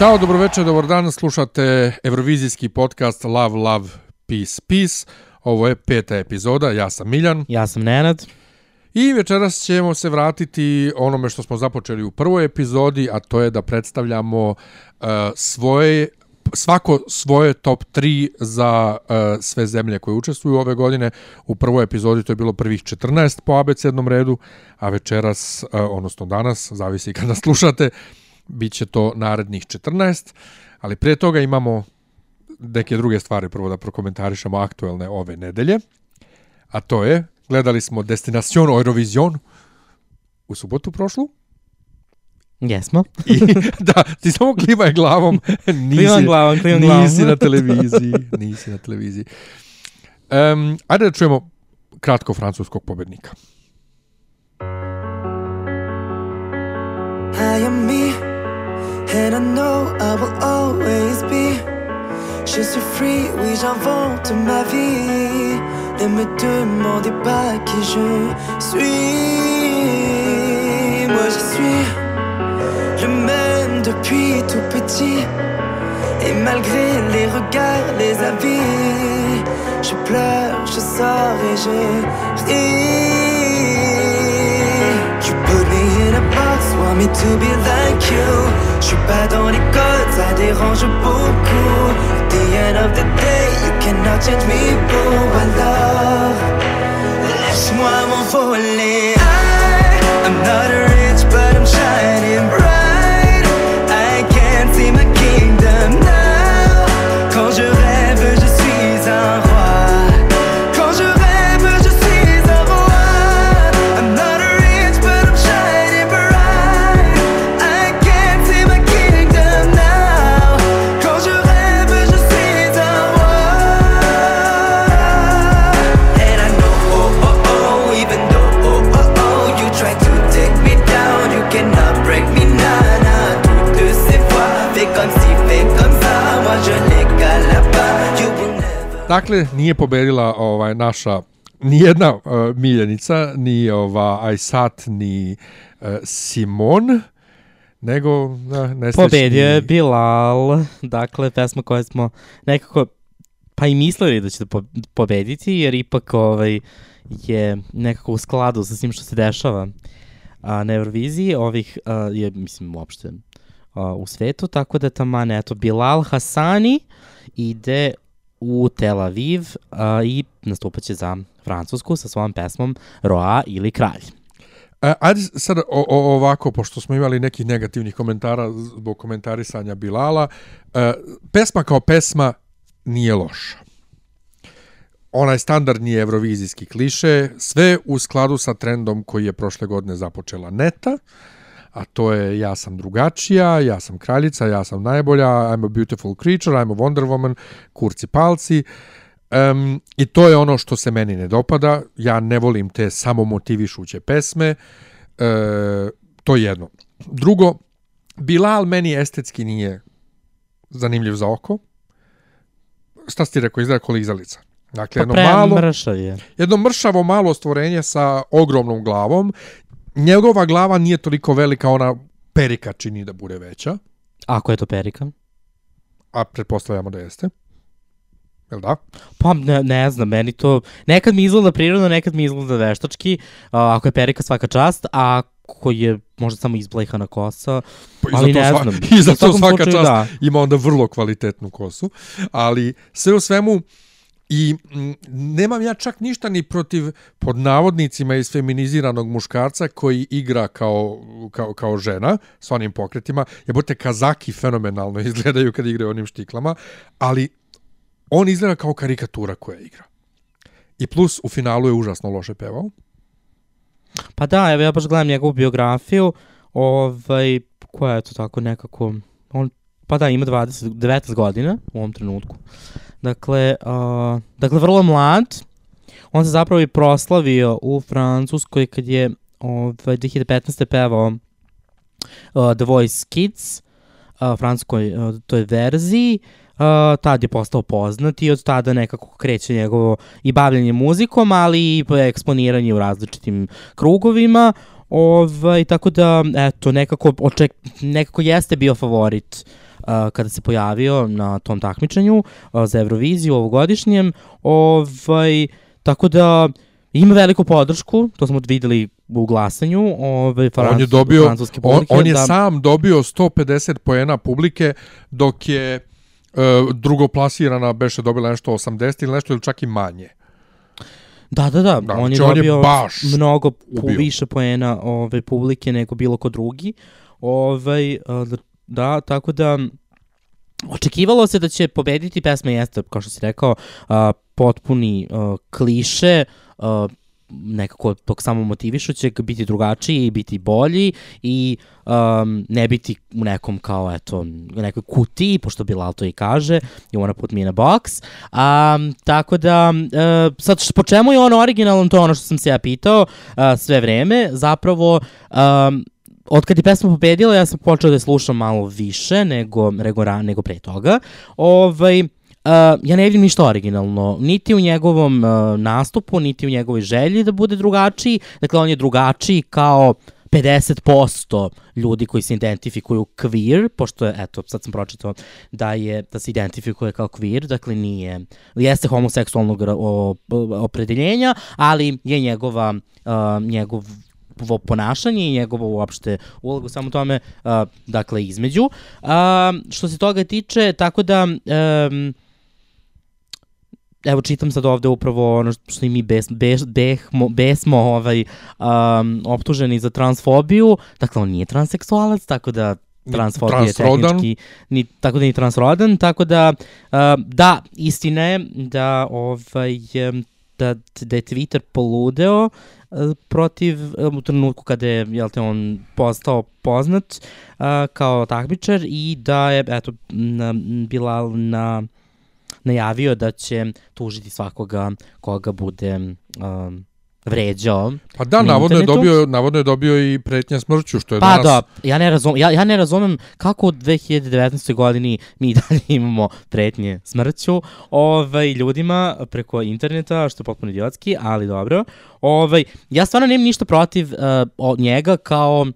Ćao, dobroveče, dobar dan, slušate Eurovizijski podcast Love, Love, Peace, Peace. Ovo je peta epizoda, ja sam Miljan. Ja sam Nenad. I večeras ćemo se vratiti onome što smo započeli u prvoj epizodi, a to je da predstavljamo uh, svoje svako svoje top 3 za uh, sve zemlje koje učestvuju ove godine. U prvoj epizodi to je bilo prvih 14 po abecednom redu, a večeras, uh, odnosno danas, zavisi kada slušate, bit će to narednih 14, ali prije toga imamo neke druge stvari prvo da prokomentarišemo aktuelne ove nedelje, a to je, gledali smo Destination Eurovision u subotu prošlu, Jesmo. I, da, ti samo klivaj glavom, nisi, Klimam glavom, klimam glavom. nisi na televiziji, nisi na televiziji. Um, ajde da čujemo kratko francuskog pobednika. I am me, and I know I will always be. Je suis free, oui, j'invente ma vie. Ne me demandez pas qui je suis. Moi, je suis le même depuis tout petit. Et malgré les regards, les avis, je pleure, je sors et je ris. Want me to be like you. Je suis pas dans les codes, ça dérange beaucoup. At the end of the day, you cannot change me, boo. Alors, laisse-moi m'envoler. I, I'm not rich, but I'm shining bright. Dakle, nije pobedila ovaj naša nijedna uh, miljenica, ni ova Aisat, ni uh, Simon, nego uh, nesrećni... Pobedio je Bilal, dakle, pesma koju smo nekako pa i mislili da će da po- pobediti, jer ipak ovaj, je nekako u skladu sa svim što se dešava a, na Euroviziji, ovih a, je, mislim, uopšte a, u svetu, tako da taman, eto, Bilal Hasani ide u Tel Aviv a, i nastupat će za Francusku sa svojom pesmom Roa ili Kralj. E, ajde sad o, o, ovako, pošto smo imali nekih negativnih komentara zbog komentarisanja Bilala, e, pesma kao pesma nije loša. Onaj standardni evrovizijski kliše, sve u skladu sa trendom koji je prošle godine započela Neta, a to je ja sam drugačija, ja sam kraljica, ja sam najbolja, I'm a beautiful creature, I'm a Wonder Woman, kurci palci. Um, I to je ono što se meni ne dopada. Ja ne volim te samo motivišuće pesme. E, to je jedno. Drugo, Bilal meni estetski nije zanimljiv za oko. Šta si ti rekao, izgleda kao lizalica. Dakle, Pa jedno malo, mršav je. jedno mršavo malo stvorenje sa ogromnom glavom. Njegova glava nije toliko velika, ona perika čini da bude veća, Ako je to Perika? a pretpostavljamo da jeste. Jel da? Pa ne, ne znam, meni to... Nekad mi izgleda prirodno, nekad mi izgleda veštački. A, ako je perika svaka čast, a ako je možda samo izblejhana kosa, Pa ali ne sva- znam. I U svakom svaka slučaju, čast da. ima onda vrlo kvalitetnu kosu. Ali sve u svemu, I mm, nemam ja čak ništa ni protiv pod navodnicima iz feminiziranog muškarca koji igra kao, kao, kao žena s onim pokretima. Jebote, kazaki fenomenalno izgledaju kad igraju onim štiklama, ali on izgleda kao karikatura koja igra. I plus u finalu je užasno loše pevao. Pa da, evo ja baš gledam njegovu biografiju, ovaj, koja je to tako nekako, on, pa da, ima 20, 19 godina u ovom trenutku. Dakle, uh, dakle, vrlo mlad, on se zapravo i proslavio u Francuskoj kad je ovaj, 2015. pevao uh, The Voice Kids, uh, francuskoj uh, toj verziji, uh, tad je postao poznat i od tada nekako kreće njegovo i bavljanje muzikom, ali i eksponiranje u različitim krugovima. Ovaj, tako da, eto, nekako, oček, nekako jeste bio favorit uh, kada se pojavio na tom takmičenju za Euroviziju ovogodišnjem. Ovaj, tako da, ima veliku podršku, to smo videli u glasanju ovaj, Frans, on je dobio, francuske on, publike. on je da, sam dobio 150 poena publike, dok je e, drugoplasirana beše dobila nešto 80 ili nešto ili čak i manje. Da, da, da, Da, on je znači on je dobio baš mnogo ubio. više poena ove, publike nego bilo ko drugi. Ovaj, a, da- tako da očekivalo se da će pobediti pesma jeste, kao što si rekao, a, potpuni a, kliše, a, nekako tog samo motivišućeg, biti drugačiji i biti bolji i um, ne biti u nekom kao, eto, nekoj kutiji, pošto Bilal to i kaže, you wanna put me in a box. Um, tako da, uh, sad, po čemu je on originalan, to je ono što sam se ja pitao uh, sve vreme. Zapravo, um, od kad je pesma pobedila, ja sam počeo da je slušam malo više nego, nego, nego pre toga. Ovaj, Uh, ja ne vidim ništa originalno, niti u njegovom uh, nastupu, niti u njegovoj želji da bude drugačiji. Dakle, on je drugačiji kao 50% ljudi koji se identifikuju queer, pošto je, eto, sad sam pročitao da je, da se identifikuje kao queer, dakle nije, jeste homoseksualnog opredeljenja, ali je njegova, uh, njegov njegovo ponašanje i njegovo uopšte ulogu samo tome, uh, dakle, između. Uh, što se toga tiče, tako da... Um, evo čitam sad ovde upravo ono što i mi bes, bes, behmo, besmo ovaj, um, optuženi za transfobiju. Dakle, on nije transseksualac, tako da Ni transfobija je tehnički, ni, tako da nije transrodan, tako da, uh, da, istina je da, ovaj, da, da je Twitter poludeo uh, protiv, um, u trenutku kada je, jel te, on postao poznat uh, kao takmičar i da je, eto, na, Bilal na najavio da će tužiti svakoga koga bude um, vređao. Pa da, Na navodno je, dobio, navodno je dobio i pretnje smrću, što je Pa danas... da, ja ne, razum, ja, ja ne razumem kako u 2019. godini mi dalje imamo pretnje smrću ovaj, ljudima preko interneta, što je potpuno idiotski, ali dobro. Ovaj, ja stvarno nemam ništa protiv uh, od njega kao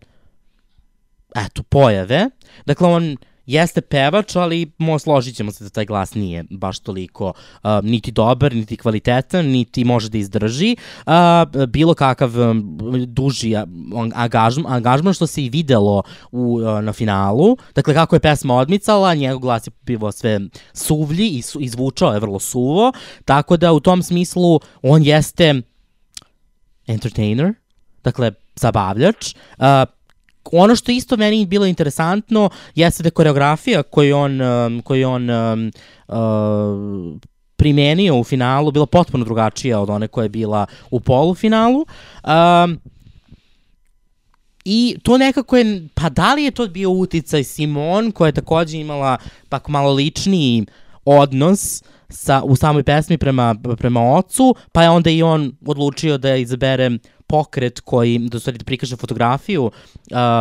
eto, pojave. Dakle, on jeste pevač, ali mo, složit ćemo se da taj glas nije baš toliko uh, niti dobar, niti kvalitetan, niti može da izdrži uh, bilo kakav um, duži angažman, angažman što se i videlo u, uh, na finalu. Dakle, kako je pesma odmicala, njegov glas je bivo sve suvlji i su, izvučao je vrlo suvo, tako da u tom smislu on jeste entertainer, dakle, zabavljač. Uh, ono što isto meni bilo interesantno jeste da koreografija koju on, um, koju on um, uh, primenio u finalu bila potpuno drugačija od one koja je bila u polufinalu. Um, I to nekako je, pa da li je to bio uticaj Simon koja je takođe imala pak malo ličniji odnos sa, u samoj pesmi prema, prema ocu, pa je onda i on odlučio da izabere pokret koji, da stvari da prikaže fotografiju uh,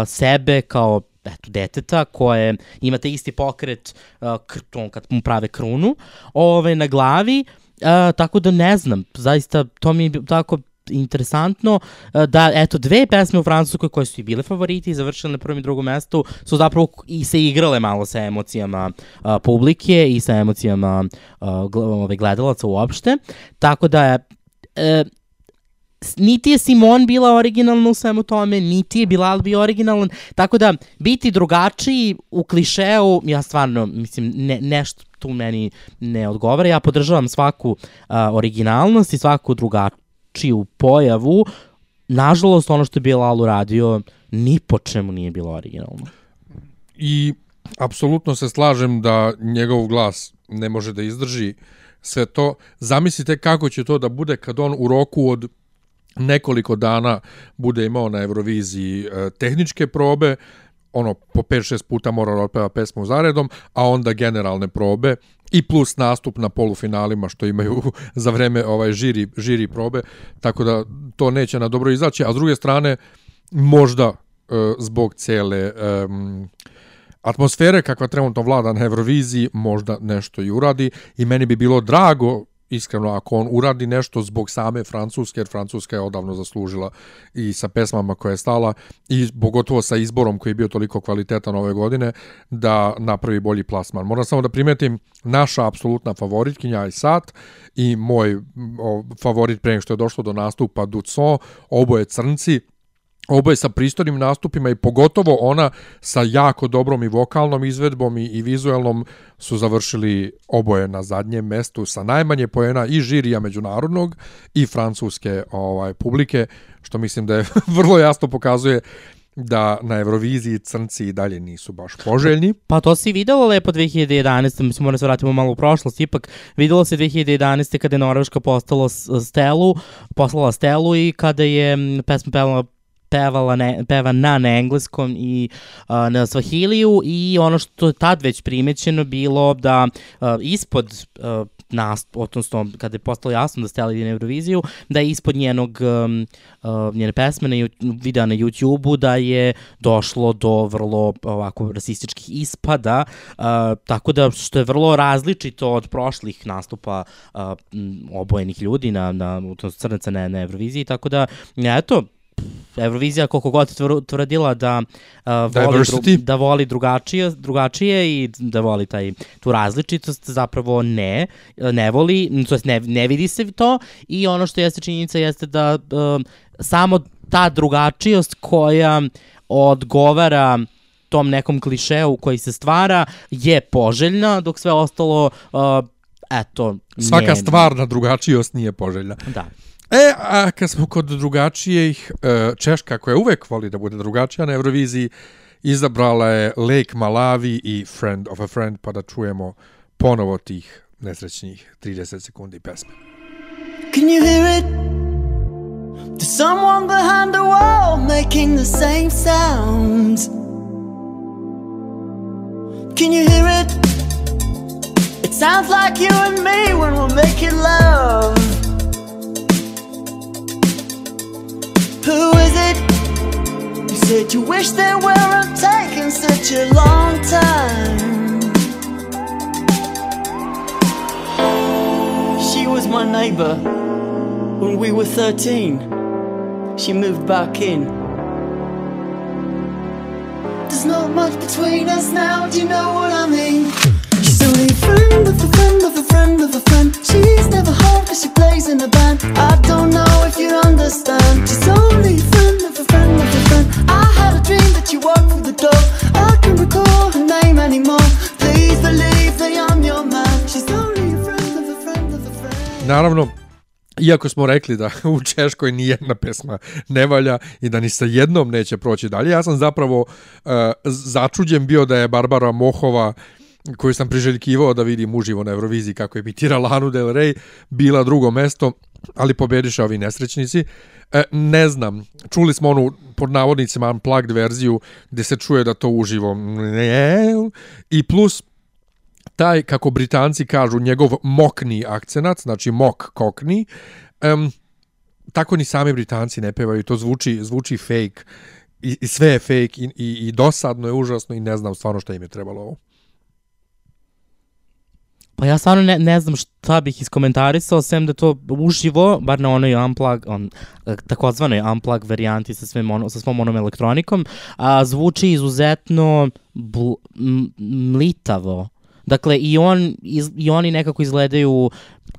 sebe kao eto, deteta koje ima taj isti pokret uh, kr, to, kad mu prave krunu ove, na glavi, uh, tako da ne znam, zaista to mi je tako interesantno uh, da eto dve pesme u Francuskoj koje su i bile favoriti i završile na prvom i drugom mestu su zapravo i se igrale malo sa emocijama uh, publike i sa emocijama uh, gl- ovaj, gledalaca uopšte. Tako da je e, niti je Simon bila originalna u svemu tome, niti je Bilal bio originalan, tako da biti drugačiji u klišeu, ja stvarno, mislim, ne, nešto tu meni ne odgovara. Ja podržavam svaku a, originalnost i svaku drugačiju pojavu. Nažalost, ono što je Bilal uradio, ni po čemu nije bilo originalno. I apsolutno se slažem da njegov glas ne može da izdrži sve to. Zamislite kako će to da bude kad on u roku od nekoliko dana bude imao na Euroviziji e, tehničke probe, ono po 5-6 puta mora da otpeva pesmu zaredom, a onda generalne probe i plus nastup na polufinalima što imaju za vreme ovaj žiri, žiri probe, tako da to neće na dobro izaći, a s druge strane možda e, zbog cele e, atmosfere kakva trenutno vlada na Euroviziji možda nešto i uradi i meni bi bilo drago iskreno ako on uradi nešto zbog same Francuske, jer Francuska je odavno zaslužila i sa pesmama koje je stala i pogotovo sa izborom koji je bio toliko kvalitetan ove godine, da napravi bolji plasman. Moram samo da primetim, naša apsolutna favoritkinja i Sat i moj favorit pre što je došlo do nastupa Ducon, oboje crnci, oboje sa pristojnim nastupima i pogotovo ona sa jako dobrom i vokalnom izvedbom i, i vizualnom su završili oboje na zadnjem mestu sa najmanje poena i žirija međunarodnog i francuske ovaj publike, što mislim da je vrlo jasno pokazuje da na Euroviziji crnci i dalje nisu baš poželjni. Pa to si videlo lepo 2011. Mislim, moramo se vratimo malo u prošlost. Ipak, videlo se 2011. kada je Norveška postala Stelu, poslala Stelu i kada je pesma pevala pevala ne, peva na, na engleskom i uh, na svahiliju i ono što je tad već primećeno bilo da uh, ispod uh, nas, odnosno kada je postalo jasno da Stella ide na Euroviziju, da je ispod njenog, um, uh, njene pesme na videa na YouTube-u da je došlo do vrlo ovako rasističkih ispada, uh, tako da što je vrlo različito od prošlih nastupa uh, obojenih ljudi na, na, na crnaca na, na Euroviziji, tako da, eto, Eurovizija koliko god tvrdila da uh, voli, dru, da voli drugačije, drugačije i da voli taj tu različitost, zapravo ne, ne voli, to ne, ne vidi se to i ono što jeste činjenica jeste da uh, samo ta drugačijost koja odgovara tom nekom klišeu koji se stvara je poželjna, dok sve ostalo uh, eto, Svaka ne, stvarna drugačijost nije poželjna. Da. E, a kad smo kod drugačijih, e, Češka koja uvek voli da bude drugačija na Euroviziji, izabrala je Lake Malawi i Friend of a Friend, pa da čujemo ponovo tih nesrećnih 30 sekundi pesme. Can you hear it? There's someone behind the wall making the same sounds. Can you hear it? It sounds like you and me when we're making love. Who is it? You said you wish they weren't taking such a long time. She was my neighbor when we were 13. She moved back in. There's not much between us now, do you know what I mean? Naravno, Iako smo rekli da u Češkoj ni jedna pesma ne valja i da ni sa jednom neće proći dalje, ja sam zapravo uh, začuđen bio da je Barbara Mohova uh, koju sam priželjkivao da vidim uživo na Euroviziji kako je bitira Lanu Del Rey, bila drugo mesto, ali pobediše ovi nesrećnici. E, ne znam, čuli smo onu pod navodnicima unplugged verziju gdje se čuje da to uživo ne, i plus taj, kako britanci kažu, njegov mokni akcenat, znači mok kokni, um, tako ni sami britanci ne pevaju, to zvuči, zvuči fake i, i sve je fake i, i, i dosadno je užasno i ne znam stvarno šta im je trebalo ovo. Pa ja stvarno ne, ne znam šta bih iskomentarisao, sem da to uživo, bar na onoj unplug, on, takozvanoj unplug varijanti sa, svim ono, sa svom onom elektronikom, a, zvuči izuzetno bl, m, mlitavo. Dakle, i, on, iz, i oni nekako izgledaju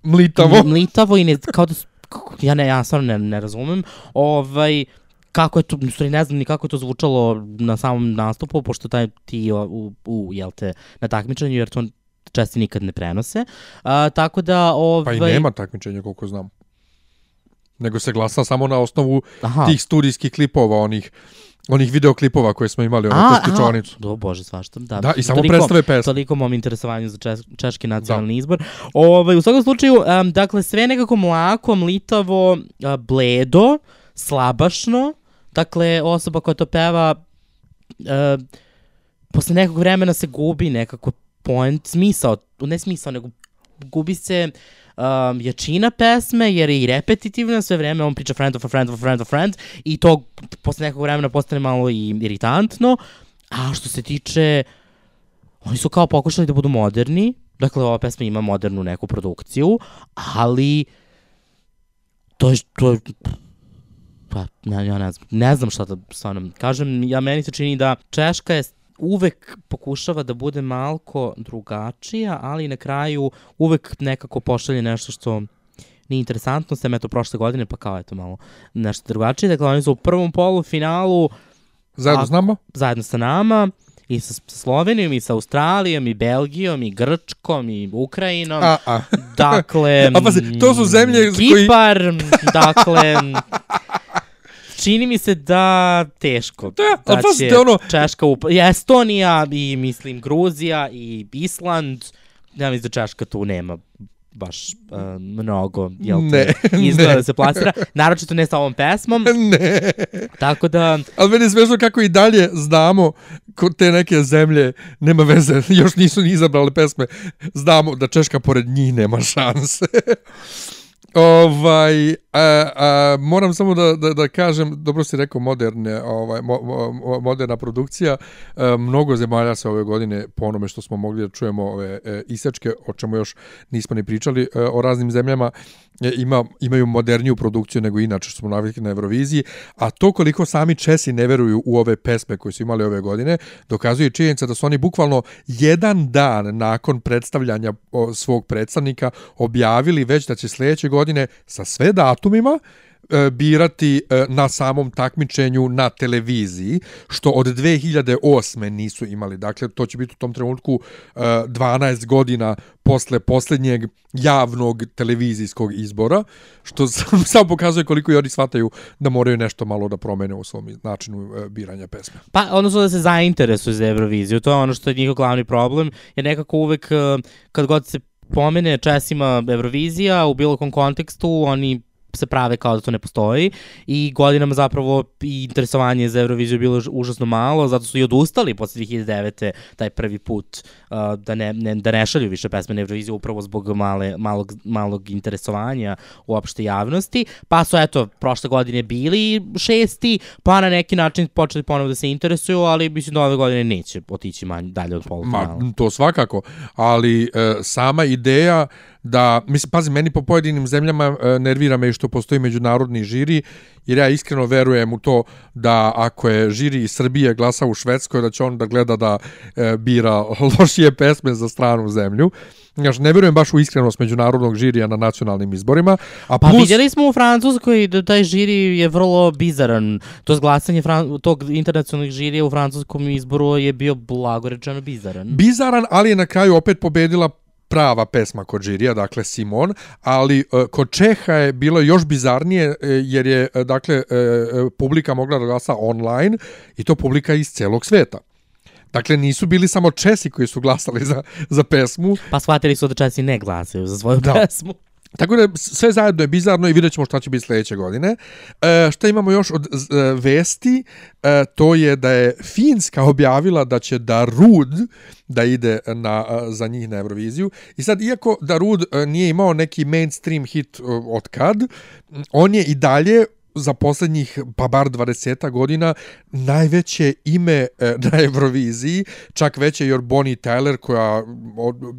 mlitavo, mlitavo i ne, kao da, ja ne, ja stvarno ne, ne razumem, ovaj, kako je to, stvari ne znam ni kako je to zvučalo na samom nastupu, pošto taj ti u, u jel te, na takmičenju, jer to česti nikad ne prenose. A, tako da... Ovaj... Pa i ovaj- nema takmičenja koliko znam. Nego se glasa samo na osnovu Aha. tih studijskih klipova, onih onih videoklipova koje smo imali, ono, A, kroz pičonicu. Do, bože, svašta. Da, Da, i samo predstave pesme. Toliko mom interesovanju za čes, češki nacionalni da. izbor. Ovaj, u svakom slučaju, um, dakle, sve nekako mlako, mlitavo, uh, bledo, slabašno. Dakle, osoba koja to peva, uh, posle nekog vremena se gubi nekako point, smisao, ne smisao, nego gubi se um, jačina pesme, jer je i repetitivna sve vreme, on priča friend of a friend of a friend of a friend i to posle nekog vremena postane malo i iritantno, a što se tiče, oni su kao pokušali da budu moderni, dakle ova pesma ima modernu neku produkciju, ali to je, to je pa, ne, ja ne znam, ne znam šta da stvarno kažem, ja meni se čini da Češka je uvek pokušava da bude malko drugačija, ali na kraju uvek nekako pošalje nešto što nije interesantno, sem eto prošle godine, pa kao eto malo nešto drugačije. Dakle, oni su u prvom polu finalu Zajedno s nama? Zajedno sa nama i sa, sa Slovenijom i sa Australijom i Belgijom i Grčkom i Ukrajinom. A, a. Dakle, a pazi, to su zemlje Kipar, koji... dakle, čini mi se da teško. Da, da će da ono... Češka up... I Estonija i mislim Gruzija i Island. Ja mislim da Češka tu nema baš uh, mnogo jel ne, izgleda ne. da se plasira. Naročito ne sa ovom pesmom. Ne. Tako da... Ali meni je smešno kako i dalje znamo kod te neke zemlje, nema veze, još nisu ni izabrali pesme, znamo da Češka pored njih nema šanse. Ovaj, a, a, moram samo da, da, da kažem, dobro si rekao moderne, ovaj, mo, mo, moderna produkcija, a, mnogo zemalja se ove godine, po onome što smo mogli da čujemo ove e, isečke, o čemu još nismo ni pričali, e, o raznim zemljama, e, ima, imaju moderniju produkciju nego inače što smo navikli na Euroviziji, a to koliko sami Česi ne veruju u ove pesme koje su imali ove godine, dokazuje činjenica da su oni bukvalno jedan dan nakon predstavljanja svog predstavnika objavili već da će sljedeće godine sa sve datumima e, birati e, na samom takmičenju na televiziji, što od 2008. nisu imali. Dakle, to će biti u tom trenutku 12 godina posle posljednjeg javnog televizijskog izbora, što samo pokazuje koliko i oni shvataju da moraju nešto malo da promene u svom načinu e, biranja pesme. Pa, odnosno da se zainteresuju za Euroviziju, to je ono što je njihov glavni problem, jer nekako uvek kad god se pomene Česima Eurovizija u bilo kom kontekstu, oni se prave kao da to ne postoji i godinama zapravo i interesovanje za Euroviziju bilo užasno malo, zato su i odustali posle 2009. taj prvi put uh, da, ne, ne, da ne šalju više pesme na Euroviziju upravo zbog male, malog, malog interesovanja uopšte javnosti, pa su eto prošle godine bili šesti, pa na neki način počeli ponovo da se interesuju, ali mislim da ove godine neće otići manje dalje od polufinala. Ma, to svakako, ali e, sama ideja da, mislim, pazi, meni po pojedinim zemljama e, nervira me što postoji međunarodni žiri, jer ja iskreno verujem u to da ako je žiri iz Srbije glasa u Švedskoj, da će on da gleda da e, bira lošije pesme za stranu zemlju. Znaš, ne vjerujem baš u iskrenost međunarodnog žirija na nacionalnim izborima. A pa plus... vidjeli smo u Francuskoj da taj žiri je vrlo bizaran. To zglasanje Fran tog internacionalnih žirija u francuskom izboru je bio blagorečeno bizaran. Bizaran, ali je na kraju opet pobedila prava pesma kod žirija, dakle Simon, ali uh, kod Čeha je bilo još bizarnije uh, jer je uh, dakle publika mogla da glasa online i to publika iz celog sveta. Dakle, nisu bili samo Česi koji su glasali za, za pesmu. Pa shvatili su da Česi ne glasaju za svoju da. pesmu. Tako da sve zajedno je bizarno i vidjet ćemo šta će biti sljedeće godine. E, šta imamo još od e, vesti? E, to je da je Finska objavila da će Darud da ide na, e, za njih na Euroviziju. I sad, iako Darud e, nije imao neki mainstream hit e, od kad, on je i dalje za poslednjih pa bar 20 godina najveće ime e, na Euroviziji, čak veće jer Bonnie Tyler koja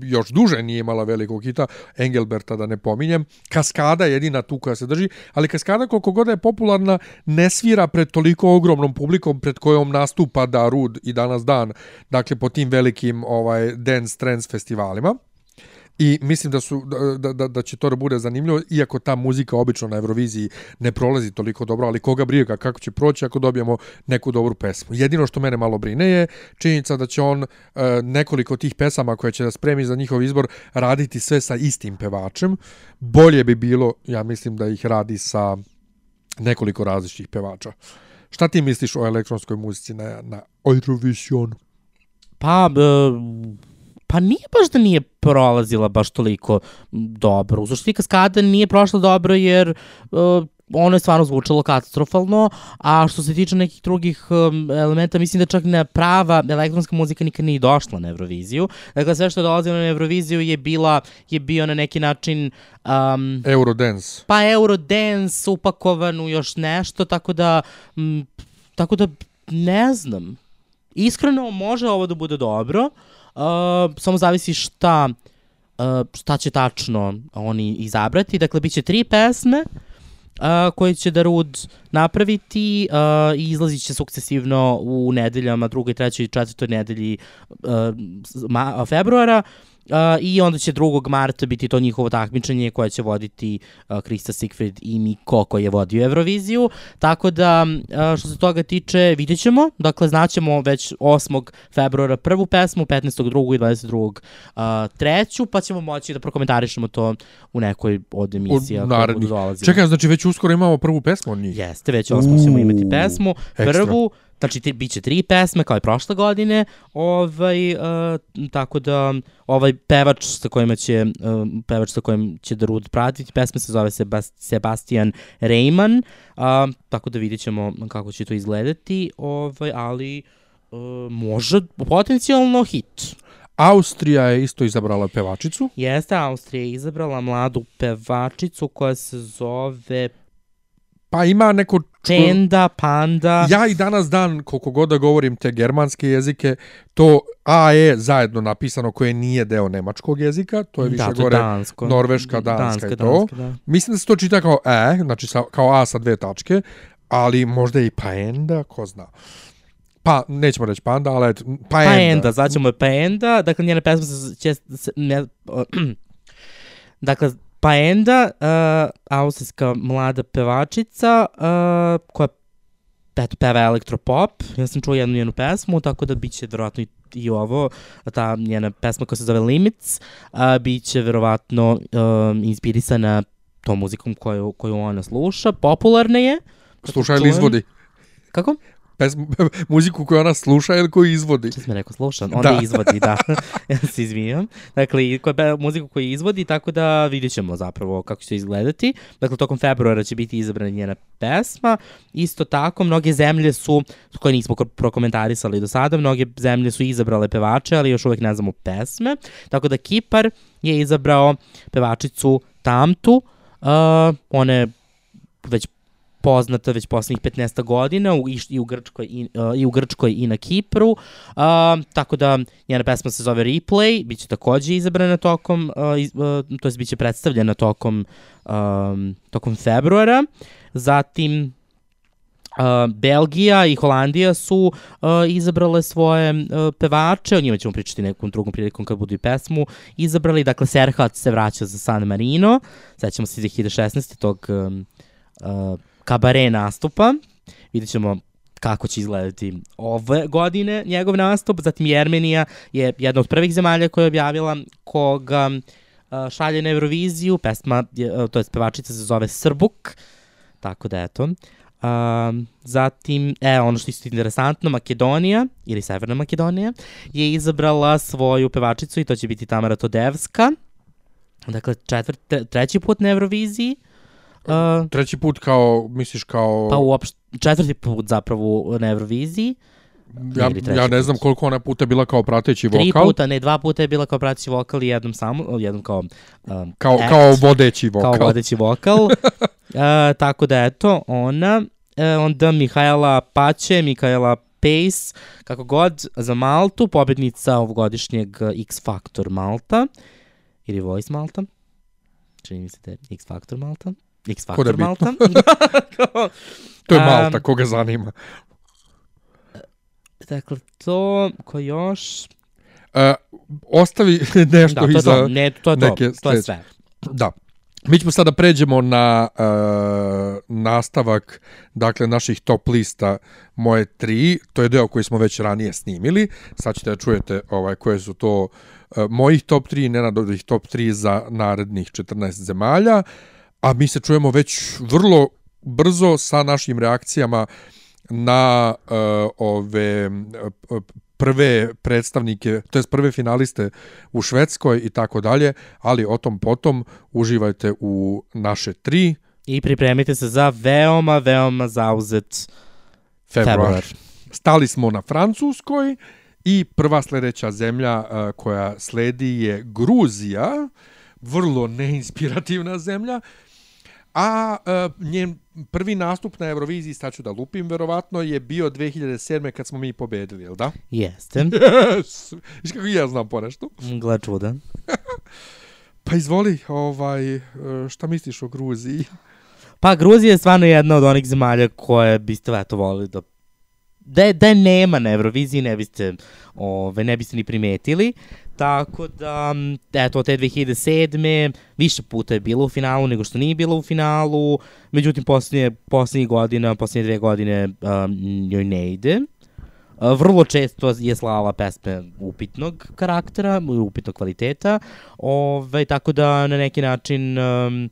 još duže nije imala velikog hita, Engelberta da ne pominjem, Kaskada je jedina tu koja se drži, ali Kaskada koliko god je popularna ne svira pred toliko ogromnom publikom pred kojom nastupa Darud i danas dan, dakle po tim velikim ovaj dance trends festivalima. I mislim da su da, da, da će to da bude zanimljivo, iako ta muzika obično na Euroviziji ne prolazi toliko dobro, ali koga briga kako će proći ako dobijemo neku dobru pesmu. Jedino što mene malo brine je činjenica da će on uh, nekoliko tih pesama koje će da spremi za njihov izbor raditi sve sa istim pevačem. Bolje bi bilo, ja mislim da ih radi sa nekoliko različitih pevača. Šta ti misliš o elektronskoj muzici na, na Eurovisionu? Pa, e, pa nije baš da nije prolazila baš toliko dobro. U suštini kaskada nije prošla dobro jer uh, ono je stvarno zvučalo katastrofalno, a što se tiče nekih drugih um, elementa, mislim da čak na prava elektronska muzika nikad nije došla na Euroviziju. Dakle, sve što je dolazilo na Euroviziju je bila, je bio na neki način um, Eurodance. pa Eurodance upakovan u još nešto, tako da, m, tako da ne znam. Iskreno, može ovo da bude dobro, uh, samo zavisi šta, uh, šta će tačno oni izabrati. Dakle, bit će tri pesme, uh, koje će Darud napraviti uh, i izlazit će sukcesivno u nedeljama, drugoj, trećoj i četvrtoj nedelji uh, ma, februara. Uh, I onda će 2. marta biti to njihovo takmičenje koje će voditi uh, Krista Sigfrid i Miko koji je vodio Euroviziju. Tako da, uh, što se toga tiče, vidjet ćemo. Dakle, znaćemo već 8. februara prvu pesmu, 15. drugu i 22. Uh, treću, pa ćemo moći da prokomentarišemo to u nekoj od emisija Od koje budu dolazile. Čekaj, znači već uskoro imamo prvu pesmu od njih. Jeste, već osmo ćemo imati pesmu. ekstra. Znači ti, bit će tri pesme kao i prošle godine, ovaj, uh, tako da ovaj pevač sa kojima će, uh, pevač sa kojim će Darud pratiti, pesma se zove Sebas Sebastian Rejman, uh, tako da vidjet ćemo kako će to izgledati, ovaj, ali uh, može potencijalno hit. Austrija je isto izabrala pevačicu. Jeste, Austrija je izabrala mladu pevačicu koja se zove Pa ima neko... Čenda, Panda. Ja i danas dan, koliko god da govorim te germanske jezike, to A je zajedno napisano koje nije deo nemačkog jezika, to je više da, to gore dansko. norveška, danska, i to. danska, da. Mislim da se to čita kao E, znači sa, kao A sa dve tačke, ali možda i paenda, ko zna. Pa, nećemo reći panda, ali eto, paenda. Paenda, zvaćemo je Paenda, dakle njena pesma se, će, se ne, dakle, Paenda, uh, austrijska mlada pevačica, uh, koja eto, peva elektropop. Ja sam čuo jednu njenu pesmu, tako da bit će verovatno i, i ovo, ta njena pesma koja se zove Limits, uh, bit će verovatno um, inspirisana tom muzikom koju, koju ona sluša. Popularna je. kako Sluša ili čujem. izvodi? Kako? Pesmu, muziku koju ona sluša ili koju izvodi? Što sam rekao, slušam, onda Da. da. izvodi, da. ja se izvinjam. Dakle, koja muziku koju izvodi, tako da vidjet ćemo zapravo kako će izgledati. Dakle, tokom februara će biti izabrana njena pesma. Isto tako, mnoge zemlje su, koje nismo ko- prokomentarisali do sada, mnoge zemlje su izabrale pevače, ali još uvek ne znamo pesme. Tako da Kipar je izabrao pevačicu Tamtu. Uh, ona je već poznata već poslednjih 15 godina u, i, i, u Grčkoj, i, uh, i u Grčkoj i na Kipru. Uh, tako da njena pesma se zove Replay, bit će takođe izabrana tokom, uh, iz, uh, to je bit će predstavljena tokom, um, tokom februara. Zatim Uh, Belgija i Holandija su uh, izabrale svoje uh, pevače, o njima ćemo pričati nekom drugom prilikom kad budu i pesmu, izabrali, dakle Serhat se vraća za San Marino, sećamo se 2016. tog um, uh, kabare nastupa, vidjet ćemo kako će izgledati ove godine njegov nastup, zatim Jermenija je jedna od prvih zemalja koja je objavila koga uh, šalje na Euroviziju, pesma, uh, to je pevačica se zove Srbuk, tako da eto. Um, zatim, e, ono što je isto interesantno, Makedonija, ili Severna Makedonija, je izabrala svoju pevačicu i to će biti Tamara Todevska. Dakle, četvrt, tre- treći put na Euroviziji. Uh, Treći put kao, misliš kao... pa uopšte, četvrti put zapravo na Euroviziji. ja, ja ne znam koliko ona puta bila kao prateći Tri vokal. puta, ne, dva puta je bila kao prateći vokal i jednom samo, jednom kao um, Kao, act, kao vodeći vokal. kao vodeći vokal. uh, tako da eto, ona, uh, onda Mihajla Paće, Mihajla Pace, kako god, za Maltu, pobednica ovogodišnjeg uh, X Factor Malta, ili Voice Malta, čini mi se da je X Factor Malta, X da Factor Malta. Kao, To je Um, Malta, koga zanima. dakle, to, ko još? Uh, ostavi nešto Da, to iza... to, ne, to je to, neke to je sve. Da. Mi ćemo sada pređemo na uh, nastavak dakle naših top lista moje tri, to je deo koji smo već ranije snimili. Sad ćete da čujete ovaj koje su to uh, mojih top 3 i Nenadovih top 3 za narednih 14 zemalja. A mi se čujemo već vrlo brzo sa našim reakcijama na uh, ove uh, prve predstavnike, to jest prve finaliste u Švedskoj i tako dalje, ali o tom potom uživajte u naše tri I pripremite se za veoma, veoma zauzet februar. februar. Stali smo na Francuskoj i prva sljedeća zemlja uh, koja sledi je Gruzija, vrlo neinspirativna zemlja, a uh, njen prvi nastup na Euroviziji, sad ću da lupim verovatno, je bio 2007. kad smo mi pobedili, jel da? Jeste. Yes! Viš kako ja znam ponešto. Gle čuda. Pa izvoli, ovaj, uh, šta misliš o Gruziji? Pa Gruzija je stvarno jedna od onih zemalja koje biste eto volili da da je, da je nema na Euroviziji ne biste ove, ne biste ni primetili tako da eto te 2007. više puta je bilo u finalu nego što nije bilo u finalu međutim posljednje, posljednjih godina posljednje dve godine um, joj ne ide vrlo često je slala pesme upitnog karaktera, upitnog kvaliteta, ove, tako da na neki način um,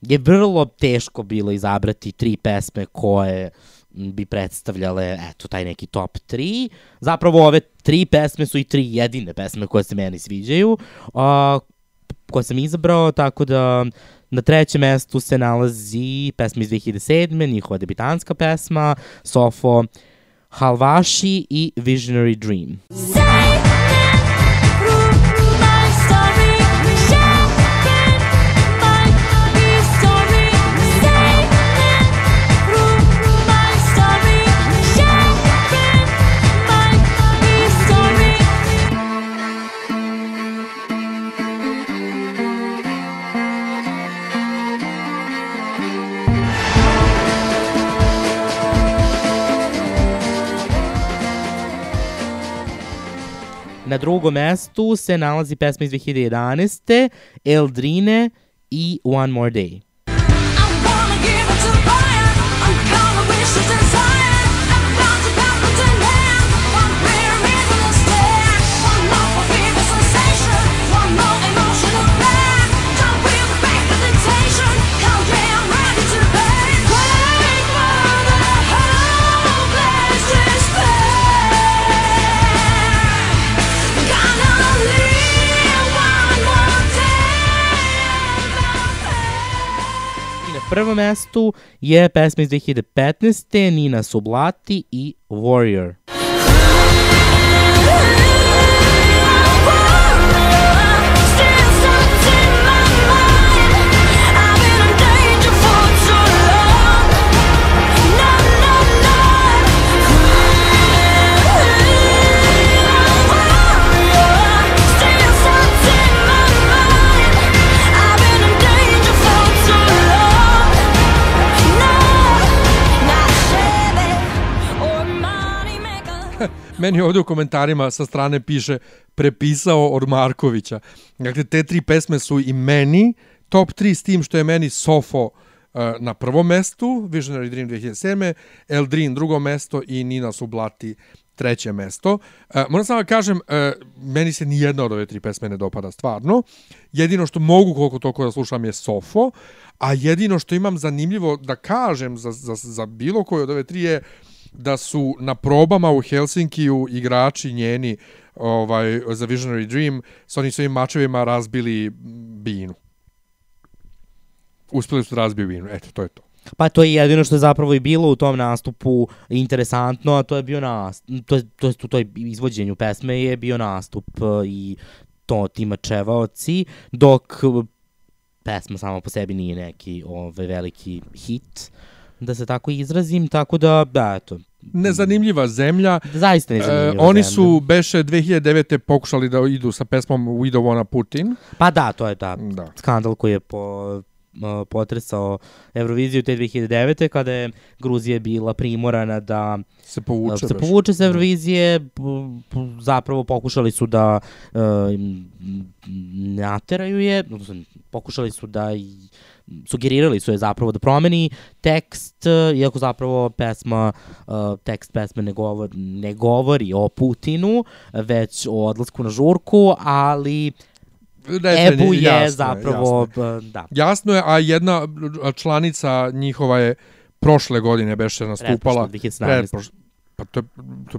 je vrlo teško bilo izabrati tri pesme koje m, bi predstavljale eto taj neki top 3. Zapravo ove tri pesme su i tri jedine pesme koje se meni sviđaju, a, koje sam izabrao, tako da na trećem mestu se nalazi pesma iz 2007. njihova debitanska pesma, Sofo Halvaši i Visionary Dream. Na drugom mestu se nalazi pesma iz 2011. Eldrine i One More Day. Prvom mestu je pesma iz 2015. Nina Sublati i Warrior. Meni ovdje u komentarima sa strane piše prepisao od Markovića. Dakle, te tri pesme su i meni top 3 s tim što je meni Sofo uh, na prvom mestu, Visionary Dream 2007. Eldrin drugo mesto i Nina Sublati treće mesto. Uh, moram samo da kažem, uh, meni se ni jedna od ove tri pesme ne dopada stvarno. Jedino što mogu koliko toliko da slušam je Sofo, a jedino što imam zanimljivo da kažem za, za, za bilo koju od ove tri je da su na probama u Helsinkiju igrači njeni ovaj za Visionary Dream s onim svojim mačevima razbili binu. Uspeli su da razbiju binu. Eto, to je to. Pa to je jedino što je zapravo i bilo u tom nastupu interesantno, a to je bio nastup, to je, to je u toj izvođenju pesme je bio nastup e, i to ti mačevaoci, dok e, pesma sama po sebi nije neki ovaj, veliki hit, da se tako izrazim, tako da, da, eto, Nezanimljiva zemlja. zaista E, zanimljivo. oni su beše 2009. pokušali da idu sa pesmom We Don't Wanna Put In. Pa da, to je ta Da. skandal koji je po, uh, potresao Euroviziju te 2009. kada je Gruzija bila primorana da Se povuče. se beše. povuče s Eurovizije, p- p- zapravo pokušali su da uh, nateraju je, pokušali su da i sugerirali su je zapravo da promeni tekst, uh, iako zapravo pesma, uh, tekst pesme ne govori, ne govori o Putinu, već o odlasku na žurku, ali Ne, Ebu je jasno zapravo, jasno je. b- da. Jasno je, a jedna članica njihova je prošle godine beše nastupala. Pretprošle, 2017. Pretprošle. Pa to je, to,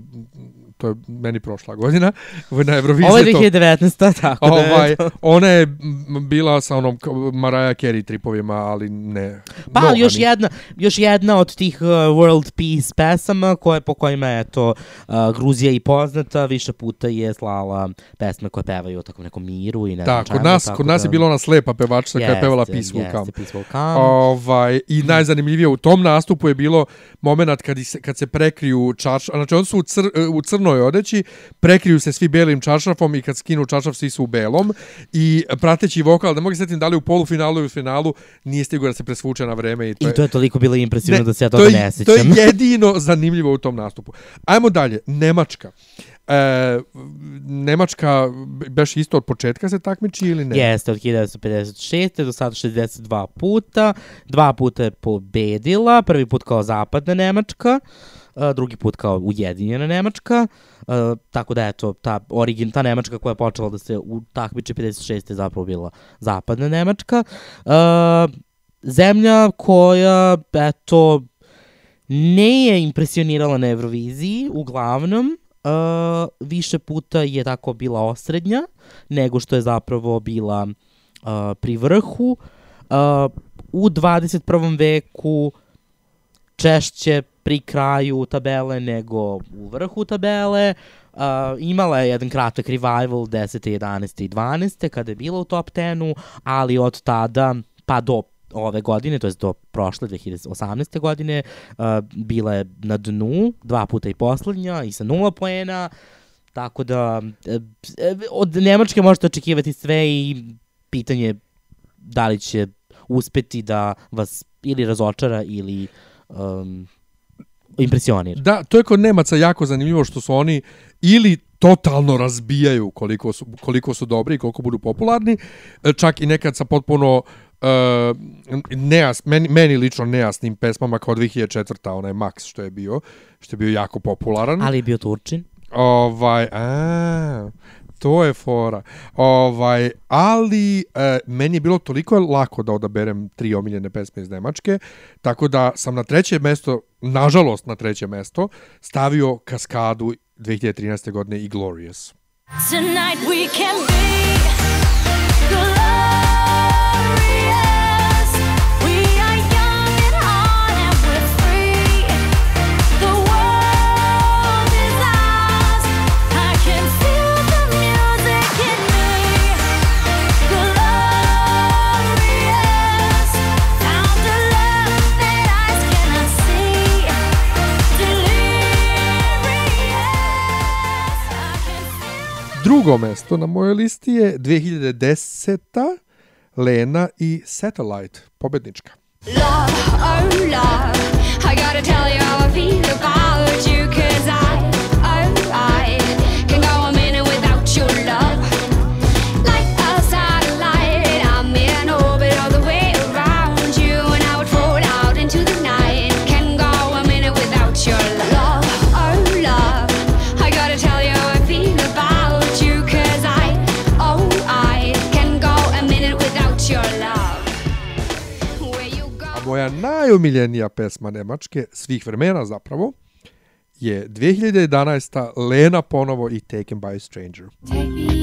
to je meni prošla godina. Na Euroviziji Ovo je to- 2019. tako da Ovaj, ona je bila sa onom Mariah Carey tripovima, ali ne. Pa mnoga još nije. jedna, još jedna od tih uh, World Peace pesama koje, po kojima je to uh, Gruzija i poznata, više puta je slala pesme koje pevaju o takvom nekom miru i ne Da, kod nas, tako kod nas da- je bila ona slepa pevačica koja je pevala Jeste, Peaceful jeste, Calm. Peaceful Calm. Ovaj, I najzanimljivije u tom nastupu je bilo moment kad, se, kad se prekriju čarš, znači oni su u, cr, u crnoj odeći, prekriju se svi belim čaršafom i kad skinu čaršaf svi su u belom i prateći vokal, da mogu se setim da li u polufinalu ili u finalu, nije stigao da se presvuče na vreme. I to, I to je toliko bilo impresivno da se ja toga to ne je, sjećam. To je jedino zanimljivo u tom nastupu. Ajmo dalje, Nemačka. E, Nemačka beš isto od početka se takmiči ili ne? Jeste, od 1956. do sada 62 puta. Dva puta je pobedila. Prvi put kao zapadna Nemačka, drugi put kao ujedinjena Nemačka. Tako da eto, ta, origin, ta Nemačka koja je počela da se u takmiče 56. je zapravo bila zapadna Nemačka. Zemlja koja, eto, ne je impresionirala na Euroviziji, uglavnom, uh, više puta je tako bila osrednja, nego što je zapravo bila uh, pri vrhu. Uh, u 21. veku češće pri kraju tabele nego u vrhu tabele. Uh, imala je jedan kratak revival 10. 11. i 12. kada je bila u top 10 ali od tada pa do ove godine, to je do prošle 2018. godine, uh, bila je na dnu, dva puta i poslednja i sa nula poena, tako da e, od Nemačke možete očekivati sve i pitanje je da li će uspeti da vas ili razočara ili um, impresionira. Da, to je kod Nemaca jako zanimljivo što su oni ili totalno razbijaju koliko su, koliko su dobri i koliko budu popularni, čak i nekad sa potpuno uh, nejas, meni, meni lično nejasnim pesmama kao 2004. onaj Max što je bio, što je bio jako popularan. Ali je bio Turčin. Ovaj, a, to je fora. Ovaj, ali e, meni je bilo toliko lako da odaberem tri omiljene pesme iz Nemačke, tako da sam na treće mesto, nažalost na treće mesto, stavio Kaskadu 2013. godine i Glorious. Tonight we can be Drugo mesto na mojoj listi je 2010. Lena i Satellite, pobednička. Love, oh love, I gotta tell you how I feel about you Cause I, oh I, can go a minute without your love najomiljenija pesma Nemačke, svih vremena zapravo, je 2011. Lena ponovo i Taken by a Stranger. Taken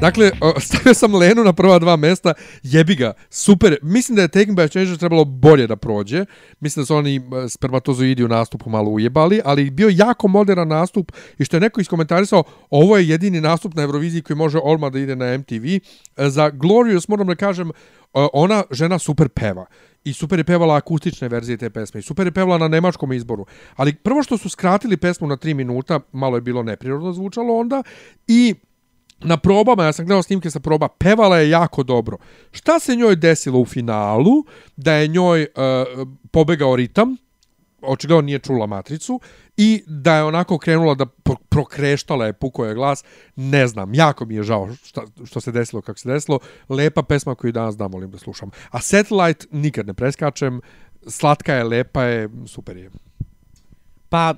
Dakle, stavio sam Lenu na prva dva mesta, jebi ga, super. Mislim da je Taken by a Stranger trebalo bolje da prođe. Mislim da su oni e, spermatozoidi u nastupu malo ujebali, ali bio jako modern nastup i što je neko iskomentarisao, ovo je jedini nastup na Euroviziji koji može odmah da ide na MTV. E, Za Glorious moram da kažem, e, ona žena super peva i super je pevala akustične verzije te pesme i super je pevala na nemačkom izboru. Ali prvo što su skratili pesmu na 3 minuta, malo je bilo neprirodno zvučalo onda i na probama, ja sam gledao snimke sa proba, pevala je jako dobro. Šta se njoj desilo u finalu? Da je njoj uh, pobegao ritam, očigledno nije čula matricu i da je onako krenula da pro- prokreštala je puko je glas, ne znam, jako mi je žao šta, što se desilo kako se desilo, lepa pesma koju danas da volim da slušam. A Satellite nikad ne preskačem, slatka je, lepa je, super je. Pa,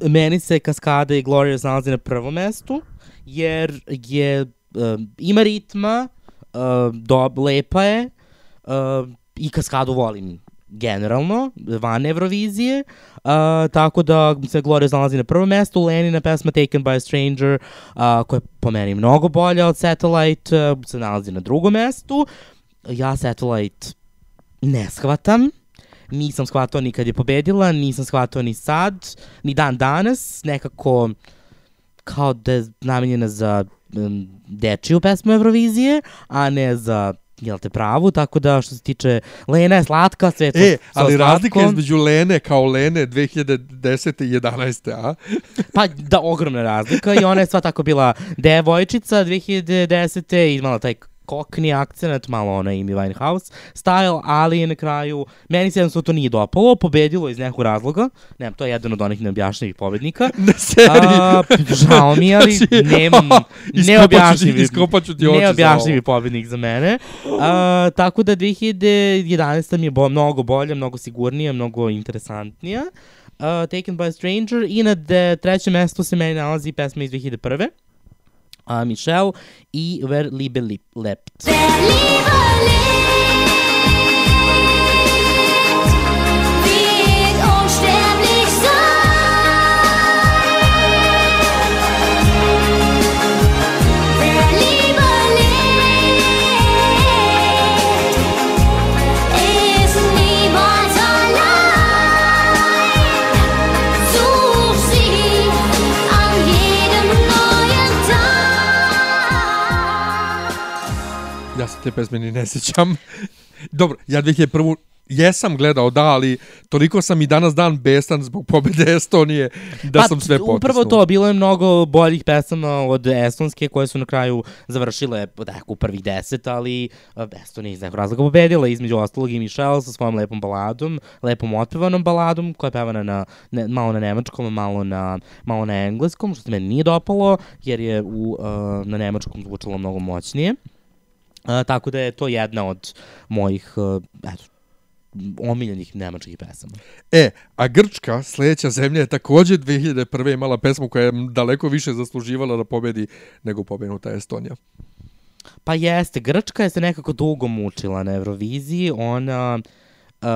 meni se Kaskada i Glorious nalazi na prvom mestu, jer je, um, ima ritma, uh, dob, lepa je, uh, i Kaskadu volim generalno, van Eurovizije, uh, tako da se Glorious nalazi na prvom mestu, Lenina pesma Taken by a Stranger, uh, koja je po meni mnogo bolja od Satellite, uh, se nalazi na drugom mestu. Ja Satellite ne shvatam, nisam shvatao ni kad je pobedila, nisam shvatao ni sad, ni dan danas, nekako kao da je namenjena za um, dečiju pesmu Eurovizije, a ne za jel te pravu, tako da što se tiče Lena je slatka, sve je to E, ali razlika slatkom. između Lene kao Lene 2010. i 11. a? Pa da, ogromna razlika i ona je sva tako bila devojčica 2010. i imala taj kokni akcent, malo ona Amy Winehouse style, ali je na kraju, meni se jednostavno to nije dopalo, pobedilo iz nekog razloga, ne, to je jedan od onih neobjašnjivih pobednika. Na seriji. A, žao mi, ali Znači, nemam neobjašnjivi, ti oči neobjašnjivi pobednik za mene. A, tako da 2011. mi je bo, mnogo bolja, mnogo sigurnija, mnogo interesantnija. Uh, Taken by a Stranger i na de, trećem mestu se meni nalazi pesma iz 2001. Uh, Michelle i Where Liebe Lebt. Der Liebe te pesme ni ne sjećam. Dobro, ja 2001. jesam gledao, da, ali toliko sam i danas dan besan zbog pobjede Estonije da sam sve potisnuo. Pa, Upravo to, bilo je mnogo boljih pesama od Estonske koje su na kraju završile neku prvih deset, ali Estonija iz nekog razloga pobedila, između ostalog i Michelle sa svojom lepom baladom, lepom otpevanom baladom koja je pevana na, ne, malo na nemačkom, malo na, malo na engleskom, što se meni nije dopalo, jer je u, uh, na nemačkom zvučalo mnogo moćnije. Uh, tako da je to jedna od mojih uh, eto, omiljenih nemačkih pesama. E, a Grčka, sljedeća zemlja, je također 2001. imala pesmu koja je daleko više zasluživala da pobedi nego pobenuta Estonija. Pa jeste, Grčka je se nekako dugo mučila na Euroviziji, ona uh,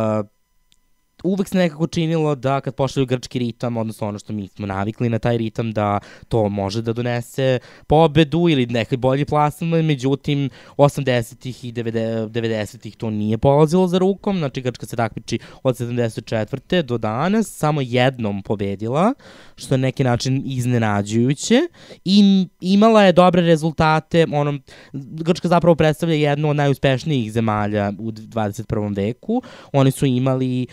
uvek se nekako činilo da kad pošalju grčki ritam, odnosno ono što mi smo navikli na taj ritam, da to može da donese pobedu ili neki bolji plasman, međutim 80-ih i 90- 90-ih to nije polazilo za rukom, znači Grčka se takmiči od 74. do danas, samo jednom pobedila, što je neki način iznenađujuće i imala je dobre rezultate, ono, Grčka zapravo predstavlja jednu od najuspešnijih zemalja u 21. veku. Oni su imali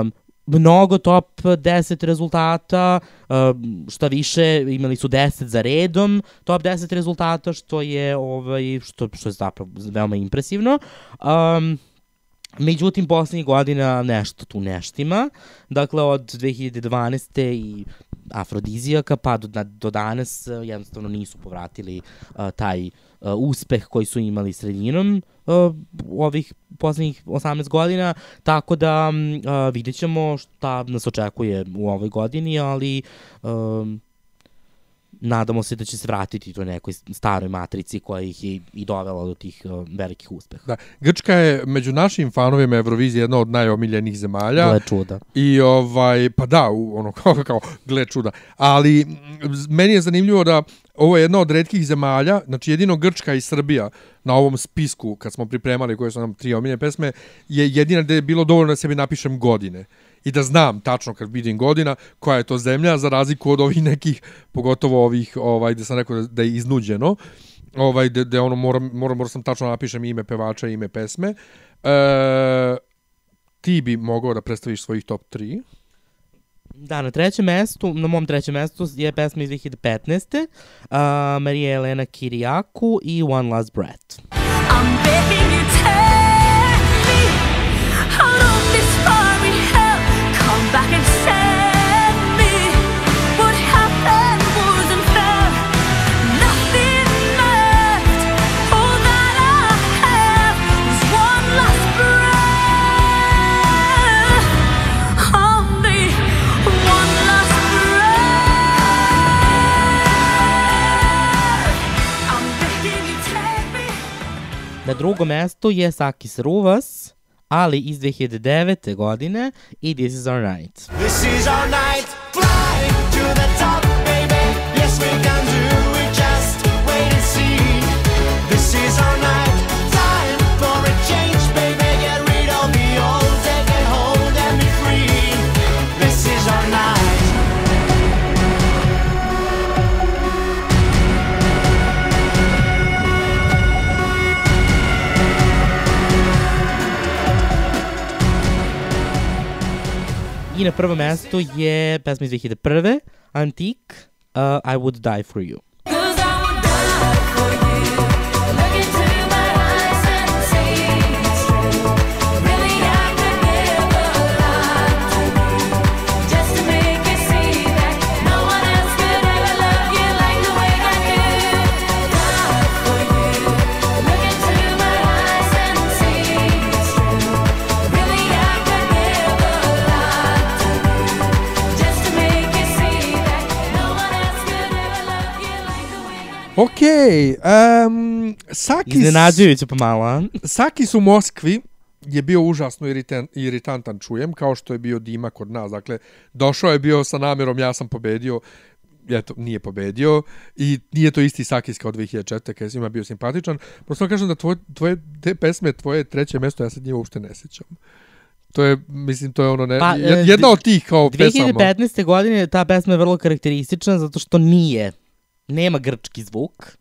um, mnogo top 10 rezultata, um, šta više, imali su 10 za redom top 10 rezultata, što je, ovaj, što, što je zapravo veoma impresivno. Um, Međutim, poslednjih godina nešto tu neštima. Dakle, od 2012. i afrodizijaka pa do, do danas jednostavno nisu povratili uh, taj uh, uspeh koji su imali sredinom uh, ovih poslednjih 18 godina, tako da um, uh, vidjet ćemo šta nas očekuje u ovoj godini, ali um, nadamo se da će se vratiti toj nekoj staroj matrici koja ih je i dovela do tih uh, velikih uspeha. Da, Grčka je među našim fanovima Eurovizije jedna od najomiljenijih zemalja. Gle čuda. I ovaj, pa da, ono kao, kao, gle čuda. Ali meni je zanimljivo da ovo je jedna od redkih zemalja, znači jedino Grčka i Srbija na ovom spisku, kad smo pripremali koje su nam tri omiljene pesme, je jedina gde je bilo dovoljno da sebi napišem godine. I da znam tačno kad vidim godina koja je to zemlja, za razliku od ovih nekih, pogotovo ovih, ovaj, gde sam rekao da, da je iznuđeno, ovaj, gde, gde ono moram, moram, moram sam tačno napišem ime pevača i ime pesme. E, ti bi mogao da predstaviš svojih top 3. Da, na trećem mestu, na mom trećem mestu je pesma iz 2015. Uh, Marija Elena Kirijaku i One Last Breath. I'm begging Na drugom mestu je Sakis Ruvas, ali iz 2009. godine i This is our night. This is our night, I na prvom mestu je pesma iz 2001. Antik, uh, I Would Die For You. Ok, um, Sakis, Iznenađujuće pomalo? Sakis u Moskvi je bio užasno iritan, iritantan, čujem, kao što je bio Dima kod nas. Dakle, došao je bio sa namjerom, ja sam pobedio, eto, nije pobedio i nije to isti Sakis kao 2004. kada je svima bio simpatičan. Prosto kažem da tvoje, tvoje te pesme, tvoje treće mesto, ja se njih uopšte ne sjećam. To je, mislim, to je ono, ne, Pa, e, jedna od tih kao pesama. 2015. godine ta pesma je vrlo karakteristična zato što nije, nema grčki zvuk.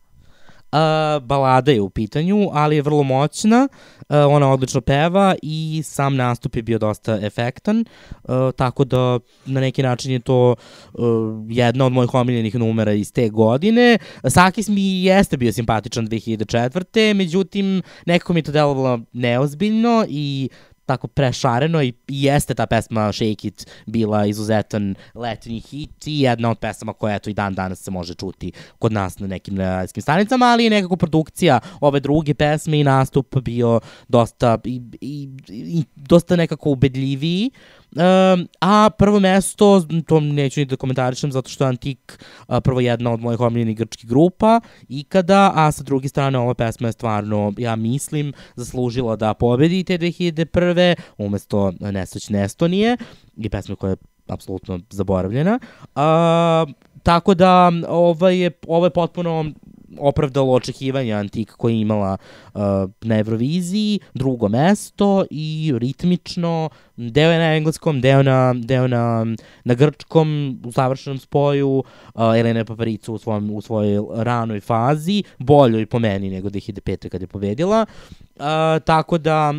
Uh, balada je u pitanju, ali je vrlo moćna, uh, ona odlično peva i sam nastup je bio dosta efektan, uh, tako da na neki način je to uh, jedna od mojih omiljenih numera iz te godine. Sakis mi jeste bio simpatičan 2004. Međutim, nekako mi je to delovalo neozbiljno i tako prešareno i i jeste ta pesma Shake It bila izuzetan letnji hit i jedna od pesama koja eto i dan danas se može čuti kod nas na nekim radijskim stanicama, ali je nekako produkcija ove druge pesme i nastup bio dosta i, i, i dosta nekako ubedljiviji. Um, a prvo mesto, to neću ni da komentarišem zato što je Antik prvo jedna od mojih omiljenih grčkih grupa ikada, a sa druge strane ova pesma je stvarno, ja mislim, zaslužila da pobedi te 2001. umesto Nesrećne Estonije i pesme koja je apsolutno zaboravljena. A, tako da ovo je, ovo je potpuno opravdalo očekivanja Antik koja je imala uh, na Euroviziji, drugo mesto i ritmično, deo je na engleskom, deo na, deo na, na grčkom, u savršenom spoju, uh, Elena Paparicu u, svom, u svojoj ranoj fazi, boljoj po meni nego 2005. kad je pobedila, uh, tako da,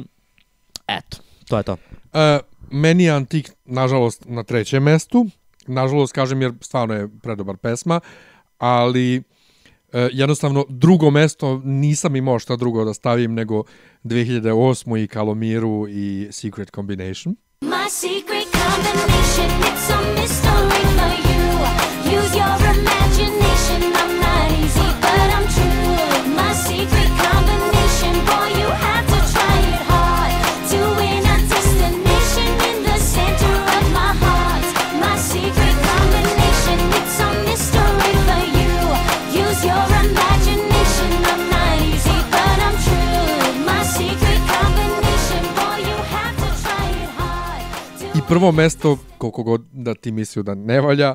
eto, to je to. E, meni je Antik, nažalost, na trećem mestu. Nažalost, kažem, jer stvarno je predobar pesma, ali e, jednostavno drugo mesto nisam imao šta drugo da stavim nego 2008. i Kalomiru i Secret Combination. My secret combination, it's a mystery prvo mesto, koliko god da ti mislio da ne valja,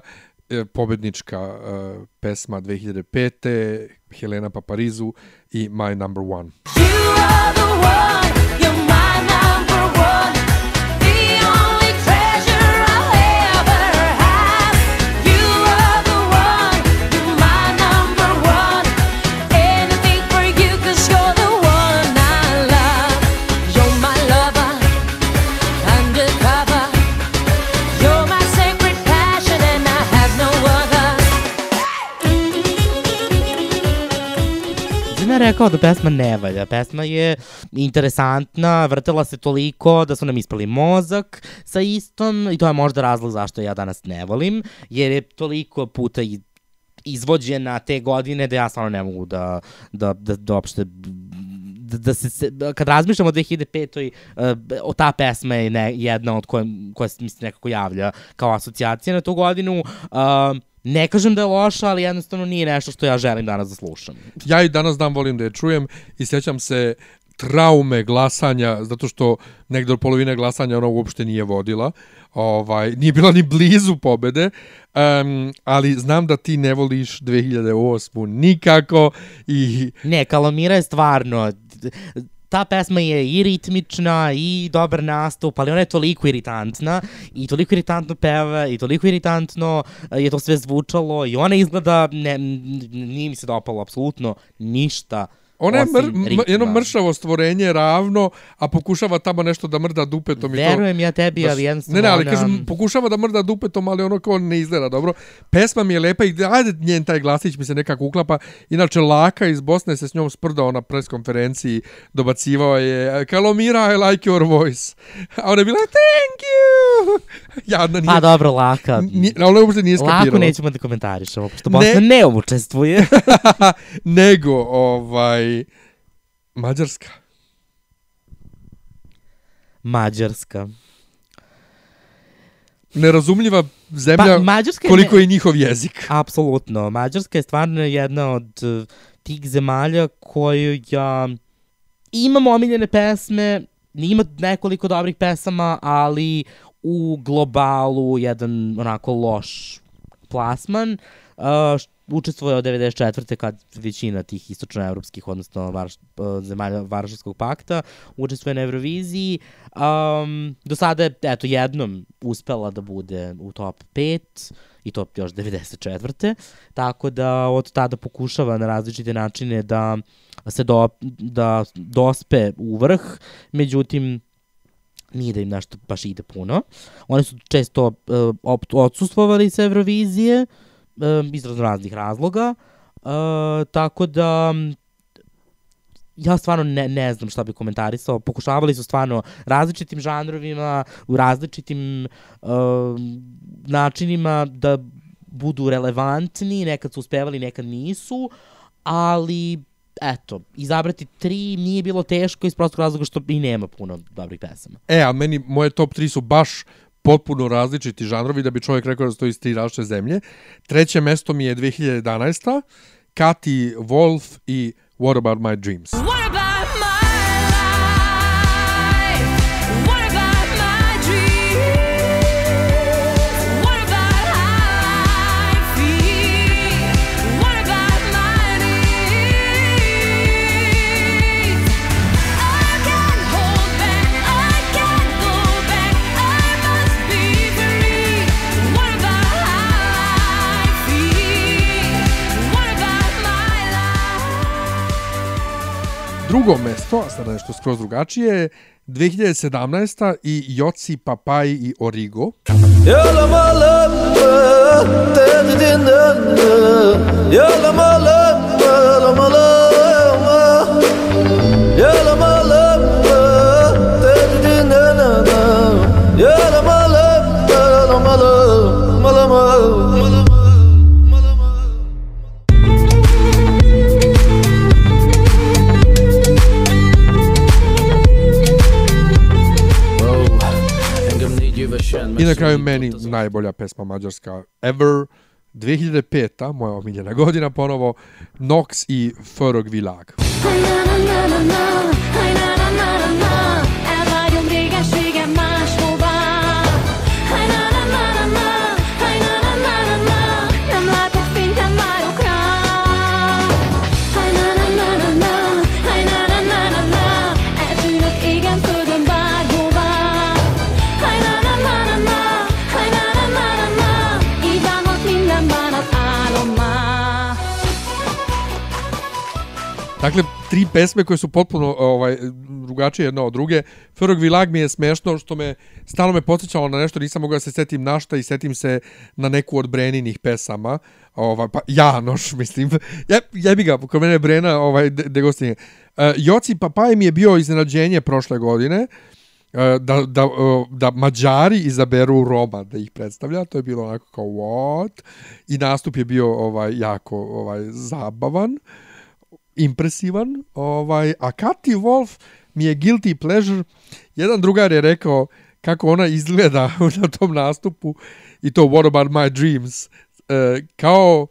e, pobednička e, pesma 2005. Helena Paparizu i My Number One. You are the one, rekao da pesma ne valja. Pesma je interesantna, vrtela se toliko da su nam ispali mozak sa istom i to je možda razlog zašto ja danas ne volim, jer je toliko puta i izvođena te godine da ja stvarno ne mogu da, da, da, da uopšte da, da se, se, kad razmišljam o 2005. Uh, o ta pesma je ne, jedna od koje, koja mi se nekako javlja kao asocijacija na tu godinu. Uh, ne kažem da je loša, ali jednostavno nije nešto što ja želim danas da slušam. Ja i danas dan volim da je čujem i sjećam se traume glasanja, zato što negdje od polovine glasanja ona uopšte nije vodila, ovaj, nije bila ni blizu pobede, um, ali znam da ti ne voliš 2008. nikako i Ne, Kalamira je stvarno... Ta pesma je i ritmična i dobar nastup, ali ona je toliko iritantna i toliko iritantno peva i toliko iritantno eh, je to sve zvučalo i ona izgleda, ne, nije mi se dopalo apsolutno ništa Ona je mr, osim m, ritma. jedno mršavo stvorenje ravno, a pokušava tamo nešto da mrda dupetom i to. Verujem ja tebi, ali jednostavno Ne, ne, ali ona- kažem, pokušava da mrda dupetom, ali ono kao ne izgleda dobro. Pesma mi je lepa i ajde njen taj glasić mi se nekako uklapa. Inače, Laka iz Bosne se s njom sprdao na preskonferenciji, dobacivao je Kalomira, I like your voice. A ona je bila, thank you! Jadna nije. Pa dobro, Laka. Nije, ona uopšte nije skapirala. Lako nećemo da komentarišemo, pošto Ne. Bosna ne, učestvuje. Nego, ovaj, Mađarska. Mađarska. Nerazumljiva zemlja, Pa, Mađarska je koliko ne- je njihov jezik. Apsolutno. Mađarska je stvarno jedna od eh, tih zemalja koju ja imam omiljene pesme, ima nekoliko dobrih pesama, ali u globalu jedan onako loš plasman. Uh, učestvuje od 94. kad većina tih istočnoevropskih, odnosno varš, zemalja Varšavskog pakta, učestvuje na Euroviziji. Um, do sada je, eto, jednom uspela da bude u top 5 i to još 94. Tako da od tada pokušava na različite načine da se do, da dospe u vrh, međutim nije da im nešto baš ide puno. Oni su često uh, odsustvovali sa Eurovizije uh, iz raznih razloga, uh, tako da ja stvarno ne, ne znam šta bi komentarisao. Pokušavali su stvarno različitim žanrovima, u različitim uh, načinima da budu relevantni, nekad su uspevali, nekad nisu, ali eto, izabrati tri nije bilo teško iz prostog razloga što i nema puno dobrih pesama. E, a meni moje top 3 su baš potpuno različiti žanrovi da bi čovjek rekao da stoji iz tri različite zemlje. Treće mesto mi je 2011. Kati Wolf i What About My Dreams. Drugo mesto, a sada nešto skroz drugačije, je 2017. i Joci Papaj i Origo. I na kraju meni najbolja pesma mađarska ever. 2005. moja omiljena godina ponovo Nox i Förog Vilag. Elvágyom tri pesme koje su potpuno ovaj drugačije jedna od druge. Förog Vilag mi je smešno što me stalno me podsjećalo na nešto, nisam mogao da se setim na šta i setim se na neku od Breninih pesama. Ovaj pa Janoš, mislim. Ja jebi ga, kod mene je Brena ovaj de, de. Uh, Joci Papaj mi je bio iznenađenje prošle godine. uh, da, da, uh, da Mađari izaberu Roma da ih predstavlja, to je bilo onako kao what? I nastup je bio ovaj jako ovaj zabavan impresivan, ovaj, a Kati Wolf mi je guilty pleasure. Jedan drugar je rekao kako ona izgleda na tom nastupu i to What About My Dreams e, kao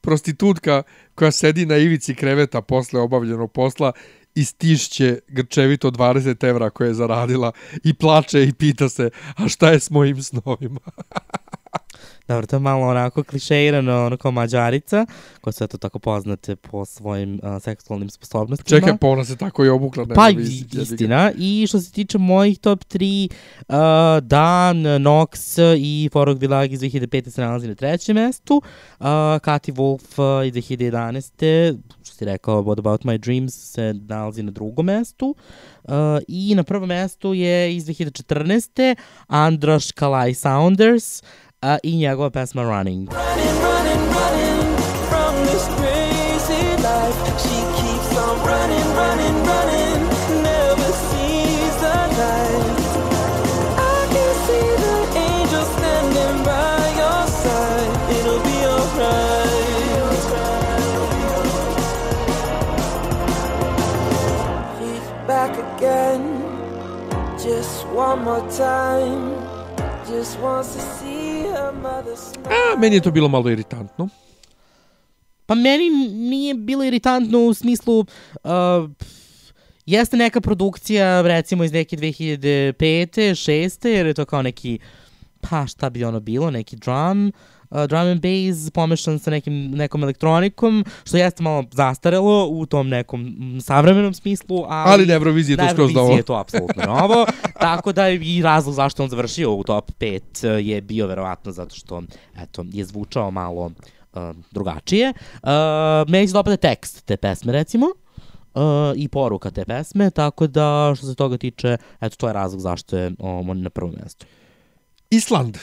prostitutka koja sedi na ivici kreveta posle obavljenog posla i stišće grčevito 20 evra koje je zaradila i plače i pita se, a šta je s mojim snovima? Dobro, to je malo onako klišeirano, ono kao mađarica, koja su eto tako poznate po svojim uh, seksualnim sposobnostima. Čekaj, pa ona se tako i obukla. Pa i- istina. I što se tiče mojih top 3, uh, Dan, Nox i Forog Vilag iz 2005. se nalazi na trećem mestu. Uh, Kati Wolf uh, iz 2011. što si rekao, What About My Dreams se nalazi na drugom mestu. Uh, I na prvom mestu je iz 2014. Androš Kalai Saunders uh, Uh, i njegova pesma Running. running, running, running from this crazy life. She keeps on running, running, running, never sees the light. I can see the angel standing by your side. It'll be alright. She's back again, just one more time. Just wants to A, meni je to bilo malo iritantno. Pa meni nije bilo iritantno u smislu... Uh, jeste neka produkcija, recimo iz neke 2005. 6. jer je to kao neki, pa šta bi ono bilo, neki drum, uh, drum and bass pomešan sa nekim, nekom elektronikom, što jeste malo zastarelo u tom nekom savremenom smislu, ali... Ali na Euroviziji je to skroz novo. je to apsolutno novo, tako da i razlog zašto on završio u top 5 je bio verovatno zato što eto, je zvučao malo uh, drugačije. Uh, meni se dopada tekst te pesme, recimo, uh, i poruka te pesme, tako da što se toga tiče, eto, to je razlog zašto je um, on na prvom mestu. Island.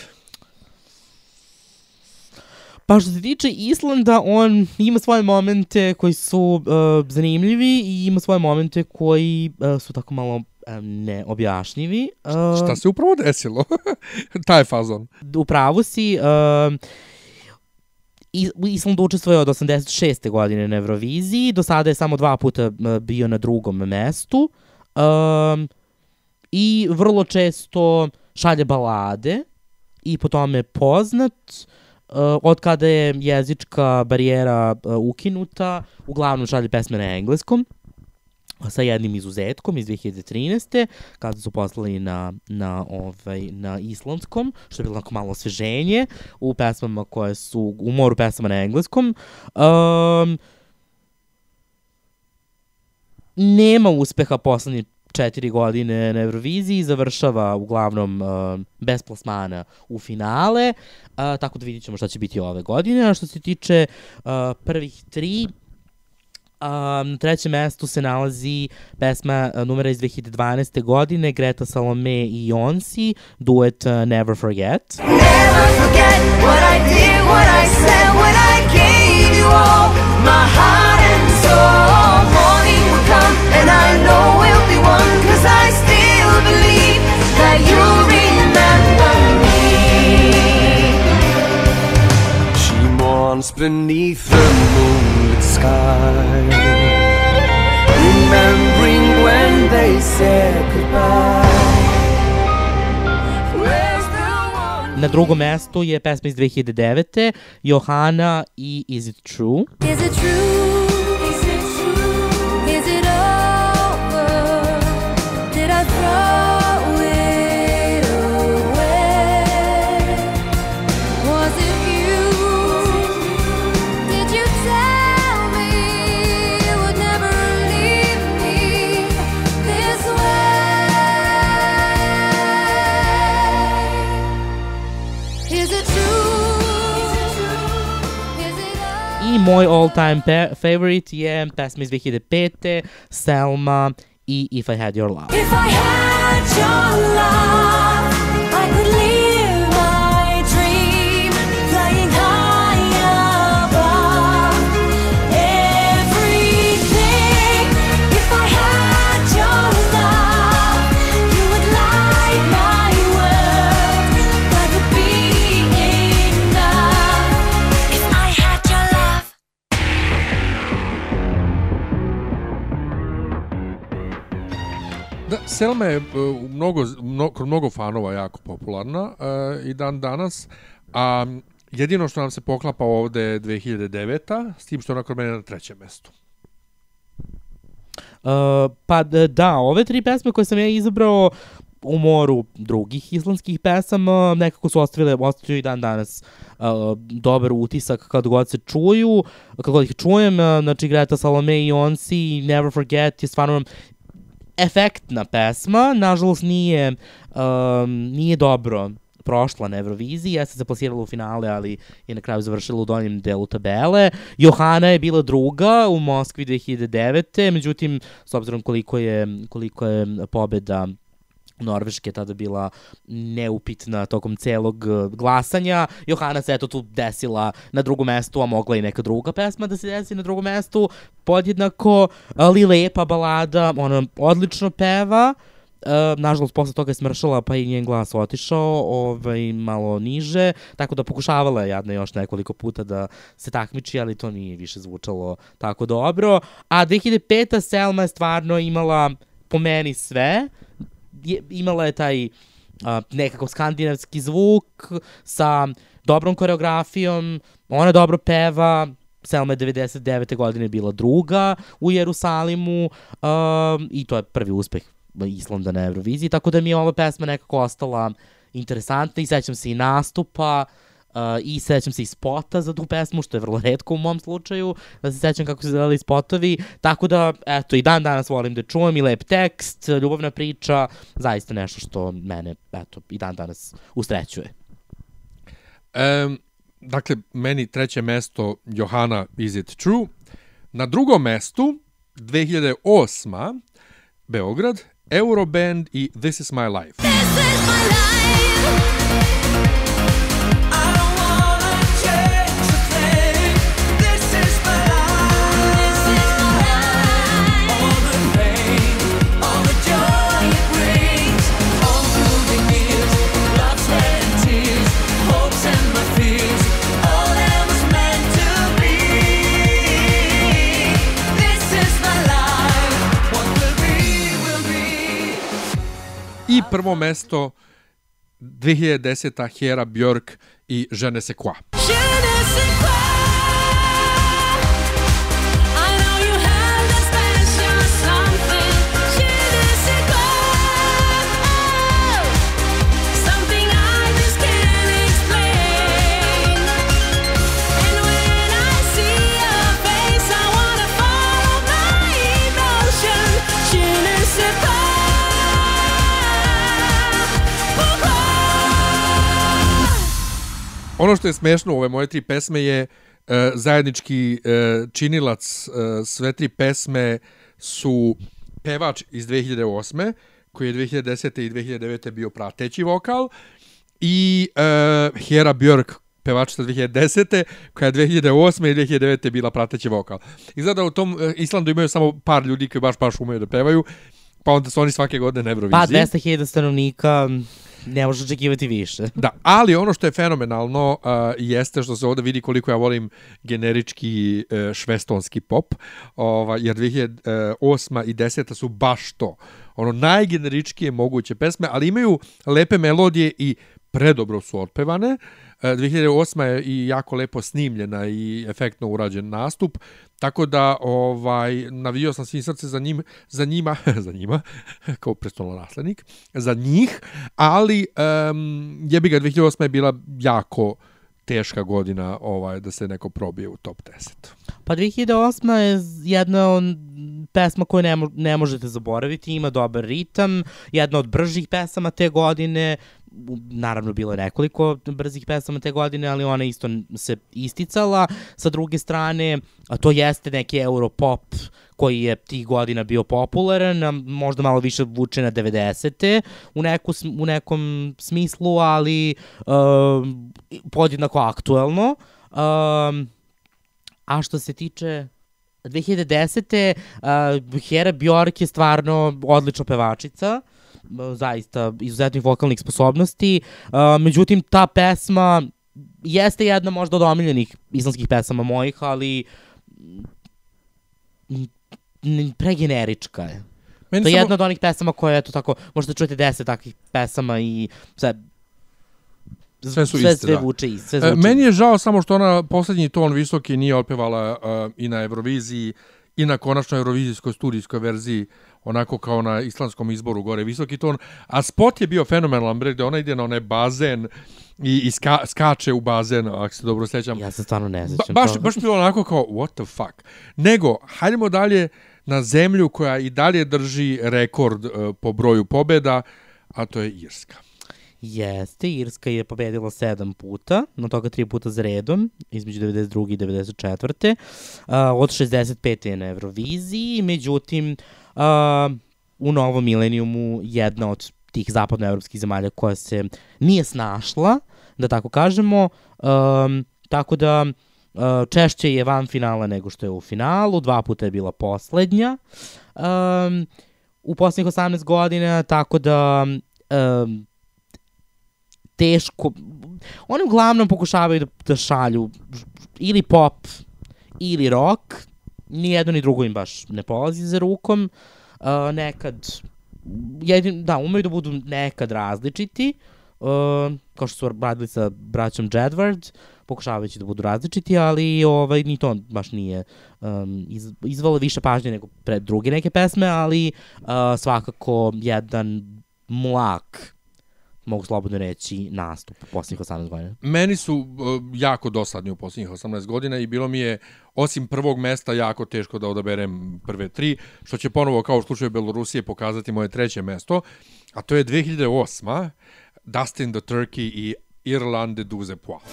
Pa što se tiče Islanda, on ima svoje momente koji su uh, zanimljivi i ima svoje momente koji uh, su tako malo um, neobjašnjivi. Uh, Šta se upravo desilo? Taj fazon. u pravu si, uh, I- Island učestvuje od 86. godine na Euroviziji, do sada je samo dva puta bio na drugom mestu um, i vrlo često šalje balade i po tome je poznat. Uh, od kada je jezička barijera uh, ukinuta, uglavnom šalje pesme na engleskom sa jednim izuzetkom iz 2013. kada su poslali na, na, ovaj, na islandskom, što je bilo onako malo osveženje u pesmama koje su, u moru pesama na engleskom. Um, nema uspeha poslednje četiri godine na Euroviziji, završava uglavnom uh, bez plasmana u finale, uh, tako da vidit ćemo šta će biti ove godine. A što se tiče uh, prvih tri, Um, na trećem mestu se nalazi pesma uh, numera iz 2012. godine Greta Salome i Jonsi, duet uh, Never Forget. Never forget what I did, what I said when I gave you all my heart beneath the moonlit sky, remembering when they said goodbye. The one? Na drugom mestu je pesma iz 2009. Johana i Is It True. Is it true? Moj all-time pe- favorite je pesma iz 2005. Selma i If I Had Your Love. If I had your love, Da, Selma je e, u mnogo, mno, kod mnogo fanova jako popularna e, i dan danas, a jedino što nam se poklapa ovde je 2009. s tim što ona kod mene na trećem mestu. pa d- da, ove tri pesme koje sam ja izabrao u moru drugih islandskih pesama nekako su ostavile, ostavljaju i dan danas uh, dobar utisak kad god se čuju, kad god ih čujem, uh, znači Greta Salome i Onsi, Never Forget je stvarno efektna pesma, nažalost nije, um, nije dobro prošla na Euroviziji, jeste se plasirala u finale, ali je na kraju završila u donjem delu tabele. Johana je bila druga u Moskvi 2009. Međutim, s obzirom koliko je, koliko je pobeda Norveške tada bila neupitna tokom celog eh, glasanja. Johana se eto tu desila na drugom mestu, a mogla i neka druga pesma da se desi na drugom mestu. Podjednako, ali lepa balada, ona odlično peva. Uh, nažalost, posle toga je smršala, pa i njen glas otišao ovaj, malo niže, tako da pokušavala je jadna još nekoliko puta da se takmiči, ali to nije više zvučalo tako dobro. A 2005. Selma je stvarno imala po meni sve, je, imala je taj a, nekako skandinavski zvuk sa dobrom koreografijom, ona dobro peva, Selma je 99. godine bila druga u Jerusalimu um, i to je prvi uspeh Islanda na Euroviziji, tako da mi je ova pesma nekako ostala interesantna i sećam se i nastupa uh, i sećam se i spota za tu pesmu, što je vrlo redko u mom slučaju, da se sećam kako su izgledali spotovi, tako da, eto, i dan danas volim da čujem i lep tekst, ljubavna priča, zaista nešto što mene, eto, i dan danas ustrećuje. Um, dakle, meni treće mesto Johana Is It True. Na drugom mestu 2008. Beograd, Euroband i This Is My Life. I prvo mesto 2010. Hera Björk i Je ne sais quoi. Je Ono što je smešno u ove moje tri pesme je e, zajednički e, činilac e, sve tri pesme su pevač iz 2008. koji je 2010. i 2009. bio prateći vokal i e, Hera Björk pevačica 2010. koja je 2008. i 2009. bila prateći vokal. Izgleda da u tom e, Islandu imaju samo par ljudi koji baš baš umeju da pevaju, pa onda su oni svake godine na Euroviziji. Pa 200.000 stanovnika, ne može očekivati više. Da, ali ono što je fenomenalno uh, jeste što se ovde vidi koliko ja volim generički uh, švestonski pop, ova, jer 2008. i 10. su baš to. Ono najgeneričkije moguće pesme, ali imaju lepe melodije i predobro su otpevane. E, 2008. je i jako lepo snimljena i efektno urađen nastup, tako da ovaj navio sam svim srce za njim, za njima, za njima, kao prestolonaslednik, za njih, ali um, jebi ga 2008. je bila jako teška godina ovaj da se neko probije u top 10. Pa 2008. je jedna od pesma koju ne, mo ne možete zaboraviti, ima dobar ritam, jedna od bržih pesama te godine, naravno bilo je nekoliko brzih pesama te godine, ali ona isto se isticala. Sa druge strane, a to jeste neki europop koji je tih godina bio popularan, možda malo više vuče na 90. u, neku, u nekom smislu, ali um, podjednako aktuelno. Um, A što se tiče 2010. Uh, Hera Bjork je stvarno odlična pevačica, uh, zaista izuzetnih vokalnih sposobnosti. Uh, međutim, ta pesma jeste jedna možda od omiljenih islamskih pesama mojih, ali pregenerička je. Meni To je samo- jedna od onih pesama koje, eto tako, možda čujete deset takvih pesama i sve, Sve su sve, iste, sve da. vuče i sve E, zvuči. meni je žao samo što ona poslednji ton visoki nije otpevala uh, i na Euroviziji i na konačnoj eurovizijskoj studijskoj verziji onako kao na islamskom izboru gore visoki ton, a spot je bio fenomenalan, bre, gde ona ide na onaj bazen i, i ska, skače u bazen, ako se dobro sjećam. Ja se stvarno ne Ba, sećam baš, toga. baš bilo onako kao, what the fuck. Nego, hajdemo dalje na zemlju koja i dalje drži rekord uh, po broju pobjeda, a to je Irska. Jeste, Irska je pobedila sedam puta, na toga tri puta za redom, između 92. i 94. Uh, od 65. je na Euroviziji, međutim, uh, u novom milenijumu jedna od tih zapadnoevropskih zemalja koja se nije snašla, da tako kažemo, um, tako da uh, češće je van finala nego što je u finalu, dva puta je bila poslednja. Um, u poslednjih 18 godina, tako da um, teško, oni uglavnom pokušavaju da, da šalju ili pop ili rock, ni jedno ni drugo im baš ne polazi za rukom, uh, nekad, jedin, da, umeju da budu nekad različiti, uh, kao što su radili sa braćom Jedward, pokušavajući da budu različiti, ali ovaj, ni to baš nije um, iz, izvalo više pažnje nego pred druge neke pesme, ali uh, svakako jedan mlak mogu slobodno reći, nastup u posljednjih 18 godina. Meni su uh, jako dosadni u posljednjih 18 godina i bilo mi je, osim prvog mesta, jako teško da odaberem prve tri, što će ponovo, kao u slučaju Belorusije, pokazati moje treće mesto, a to je 2008. Dustin the Turkey i Irlande Duze Pois.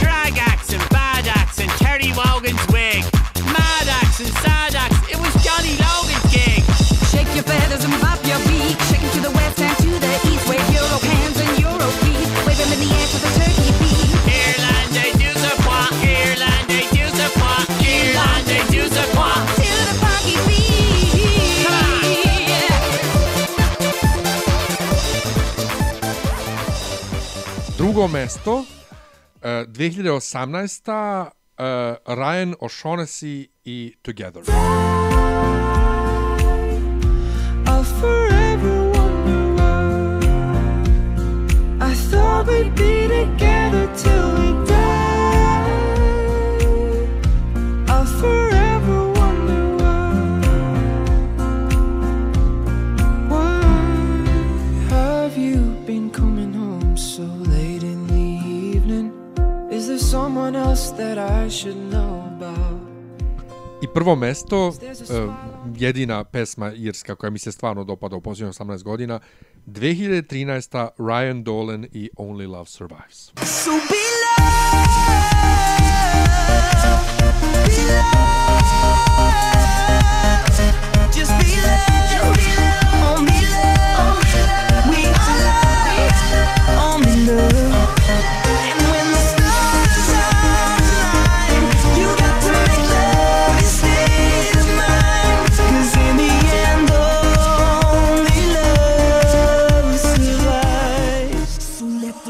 Drag acts and bad acts and Terry Wogan's wig. Mad and sad acts. It was Johnny Drugo mesto, uh, 2018. Uh, Ryan O'Shaughnessy i Together. Together till we die. I'll forever I should know about? I prvo mesto, uh, jedina pesma irska koja mi se stvarno dopada u posljednjih 18 godina, 2013. Ryan Dolan i Only Love Survives. So be loved, be loved, just be loved, only love, we are loved, only love.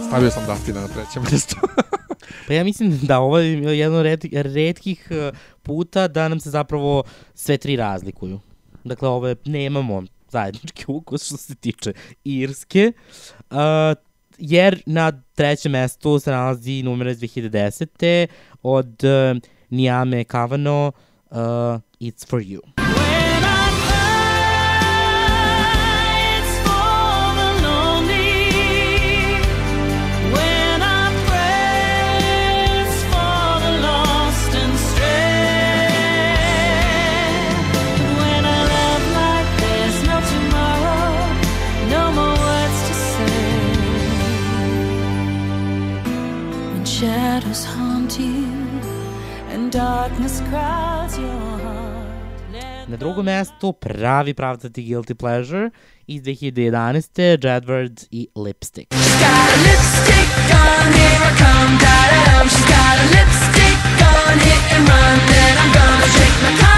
Stavio sam Dustina na treće mjesto. Pa ja mislim da ovo je jedno red, redkih eh, puta da nam se zapravo sve tri razlikuju. Dakle, ovo je, nemamo zajednički ukus što se tiče Irske, uh, jer na trećem mestu se nalazi numera iz 2010. od uh, Niame Kavano uh, It's For You. Na drugom mestu pravi pravcati Guilty Pleasure iz 2011. Jedward i Lipstick. got a lipstick on, here I come, da-da-dum. She's got a lipstick on, hit and run. Then I'm gonna check my collar,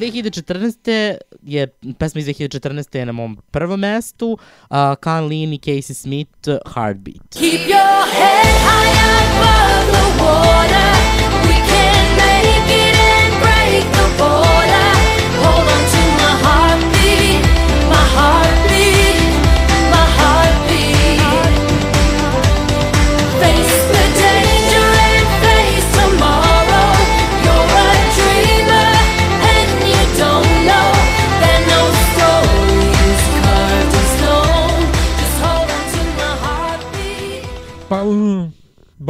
2014. je, pesma iz 2014. je na mom prvom mestu, uh, Kan Lin i Casey Smith, Heartbeat. Keep your head high above the water.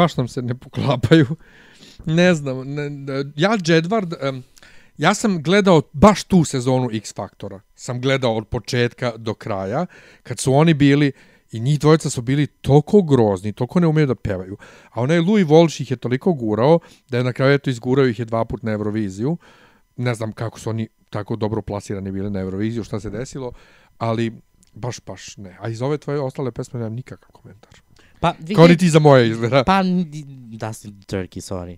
Baš nam se ne poklapaju. Ne znam, ne, ja Jedward, em, ja sam gledao baš tu sezonu X Faktora. Sam gledao od početka do kraja, kad su oni bili, i njih dvojica su bili toliko grozni, toliko ne umeju da pevaju. A onaj Louis Walsh ih je toliko gurao, da je na kraju eto izgurao ih je dva put na Euroviziju. Ne znam kako su oni tako dobro plasirani bili na Euroviziju, šta se desilo, ali baš, baš ne. A iz ove tvoje ostale pesme nemam nikakav komentar. Pa, Kao ni ti za moje izgleda. Pa, da si Turkey, sorry.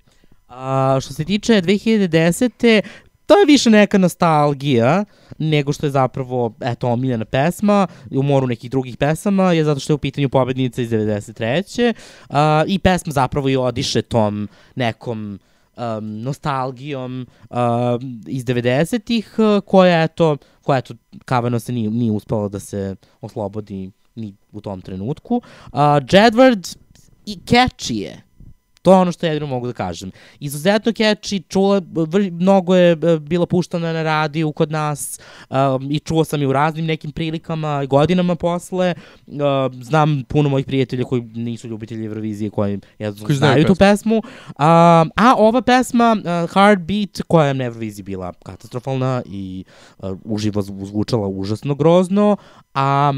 A, što se tiče 2010. To je više neka nostalgija nego što je zapravo, eto, omiljena pesma u moru nekih drugih pesama je zato što je u pitanju pobednica iz 93. A, I pesma zapravo i odiše tom nekom um, nostalgijom um, iz 90-ih uh, koja, eto, koja, eto, kavano se nije, nije uspela da se oslobodi ni u tom trenutku. Uh, Jedward i catchy je. To je ono što jedino mogu da kažem. Izuzetno catchy, čula, vr, mnogo je e, bila puštana na radiju kod nas um, i čuo sam i u raznim nekim prilikama i godinama posle. Uh, znam puno mojih prijatelja koji nisu ljubitelji Eurovizije koji jednostavno Koji znaju tu pesmu. Um, a ova pesma uh, Heartbeat koja je na Euroviziji bila katastrofalna i uh, uživo zvu- zvučala užasno grozno, a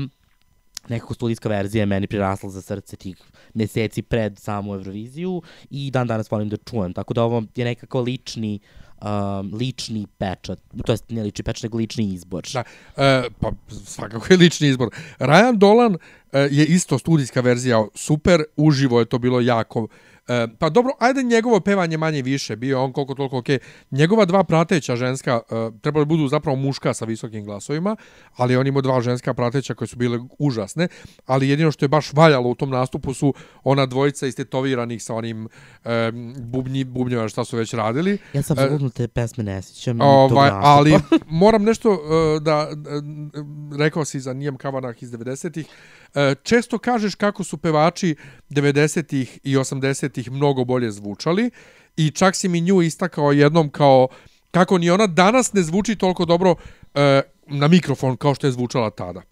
nekako studijska verzija je meni prirasla za srce tih meseci pred samu Euroviziju i dan danas volim da čujem. Tako da ovo je nekako lični um, lični pečat, to jest ne lični pečat, nego lični izbor. Da, e, pa svakako je lični izbor. Ryan Dolan e, je isto studijska verzija super, uživo je to bilo jako E, pa dobro, ajde njegovo pevanje manje više, bio on koliko toliko okej. Njegova dva prateća ženska, e, trebali budu zapravo muška sa visokim glasovima, ali on imao dva ženska prateća koje su bile užasne, ali jedino što je baš valjalo u tom nastupu su ona dvojica istetoviranih sa onim e, bubnji, bubnjeva šta su već radili. Ja sam E, apsolutno te pesme ne sjećam. Ovaj, ali moram nešto uh, da, uh, rekao si za Nijem Kavanah iz 90-ih, uh, često kažeš kako su pevači 90-ih i 80-ih mnogo bolje zvučali i čak si mi nju istakao jednom kao kako ni ona danas ne zvuči toliko dobro uh, na mikrofon kao što je zvučala tada.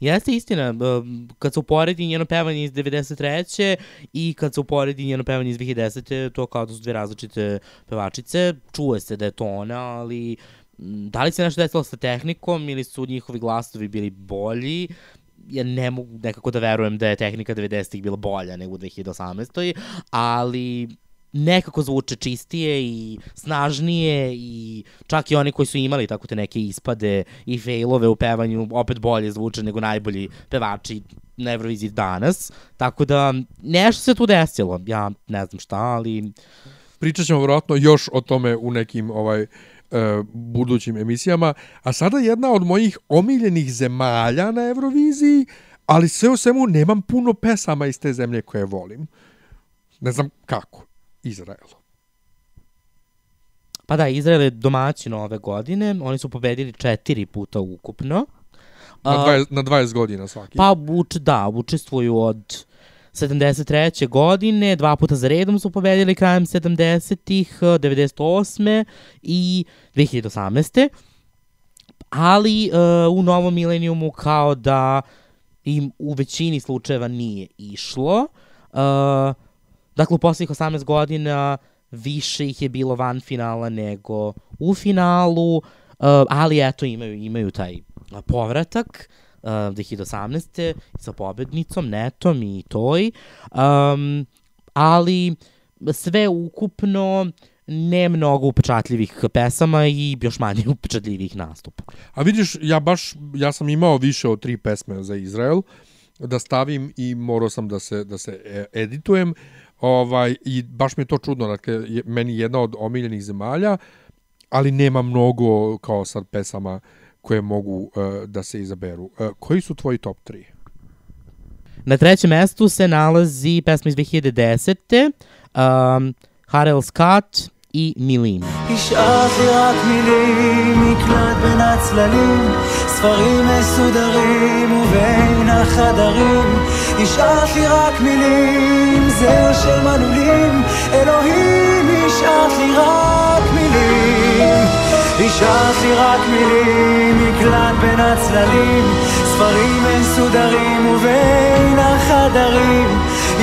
Jeste istina, um, kad se uporedi njeno pevanje iz 93. i kad se uporedi njeno pevanje iz 2010. to kao da su dve različite pevačice, čuje se da je to ona, ali da li se nešto desilo sa tehnikom ili su njihovi glasovi bili bolji, ja ne mogu nekako da verujem da je tehnika 90-ih bila bolja nego u 2018. Ali nekako zvuče čistije i snažnije i čak i oni koji su imali tako te neke ispade i failove u pevanju opet bolje zvuče nego najbolji pevači na Euroviziji danas. Tako da nešto se tu desilo. Ja ne znam šta, ali Pričat ćemo vjerojatno još o tome u nekim ovaj e, budućim emisijama. A sada jedna od mojih omiljenih zemalja na Euroviziji, ali sve u svemu nemam puno pesama iz te zemlje koje volim. Ne znam kako. Izrael. pa da, Izrael je domaćin ove godine. Oni su pobedili četiri puta ukupno. Na, A, 20, na 20 godina svaki. Pa, uč, da, učestvuju od 73. godine, dva puta za redom su pobedili krajem 70-ih, 98. i 2018. Ali uh, u novom milenijumu kao da im u većini slučajeva nije išlo. Uh, dakle, u poslednjih 18 godina više ih je bilo van finala nego u finalu, uh, ali eto imaju, imaju taj povratak uh, 2018. sa pobednicom, netom i toj. Um, ali sve ukupno ne mnogo upečatljivih pesama i još manje upečatljivih nastupa. A vidiš, ja baš, ja sam imao više od tri pesme za Izrael da stavim i morao sam da se, da se e, editujem. Ovaj, I baš mi je to čudno, dakle, meni jedna od omiljenih zemalja, ali nema mnogo kao sad pesama koje mogu uh, da se izaberu. Uh, koji su tvoji top 3? Na trećem mestu se nalazi pesma iz 2010. Um, Harel Scott i Milim. השארת לי רק מילים, מקלט בין הצללים, ספרים מסודרים ובין החדרים. השארת לי רק מילים, זר של מנעולים, אלוהים, השארת לי רק מילים. השארת לי רק מילים, מקלט בין הצללים, ספרים מסודרים ובין החדרים.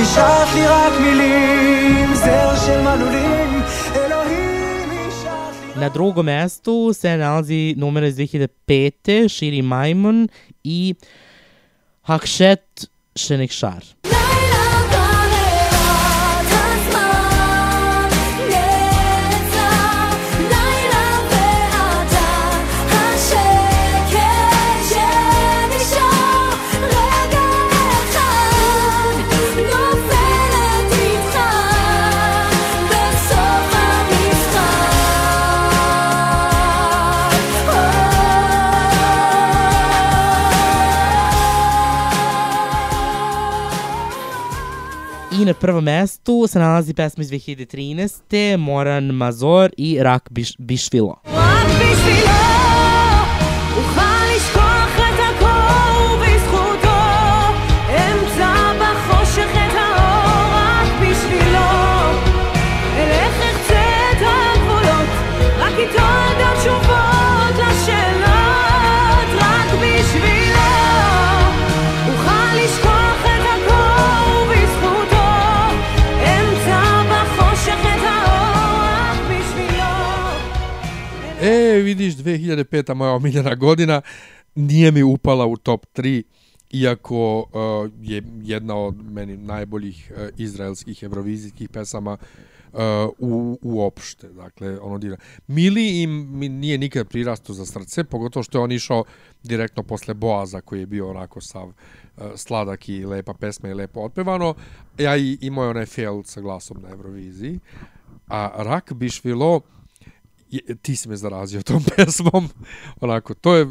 השארת לי רק מילים, זר של מנעולים, אלוהים, השארת לי... Na drugom mestu se nalazi numera iz 2005. Shiri Majmun i Hakshet Shenikshar. I na prvom mestu se nalazi pesma iz 2013. Moran Mazor i Rak Biš, Bišvilo. Rak Bišvilo! Vidiš, 2005. moja omiljena godina nije mi upala u top 3, iako uh, je jedna od meni najboljih uh, izraelskih evrovizijskih pesama uh, u, uopšte. Dakle, ono divno. Mili im mi nije nikad prirasto za srce, pogotovo što je on išao direktno posle Boaza, koji je bio onako sav uh, sladak i lepa pesma i lepo otpevano. Ja i imao je onaj fail sa glasom na Euroviziji. A Rak Bišvilo, je, ti si me zarazio tom pesmom. Onako, to je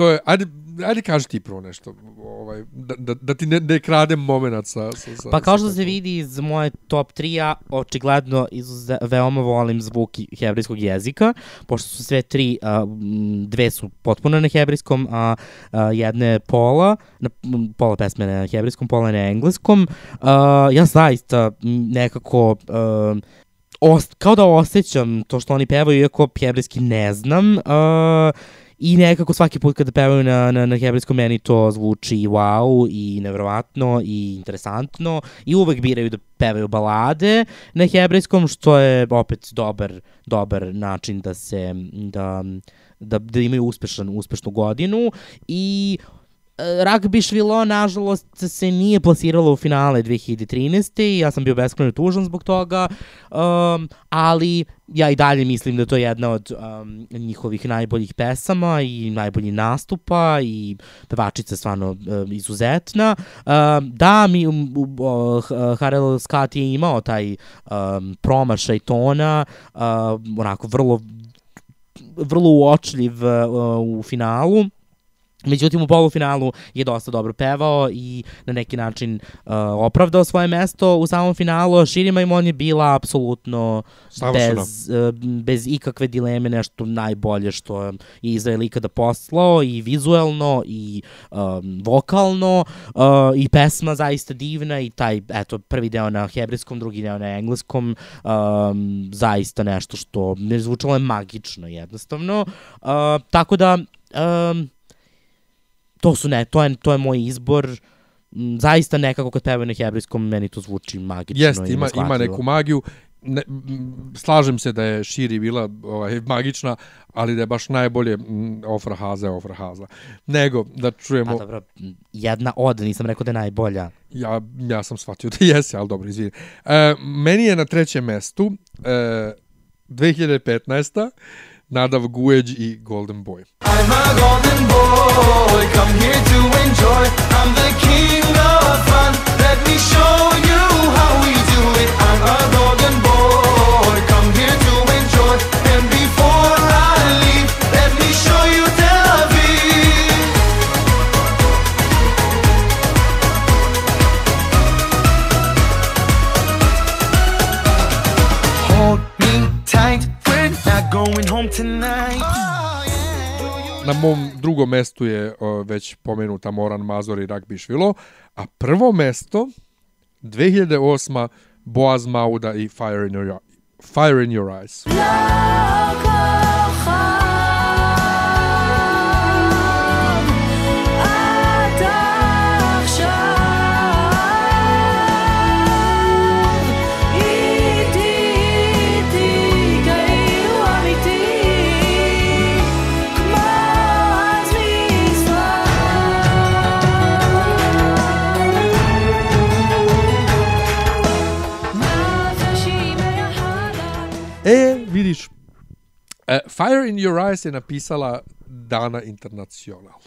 to je ajde ajde kaži ti prvo nešto ovaj da, da, da ti ne, ne kradem momenat sa, sa, sa Pa kao što sa se vidi iz moje top 3-a, očigledno izuze, veoma volim zvuk hebrejskog jezika, pošto su sve tri, a, dve su potpuno na hebrejskom, a, a jedna je pola, na, pola pesme na hebrejskom, pola na engleskom. A, ja zaista nekako... A, os, kao da osjećam to što oni pevaju, iako hebrejski ne znam, uh, I nekako svaki put kada pevaju na, na, na hebrejskom meni to zvuči wow i nevrovatno i interesantno i uvek biraju da pevaju balade na hebrejskom što je opet dobar, dobar način da se da, da, da imaju uspešan, uspešnu godinu i e, Rugby Švilo, nažalost, se nije plasiralo u finale 2013. i ja sam bio beskreno tužan zbog toga, um, ali ja i dalje mislim da to je jedna od um, njihovih najboljih pesama i najboljih nastupa i pevačica stvarno um, izuzetna. Um, da, mi, um, uh, Harel Scott je imao taj um, promašaj tona, um, onako vrlo vrlo uočljiv uh, u finalu. Međutim, u polufinalu je dosta dobro pevao i na neki način uh, opravdao svoje mesto u samom finalu. Shiri Maimon je bila apsolutno bez, uh, bez ikakve dileme nešto najbolje što je Izrael ikada poslao i vizuelno i um, vokalno uh, i pesma zaista divna i taj eto prvi deo na hebrejskom, drugi deo na engleskom um, zaista nešto što ne zvučalo je magično jednostavno. Uh, tako da um, to su ne, to je, to je moj izbor. M, Zaista nekako kad pevaju na hebrejskom, meni to zvuči magično Jest, i ima, ima neku magiju. Ne, slažem se da je Širi bila ovaj, magična, ali da je baš najbolje m, Ofra Haza je Ofra Haza. Nego, da čujemo, A dobro, jedna od, nisam rekao da je najbolja. ja, ja sam shvatio da jesi, ali dobro, izvini. E, meni je na trećem mestu e, 2015. Nadav Gueđ i Golden Boy. I'm a golden boy, come here to enjoy. I'm the king of fun. Let me show Na mom drugom mestu je o, već pomenuta Moran Mazor i Rugby Švilo, a prvo mesto 2008. Boaz Mauda i Fire in Your, Fire in your Eyes. Love. Vidiš, e, Fire in Your Eyes je napisala Dana Internacional.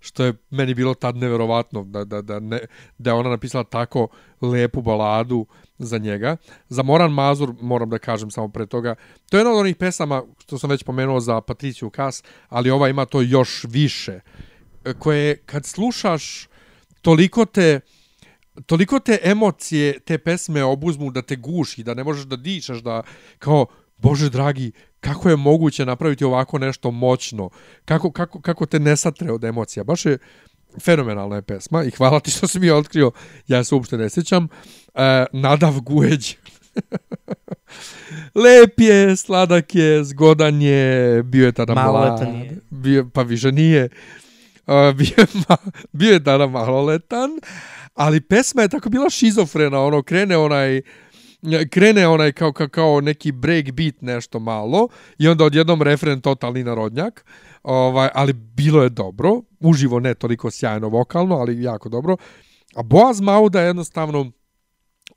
Što je meni bilo tad neverovatno da, da, da, ne, da je ona napisala tako lepu baladu za njega. Za Moran Mazur, moram da kažem samo pre toga, to je jedna od onih pesama što sam već pomenuo za Patriciju Kas, ali ova ima to još više. e, Koje kad slušaš toliko te toliko te emocije, te pesme obuzmu da te guši, da ne možeš da dišeš, da kao, Bože dragi, kako je moguće napraviti ovako nešto moćno? Kako, kako, kako te ne satre od emocija? Baš je fenomenalna je pesma i hvala ti što si mi je otkrio, ja se uopšte ne sjećam. E, Nadav Gueđ. Lep je, sladak je, zgodan je, bio je tada mlad. je. Bio, pa više nije. Uh, bio, je ma, bio je tada maloletan, ali pesma je tako bila šizofrena, ono, krene onaj, krene onaj kao, kao, kao neki break beat nešto malo i onda odjednom refren totalni narodnjak, ovaj, ali bilo je dobro, uživo ne toliko sjajno vokalno, ali jako dobro. A Boaz Mauda je jednostavno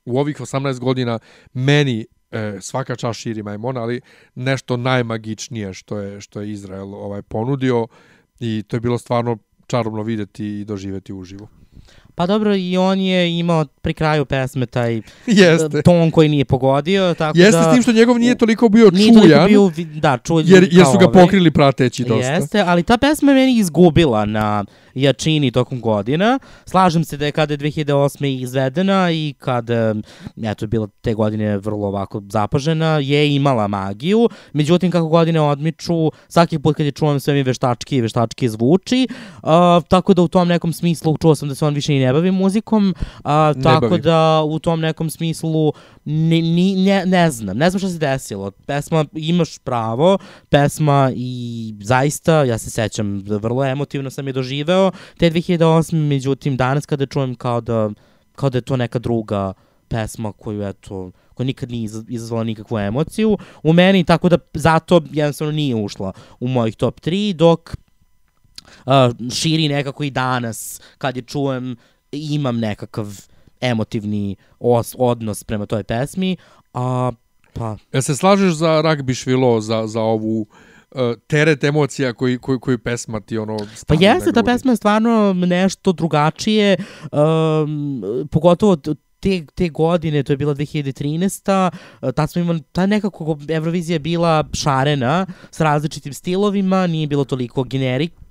u ovih 18 godina meni e, svaka čast širi majmona, ali nešto najmagičnije što je što je Izrael ovaj ponudio i to je bilo stvarno čarobno videti i doživeti uživo. Pa dobro, i on je imao pri kraju pesme taj Jeste. ton koji nije pogodio, tako Jeste da... s tim što njegov nije toliko bio Nije toliko čujan, bio, vi- da, čujan jer, jer su ga ovaj. pokrili prateći dosta. Jeste, ali ta pesma je meni izgubila na jačini tokom godina. Slažem se da je kada je 2008. izvedena i kada eto, je bila te godine vrlo ovako zapažena, je imala magiju. Međutim, kako godine odmiču, svaki put kad je čuvam sve mi veštački i veštački zvuči. Uh, tako da u tom nekom smislu čuo sam da se on više ne bavi muzikom. Uh, Ne tako da u tom nekom smislu ni, ni, ne, ne znam, ne znam šta se desilo. Pesma, imaš pravo, pesma i zaista, ja se sećam, vrlo emotivno sam je doživeo te 2008. Međutim, danas kada čujem kao da, kao da je to neka druga pesma koju, eto, koja nikad nije izaz- izazvala nikakvu emociju u meni, tako da zato jednostavno nije ušla u mojih top 3, dok uh, širi nekako i danas, kad je čujem, imam nekakav emotivni os, odnos prema toj pesmi, a pa Jel se slažeš za ragbi švilo, za, za ovu uh, teret emocija koji, koji, koji pesma ti ono Pa jeste, ta pesma je stvarno nešto drugačije, um, pogotovo te, te godine, to je bila 2013. uh, Tad smo imali, ta nekako Eurovizija je bila šarena s različitim stilovima, nije bilo toliko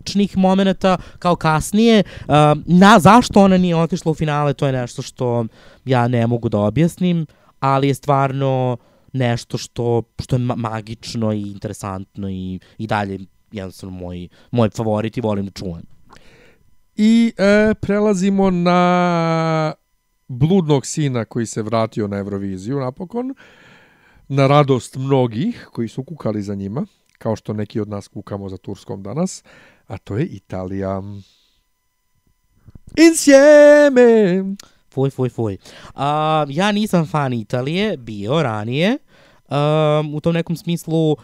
generičnih momenta kao kasnije. Uh, na, zašto ona nije otišla u finale, to je nešto što ja ne mogu da objasnim, ali je stvarno nešto što, što je ma magično i interesantno i, i dalje jednostavno moj, moj favorit i volim da čujem. I e, prelazimo na bludnog sina koji se vratio na Euroviziju napokon, na radost mnogih koji su kukali za njima, kao što neki od nas kukamo za Turskom danas, a to je Italija. Insieme! Fuj, fuj, fuj. A, ja nisam fan Italije, bio ranije. Um, u tom nekom smislu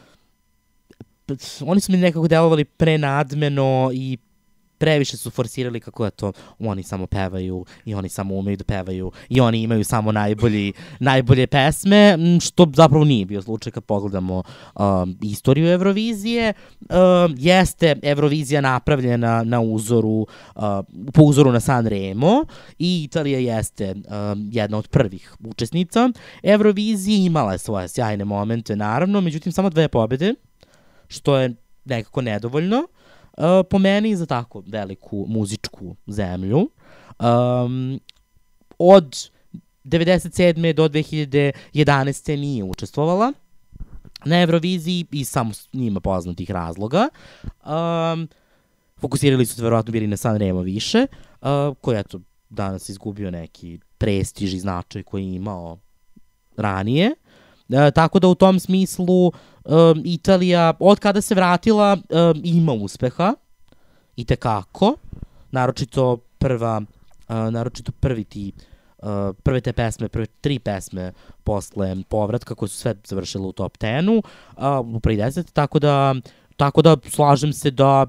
oni su mi nekako delovali prenadmeno i previše su forsirali kako je to oni samo pevaju i oni samo umeju da pevaju i oni imaju samo najbolji, najbolje pesme, što zapravo nije bio slučaj kad pogledamo um, istoriju Eurovizije. Um, jeste Eurovizija napravljena na uzoru, uh, po uzoru na San Remo i Italija jeste um, jedna od prvih učesnica Eurovizije, imala je svoje sjajne momente naravno, međutim samo dve pobede, što je nekako nedovoljno po meni za tako veliku muzičku zemlju. Um, od 97. do 2011. nije učestvovala na Euroviziji i samo njima poznatih razloga. Um, fokusirali su se verovatno bili na Sanremo više, uh, koji je danas izgubio neki prestiž i značaj koji je imao ranije. E, tako da u tom smislu um, Italija od kada se vratila um, ima uspeha i tekako naročito prva uh, naročito prvi ti uh, prve te pesme, prve tri pesme posle povratka koje su sve završile u top 10-u, uh, u prvi 10, tako da, tako da slažem se da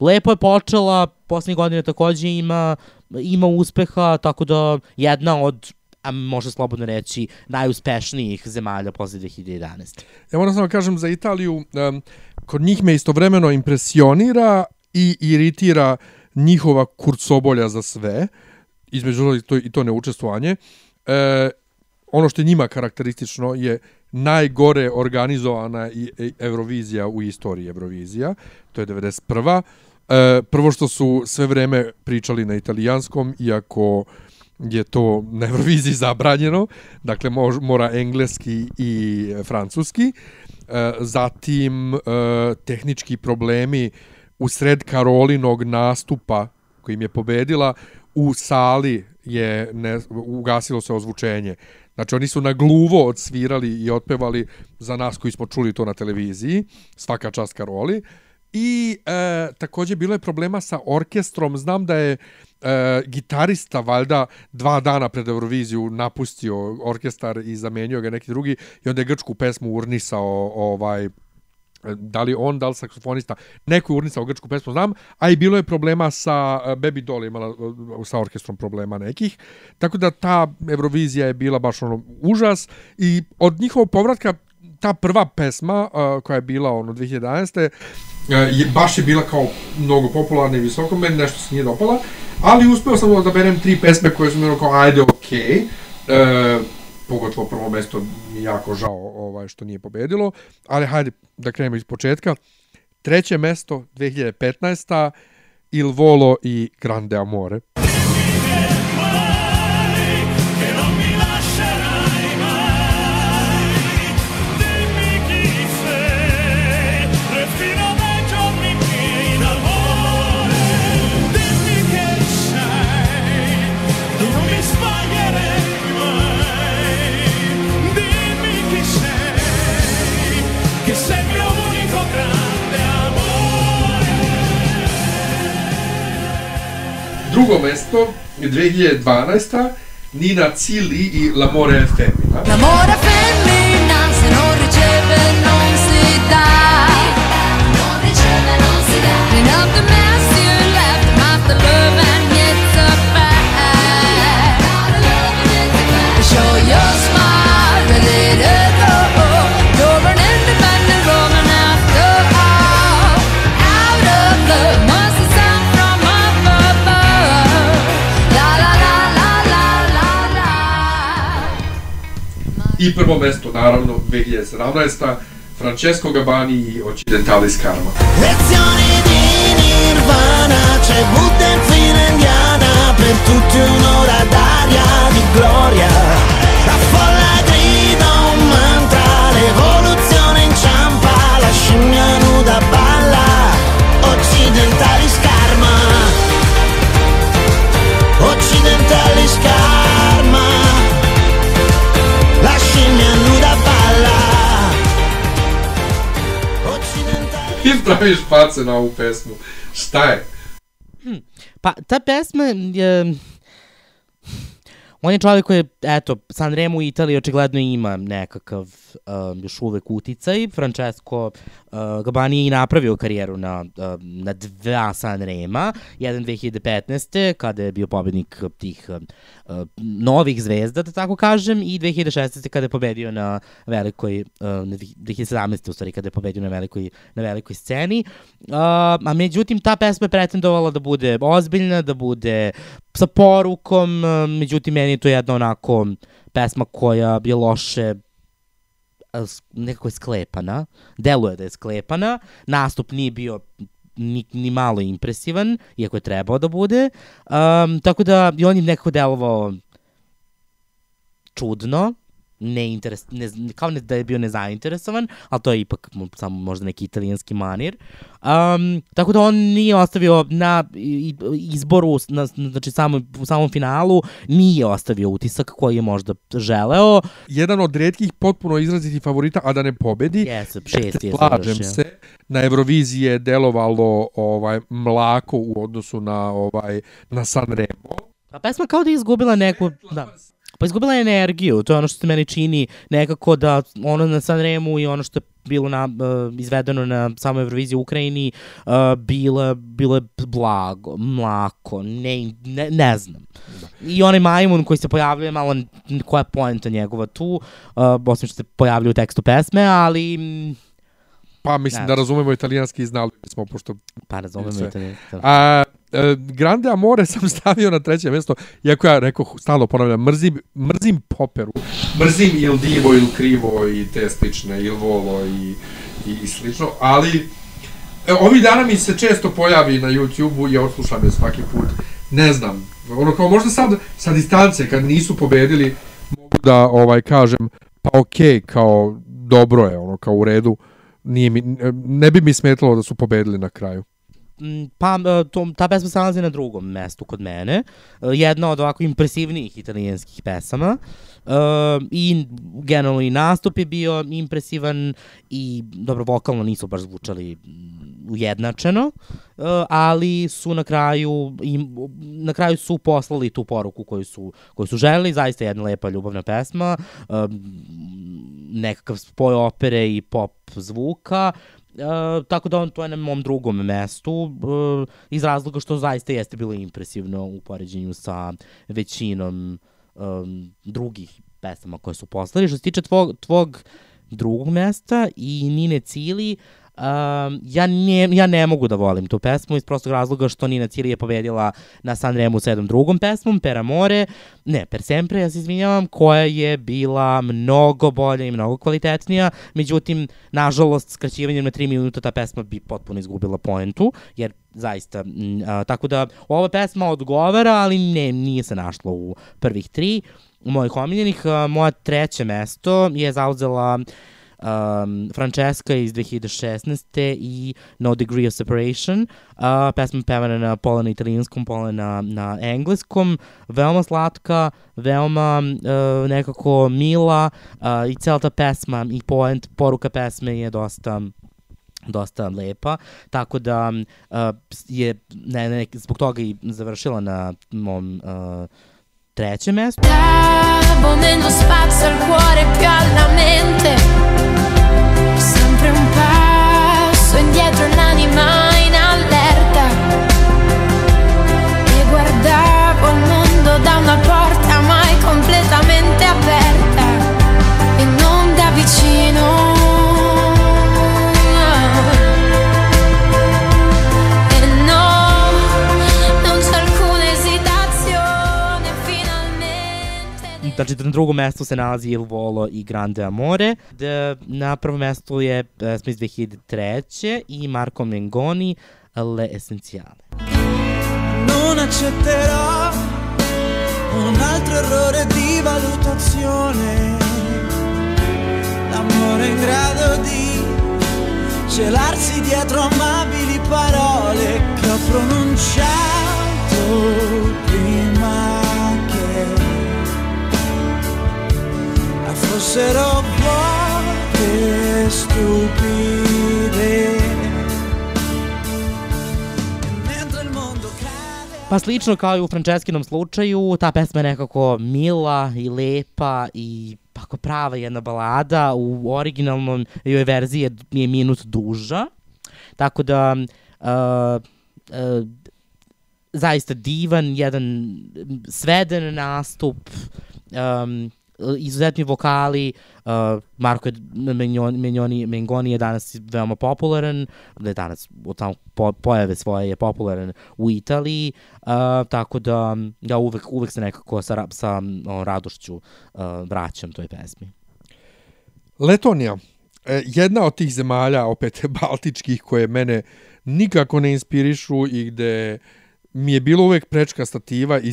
lepo je počela, poslednje godine takođe ima, ima uspeha, tako da jedna od a može slobodno reći, najuspešnijih zemalja posle 2011. Ja moram samo kažem za Italiju, um, kod njih me istovremeno impresionira i iritira njihova kurcobolja za sve, između i to, i to neučestvovanje. E, ono što je njima karakteristično je najgore organizovana i, Eurovizija u istoriji Eurovizija, to je 91. E, prvo što su sve vreme pričali na italijanskom, iako je to na Euroviziji zabranjeno, dakle mož, mora engleski i francuski. E, zatim e, tehnički problemi u sred Karolinog nastupa kojim je pobedila u sali je ne, ugasilo se ozvučenje. Znači oni su na gluvo odsvirali i otpevali za nas koji smo čuli to na televiziji, svaka čast Karoli. I e, takođe bilo je problema sa orkestrom. Znam da je e, gitarista valjda dva dana pred Euroviziju napustio orkestar i zamenio ga neki drugi i onda je grčku pesmu urnisao ovaj da li on, da li saksofonista, neko je urnisao grčku pesmu, znam, a i bilo je problema sa e, Baby Doll, imala e, sa orkestrom problema nekih, tako da ta Eurovizija je bila baš ono užas i od njihovog povratka ta prva pesma uh, koja je bila ono 2011. Uh, je, baš je bila kao mnogo popularna i visoko, meni nešto se nije dopala, ali uspeo sam da odaberem tri pesme koje su mi kao ajde okej, okay. uh, pogotovo prvo mesto mi jako žao ovaj, što nije pobedilo, ali hajde da krenemo iz početka. Treće mesto 2015. Il Volo i Grande Amore. che Drugo mesto 2012. Nina Cili i L'amore è femmina. L'amore femmina se non riceve non si dà. Non riceve non si dà. I prvo mesto, naravno, 2017. Francesco Gabani i Occidentalis Karma. Lezioni di Nirvana, c'è Buddha indiana, per tutti un'ora d'aria di gloria. La folla grida un mantra, l'evoluzione inciampa, la scimmia nuda praviš face na ovu pesmu. Šta je? Pa, ta pesma je... On je čovjek koji je, eto, Sanremo u Italiji očigledno ima nekakav um, još uvek uticaj. Francesco uh, Gabani je i napravio karijeru na, uh, na dva Sanrema. Jedan 2015. kada je bio pobednik tih uh, novih zvezda, da tako kažem, i 2016. kada je pobedio na velikoj, uh, na 2017. u stvari kada je pobedio na velikoj, na velikoj sceni. Uh, a međutim, ta pesma je pretendovala da bude ozbiljna, da bude sa porukom, uh, međutim, meni je to jedna onako pesma koja je loše s- nekako je sklepana, deluje da je sklepana, nastup nije bio ni, ni malo impresivan, iako je trebao da bude, um, tako da i on je nekako delovao čudno, ne interes, ne, kao ne, da je bio nezainteresovan, ali to je ipak samo možda neki italijanski manir. Um, tako da on nije ostavio na izboru, na, znači samo, u samom finalu, nije ostavio utisak koji je možda želeo. Jedan od redkih potpuno izrazitih favorita, a da ne pobedi. Jeste, šest je Slažem se. Na Euroviziji je delovalo ovaj mlako u odnosu na ovaj na Sanremo. A pesma kao da je izgubila neku, da, pa izgubila je energiju, to je ono što se meni čini nekako da ono na Sanremu i ono što je bilo na, uh, izvedeno na samoj Euroviziji u Ukrajini uh, bilo, bilo je blago, mlako, ne, ne, ne znam. I onaj majmun koji se pojavljuje, malo koja je poenta njegova tu, uh, osim što se pojavljuje u tekstu pesme, ali mm, Pa mislim Ne da razumemo italijanski i znali smo, pošto... pa razumem Sve. je to. nije- A, e, Grande Amore sam stavio na treće mjesto, iako ja rekao, stalno ponavljam, mrzim, mrzim poperu. Mrzim il divo, il krivo i te slične, il volo i, i, i slično, ali e, ovih dana mi se često pojavi na YouTube-u i odslušam je svaki put. Ne znam, ono kao možda sad sa distance kad nisu pobedili mogu da ovaj kažem pa okej, okay, kao dobro je, ono kao u redu. Nije mi, ne bi mi smetalo da su pobedili na kraju. Pa, e, to, ta pesma se nalazi na drugom mestu kod mene. E, Jedna od ovako impresivnijih italijanskih pesama. E, I generalno i nastup je bio impresivan i dobro, vokalno nisu baš zvučali ujednačeno, ali su na kraju im, na kraju su poslali tu poruku koju su, koju su želeli, zaista jedna lepa ljubavna pesma, nekakav spoj opere i pop zvuka, tako da on to je na mom drugom mestu uh, iz razloga što zaista jeste bilo impresivno u poređenju sa većinom um, drugih pesama koje su poslali. Što se tiče tvog, tvog drugog mesta i Nine Cili, um, ja, ne, ja ne mogu da volim tu pesmu iz prostog razloga što Nina Cili je pobedila na Sanremu sa jednom drugom pesmom, Per Amore, ne, Per Sempre, ja se izvinjavam, koja je bila mnogo bolja i mnogo kvalitetnija, međutim, nažalost, skraćivanjem na 3 minuta ta pesma bi potpuno izgubila poentu, jer zaista, a, tako da ova pesma odgovara, ali ne, nije se našla u prvih tri mojih omiljenih. A, moja treće mesto je zauzela um, Francesca iz 2016. i No Degree of Separation. Uh, pesma pevana na pola na italijanskom, pola na, na engleskom. Veoma slatka, veoma uh, nekako mila uh, i cela ta pesma i point, poruka pesme je dosta dosta lepa, tako da uh, je ne, ne, zbog toga i završila na mom uh, trećem mestu. Davo meno spazio al cuore più Sempre un passo indietro l'anima in allerta. E guardavo il mondo da una porta mai completamente aperta. E non da vicino Znači, na drugom mestu se nalazi Il Volo i Grande Amore. D, na prvom mestu je pesma iz 2003. i Marco Mengoni Le Essenziale. Non accetterò un altro errore di valutazione. L'amore in grado di celarsi dietro amabili parole che ho pronunciato prima fossero vuote e stupide. Pa slično kao i u Franceskinom slučaju, ta pesma je nekako mila i lepa i ako prava jedna balada, u originalnom joj verziji je, je minut duža. Tako da, uh, uh, zaista divan, jedan sveden nastup, um, izuzetni vokali, uh, Marko je, Menjoni, Mengoni je danas veoma popularan, da je danas od tamo po, pojave svoje je popularan u Italiji, uh, tako da ja uvek, uvek se nekako sa, sa o, radošću uh, vraćam toj pesmi. Letonija, e, jedna od tih zemalja, opet baltičkih, koje mene nikako ne inspirišu i gde mi je bilo uvek prečka stativa, i,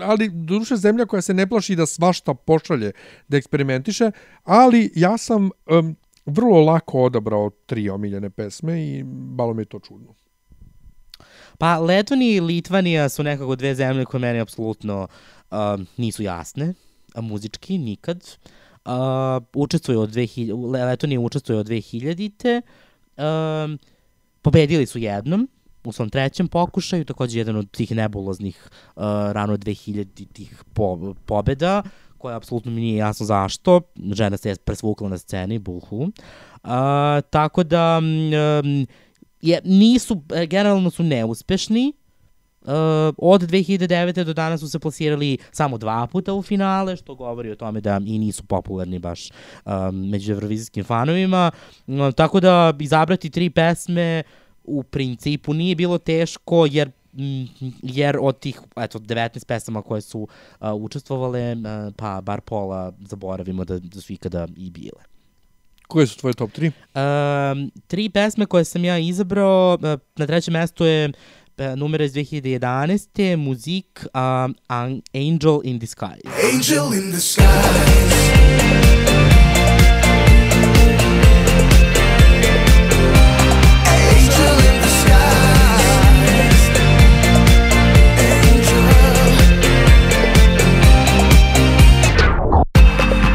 ali duše zemlja koja se ne plaši da svašta pošalje da eksperimentiše, ali ja sam um, vrlo lako odabrao tri omiljene pesme i malo mi je to čudno. Pa Letonija i Litvanija su nekako dve zemlje koje meni apsolutno um, nisu jasne, a muzički nikad. Uh, od 2000, Letonija učestvuje od 2000-te. Um, pobedili su jednom u svom trećem pokušaju, takođe jedan od tih nebuloznih uh, rano 2000-tih po, pobeda, koja apsolutno mi nije jasno zašto. Žena se je presvukla na sceni, buhu. Uh, tako da um, je, nisu, generalno su neuspešni. Uh, od 2009. do danas su se plasirali samo dva puta u finale, što govori o tome da i nisu popularni baš um, među evrovizijskim fanovima. Uh, tako da izabrati tri pesme u principu nije bilo teško, jer mm, jer od tih eto 19 pesama koje su uh, učestvovale, uh, pa bar pola zaboravimo da, da su ikada i bile. Koje su tvoje top 3? Um, tri pesme koje sam ja izabrao, uh, na trećem mestu je uh, numera iz 2011. Muzik um, An- Angel in Disguise. Angel in the skies.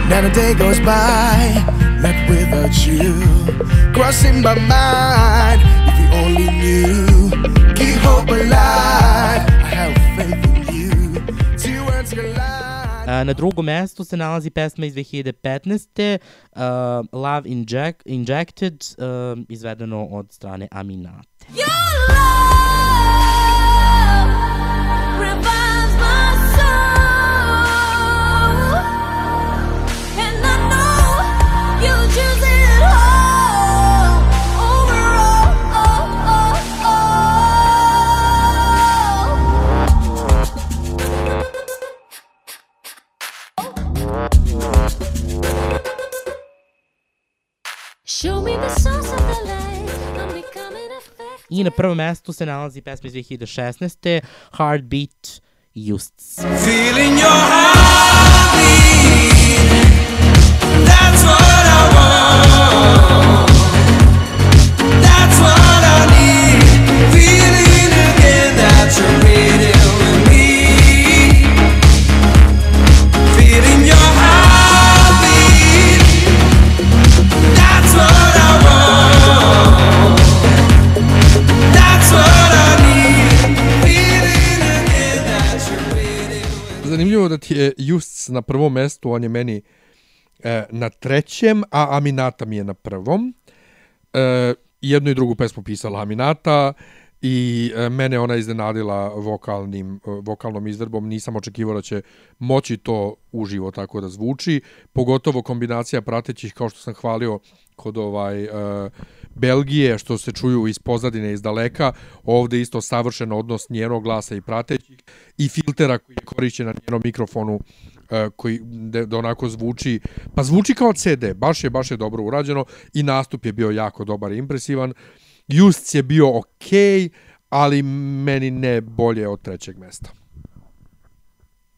Now the day goes by, not without you. Crossing my mind, if you only knew. Keep hope alive. I have faith in you. Two words collide. Na drugom mestu se nalazi pesma iz 2015. Uh, Love Inject, Injected, uh, izvedeno od strane Aminate. Your I na prvom mestu se nalazi pesma iz 2016. Heartbeat Justs. Feeling your heartbeat. That's what I want. That's what I need. Feeling again that you're waiting Zanimljivo da ti je Just na prvom mestu, on je meni e, na trećem, a Aminata mi je na prvom. E, jednu i drugu pesmu pisala Aminata i e, mene ona iznenadila vokalnim, e, vokalnom izvedbom. Nisam očekivao da će moći to uživo tako da zvuči. Pogotovo kombinacija pratećih, kao što sam hvalio kod ovaj e, Belgije, što se čuju iz pozadine, iz daleka. Ovde isto savršen odnos njenog glasa i pratećih i filtera koji je korišćen na njenom mikrofonu e, koji da, onako zvuči, pa zvuči kao CD, baš je, baš je dobro urađeno i nastup je bio jako dobar i impresivan. Just je bio okej, ali meni ne bolje od trećeg mesta.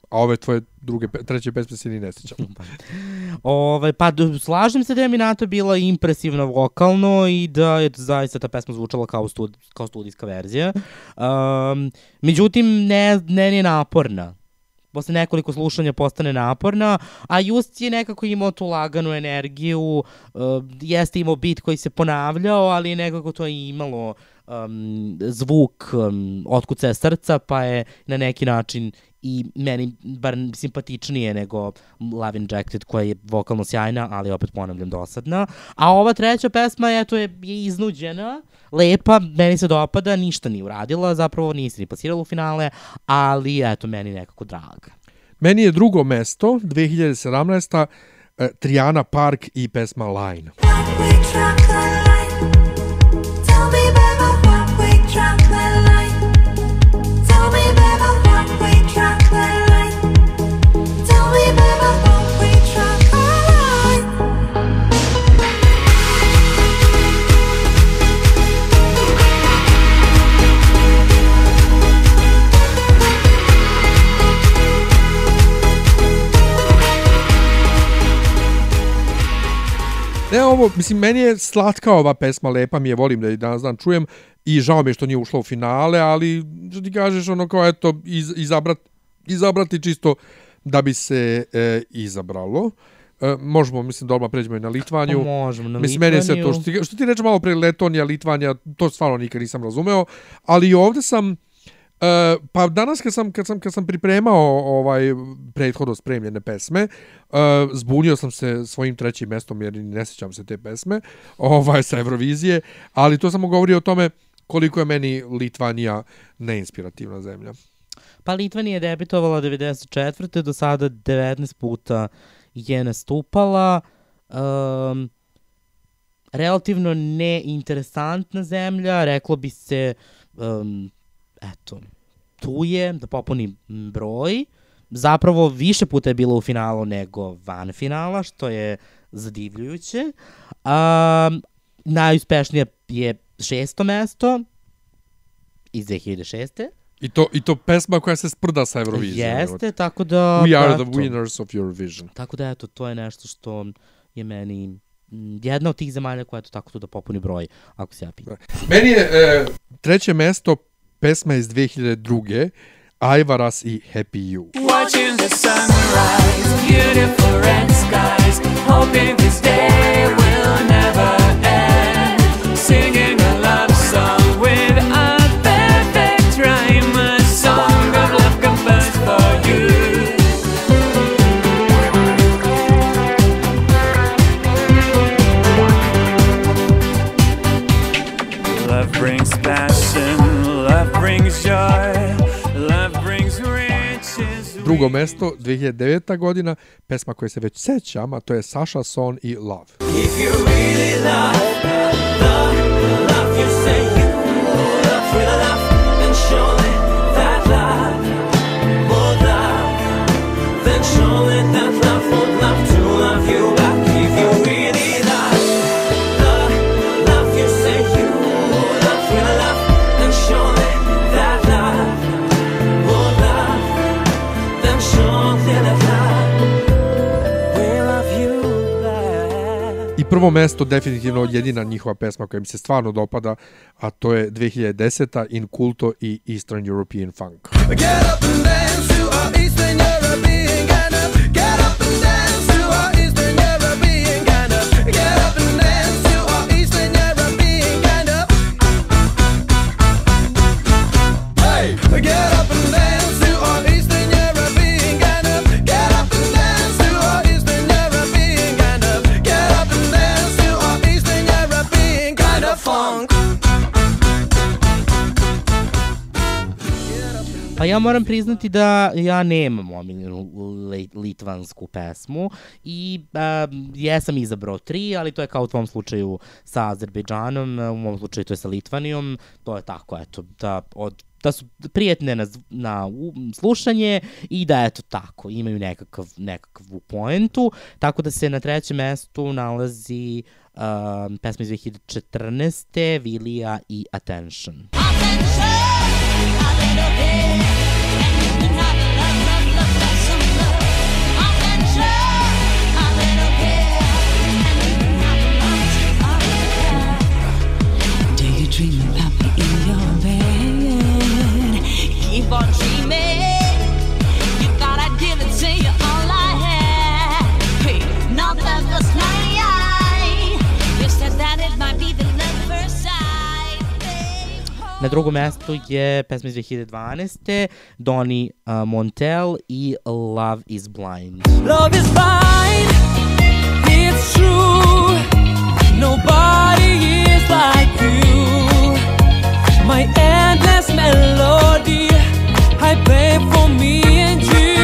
A ove tvoje druge, treće pesme se ni ne sjećam. Ovaj, pa slažem se da je Minato bila impresivna vokalno i da je zaista ta pesma zvučala kao, stud, kao studijska verzija. Um, međutim, ne, ne je naporna. Posle nekoliko slušanja postane naporna, a Just je nekako imao tu laganu energiju, uh, jeste imao bit koji se ponavljao, ali nekako to je imalo um, zvuk um, otkucaja srca, pa je na neki način i meni bar simpatičnije nego Love Injected koja je vokalno sjajna, ali opet ponavljam dosadna. A ova treća pesma eto je, je iznuđena, lepa, meni se dopada, ništa nije uradila, zapravo nije se ni plasirala u finale, ali eto meni nekako draga. Meni je drugo mesto, 2017. e, Triana Park i pesma Line. One-way ovo, mislim, meni je slatka ova pesma, lepa mi je, volim da je danas dan čujem i žao mi je što nije ušla u finale, ali što ti kažeš, ono kao, eto, iz, izabrat, izabrati čisto da bi se e, izabralo. E, možemo, mislim, da odmah pređemo i na Litvaniju. Pa možemo na Mislim, meni je sve to što ti, što ti reče malo pre Letonija, Litvanija, to stvarno nikad nisam razumeo, ali i ovde sam, Uh, pa danas kad sam, kad sam, kad sam pripremao ovaj prethodno spremljene pesme, uh, zbunio sam se svojim trećim mestom jer ne sjećam se te pesme ovaj, sa Eurovizije, ali to samo govori o tome koliko je meni Litvanija neinspirativna zemlja. Pa Litvanija je debitovala 94. do sada 19 puta je nastupala. Um, relativno neinteresantna zemlja, reklo bi se, um, eto, tu je da popuni broj. Zapravo više puta je bila u finalu nego van finala, što je zadivljujuće. Um, najuspešnije je šesto mesto iz 2006. I to, I to pesma koja se sprda sa Eurovizijom. Jeste, tako da... We are the eto, winners of Eurovision. Tako da, eto, to je nešto što je meni mm, jedna od tih zemalja koja eto tako tu da popuni broj, ako se ja pitam. Meni je e, treće mesto pesma iz 2002. Ajvaras i Happy You. Watching the sunrise, beautiful red skies, hoping this day will never end. Singing Drugo mesto, 2009. godina, pesma koje se već sećam, a to je Sasha Son i Love. If you really love, love, love, you say prvo mesto, definitivno jedina njihova pesma koja mi se stvarno dopada, a to je 2010. In Culto i Eastern European Funk. Get up and dance to our Eastern European Pa ja moram priznati da ja nemam omiljenu litvansku pesmu i um, jesam izabrao tri, ali to je kao u tvom slučaju sa Azerbejdžanom, u mom slučaju to je sa Litvanijom, to je tako, eto, da od da su prijetne na, na slušanje i da eto tako, imaju nekakav, nekakvu poentu, tako da se na trećem mestu nalazi um, pesma iz 2014. Vilija i Attention. Do you dream of Papa in your bed? Keep on dreaming. You gotta give it to you all I had. Hey, not that was night. You said that it might be the first sight. Na drugom mestu je pesma iz 2012. Donny uh, Montel i Love is Blind. Love is blind, it's true. Nobody is like you. My endless melody, I play for me and you.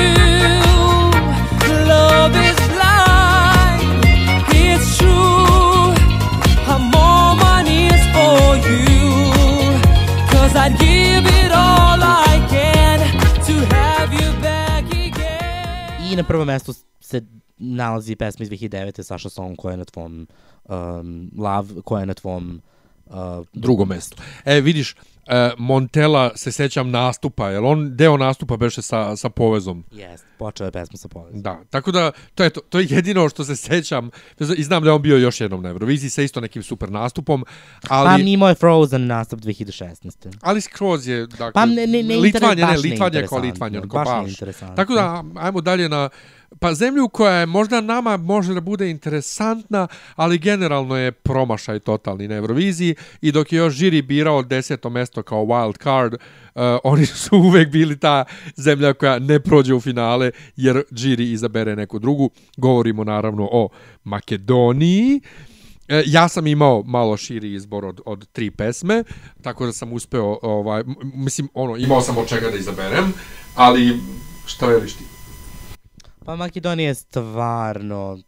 Love is blind, it's true. I'm all mine is for you. Cause I'd give it all I can to have you back again. I na prvom mestu se nalazi pesma iz 2009. Saša Song koja je na tvom um, Love, koja je na tvom Drugo mesto. E, vidiš, e, Montela se sećam nastupa, jel on deo nastupa beše sa, sa povezom? Jest, počeo je pesma sa povezom. Da, tako da to je to, to je jedino što se sećam i znam da je on bio još jednom na Euroviziji sa isto nekim super nastupom, ali Pa imao je Frozen nastup 2016. ali skroz je dakle Pa ne- ne- ne Litvan je, interes- ne, baš Litvan je kao neinteresantno, Litvan, onako baš baš. Tako da ajmo dalje na pa zemlju koja je možda nama može da bude interesantna, ali generalno je promašaj totalni na Euroviziji i dok je još žiri birao deseto mesto kao wild card, uh, oni su uvek bili ta zemlja koja ne prođe u finale jer žiri izabere neku drugu. Govorimo naravno o Makedoniji. E, ja sam imao malo širi izbor od, od tri pesme, tako da sam uspeo, ovaj, mislim, ono, imao sam od čega da izaberem, ali šta veliš ti? Pa Makedonija je stvarno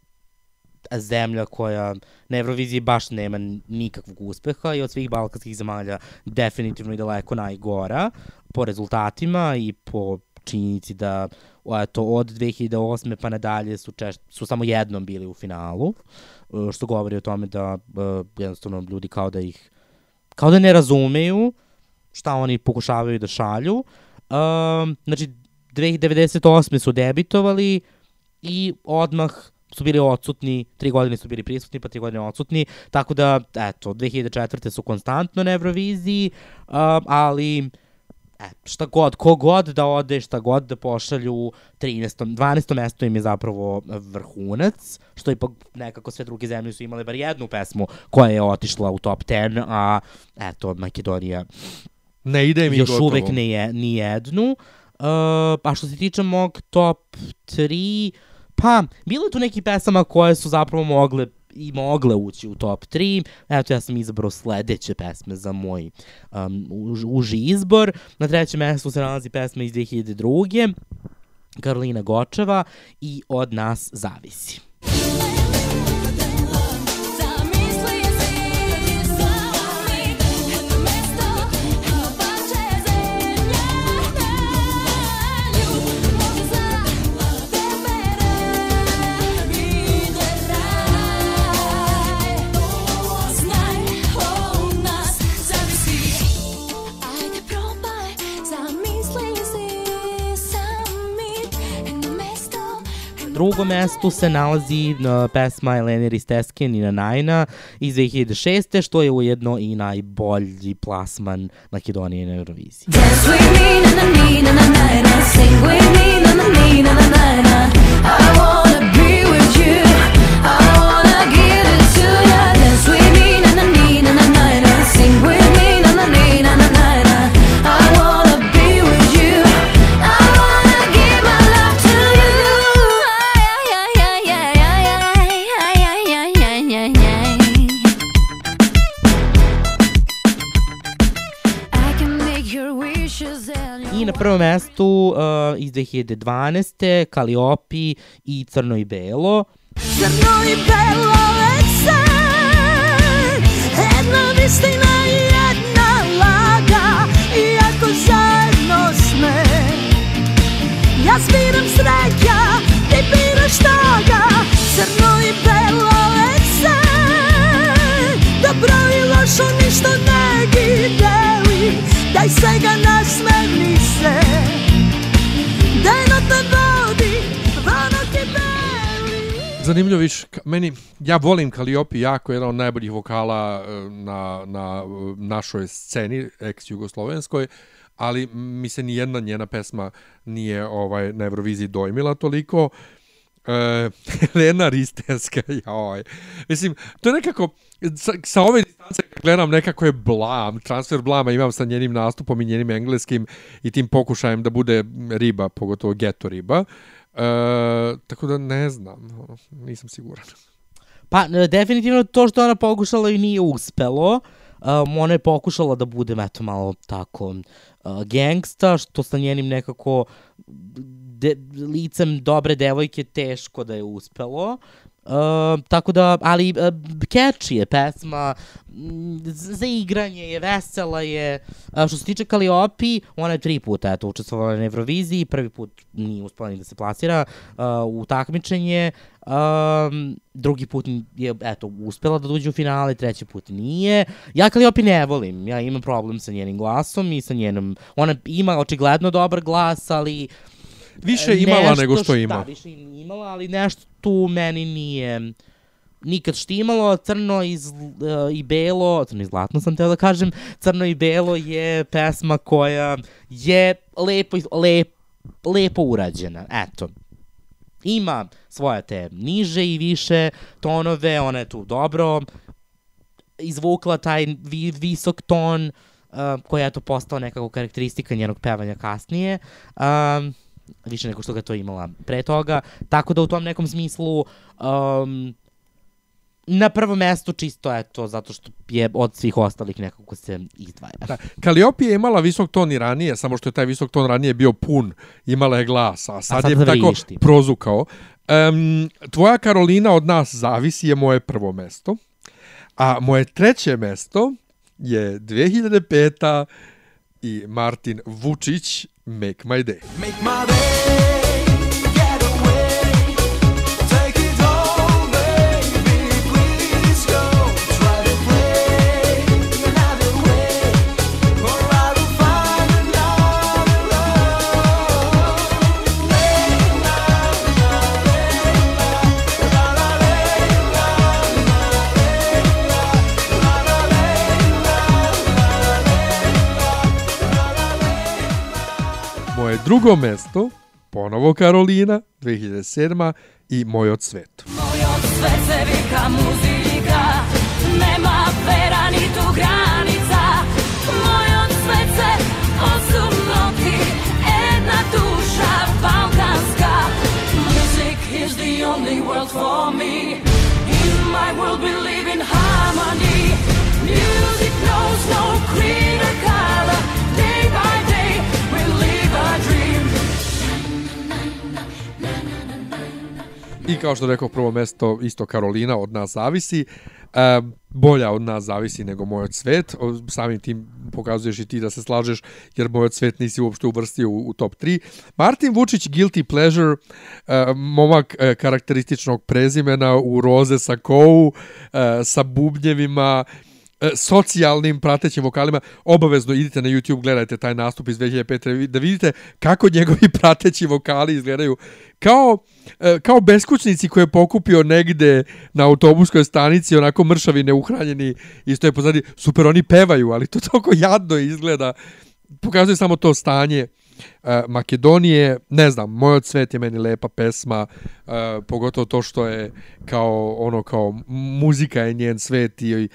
zemlja koja na Euroviziji baš nema nikakvog uspeha i od svih balkanskih zemalja definitivno i daleko najgora po rezultatima i po činjenici da o, eto, od 2008. pa nadalje su, češ, su samo jednom bili u finalu, e, što govori o tome da e, jednostavno ljudi kao da ih kao da ne razumeju šta oni pokušavaju da šalju. Um, znači, 2098. su debitovali i odmah su bili odsutni, tri godine su bili prisutni, pa tri godine odsutni, tako da, eto, 2004. su konstantno na Euroviziji, um, ali e, šta god, ko god da ode, šta god da pošalju, 13. 12. mesto im je zapravo vrhunac, što ipak nekako sve druge zemlje su imale bar jednu pesmu koja je otišla u top 10, a eto, Makedonija Ne ide mi još gotovo. uvek ne je, ni jednu. Uh, a što se tiče mog top 3, pa, bilo je tu neki pesama koje su zapravo mogle i mogle ući u top 3. Eto, ja sam izabrao sledeće pesme za moj um, už, uži izbor. Na trećem mestu se nalazi pesma iz 2002. Karolina Gočeva i Od nas zavisi. Drugom mestu se nalazi uh, pesma Elene Ristesken i Najna iz 2006. što je ujedno i najbolji plasman Makedonije na Euroviziji. Dance with me, na na na na na na na. Sing with me, na na na na na na na. I wanna be with you. I wanna give it to ya. Dance with me, prvom mestu uh, iz 2012. Kaliopi i Crno i Belo. Crno i belo san Jedna istina i jedna laga Iako zajedno sme Ja sviram sreća, ti biraš toga Crno i belo san Dobro i lošo ništa ne deli Daj svega nasmeni se Daj te vodi, vanok je beli Zanimljivo viš, meni, ja volim Kaliopi jako, jedan od najboljih vokala e, na, na našoj sceni, ex-jugoslovenskoj, ali mi se ni jedna njena pesma nije ovaj na Euroviziji dojmila toliko. E, Lena Ristenska, joj. Mislim, to je nekako, sa, sa ove distance gledam nekako je blam, transfer blama imam sa njenim nastupom i njenim engleskim i tim pokušajem da bude riba, pogotovo geto riba. E, tako da ne znam, nisam siguran. Pa, e, definitivno to što ona pokušala i nije uspelo. Um, ona je pokušala da bude, eto, malo tako uh, gangsta, što sa njenim nekako de, licem dobre devojke teško da je uspelo. Uh, tako da, ali uh, catchy je pesma, za igranje je, vesela je. Uh, što se tiče Kaliopi, ona je tri puta eto, učestvovala na Euroviziji, prvi put nije uspela ni da se plasira uh, u takmičenje, um, drugi put je eto, uspela da dođe u finale, treći put nije. Ja Kaliopi ne volim, ja imam problem sa njenim glasom i sa njenom, ona ima očigledno dobar glas, ali Više imala nešto nego što š- ima. Da, više imala, ali nešto tu meni nije nikad štimalo, crno i, zl, uh, i belo, crno i zlatno sam teo da kažem, crno i belo je pesma koja je lepo, lep, lepo urađena, eto. Ima svoje te niže i više tonove, ona je tu dobro izvukla taj vi, visok ton uh, koji je eto postao nekako karakteristika njenog pevanja kasnije. Um, više nego što ga to imala pre toga. Tako da u tom nekom smislu um, na prvo mesto čisto eto zato što je od svih ostalih nekako se izdvaja. Da. Kaliopi je imala visok ton i ranije, samo što je taj visok ton ranije bio pun, imala je glas, a sad, sad je da tako vrišti. prozukao. Um, tvoja Karolina od nas zavisi je moje prvo mesto, a moje treće mesto je 2005 i Martin Vučić Make My Day. Make my day, drugo mesto, ponovo Karolina, 2007 i Moj od svetu. Moj od svece vika muzika Nema vera ni tu granica. Moj od svece osobno ti Jedna duša balkanska. Music is the only world for me. In my world we live in harmony. Music knows no I kao što rekao, prvo mesto isto Karolina od nas zavisi. E, bolja od nas zavisi nego moj od svet. Samim tim pokazuješ i ti da se slažeš, jer moj od svet nisi uopšte uvrstio u, u top 3. Martin Vučić, Guilty Pleasure, e, momak e, karakterističnog prezimena u roze sa kou, e, sa bubnjevima, socijalnim pratećim vokalima, obavezno idite na YouTube, gledajte taj nastup iz 2005. da vidite kako njegovi prateći vokali izgledaju. Kao, e, kao beskućnici koje je pokupio negde na autobuskoj stanici, onako mršavi, neuhranjeni, i stoje pozadi, super, oni pevaju, ali to toliko jadno izgleda, pokazuje samo to stanje e, Makedonije, ne znam, Moj od svet je meni lepa pesma, e, pogotovo to što je kao ono kao muzika je njen svet i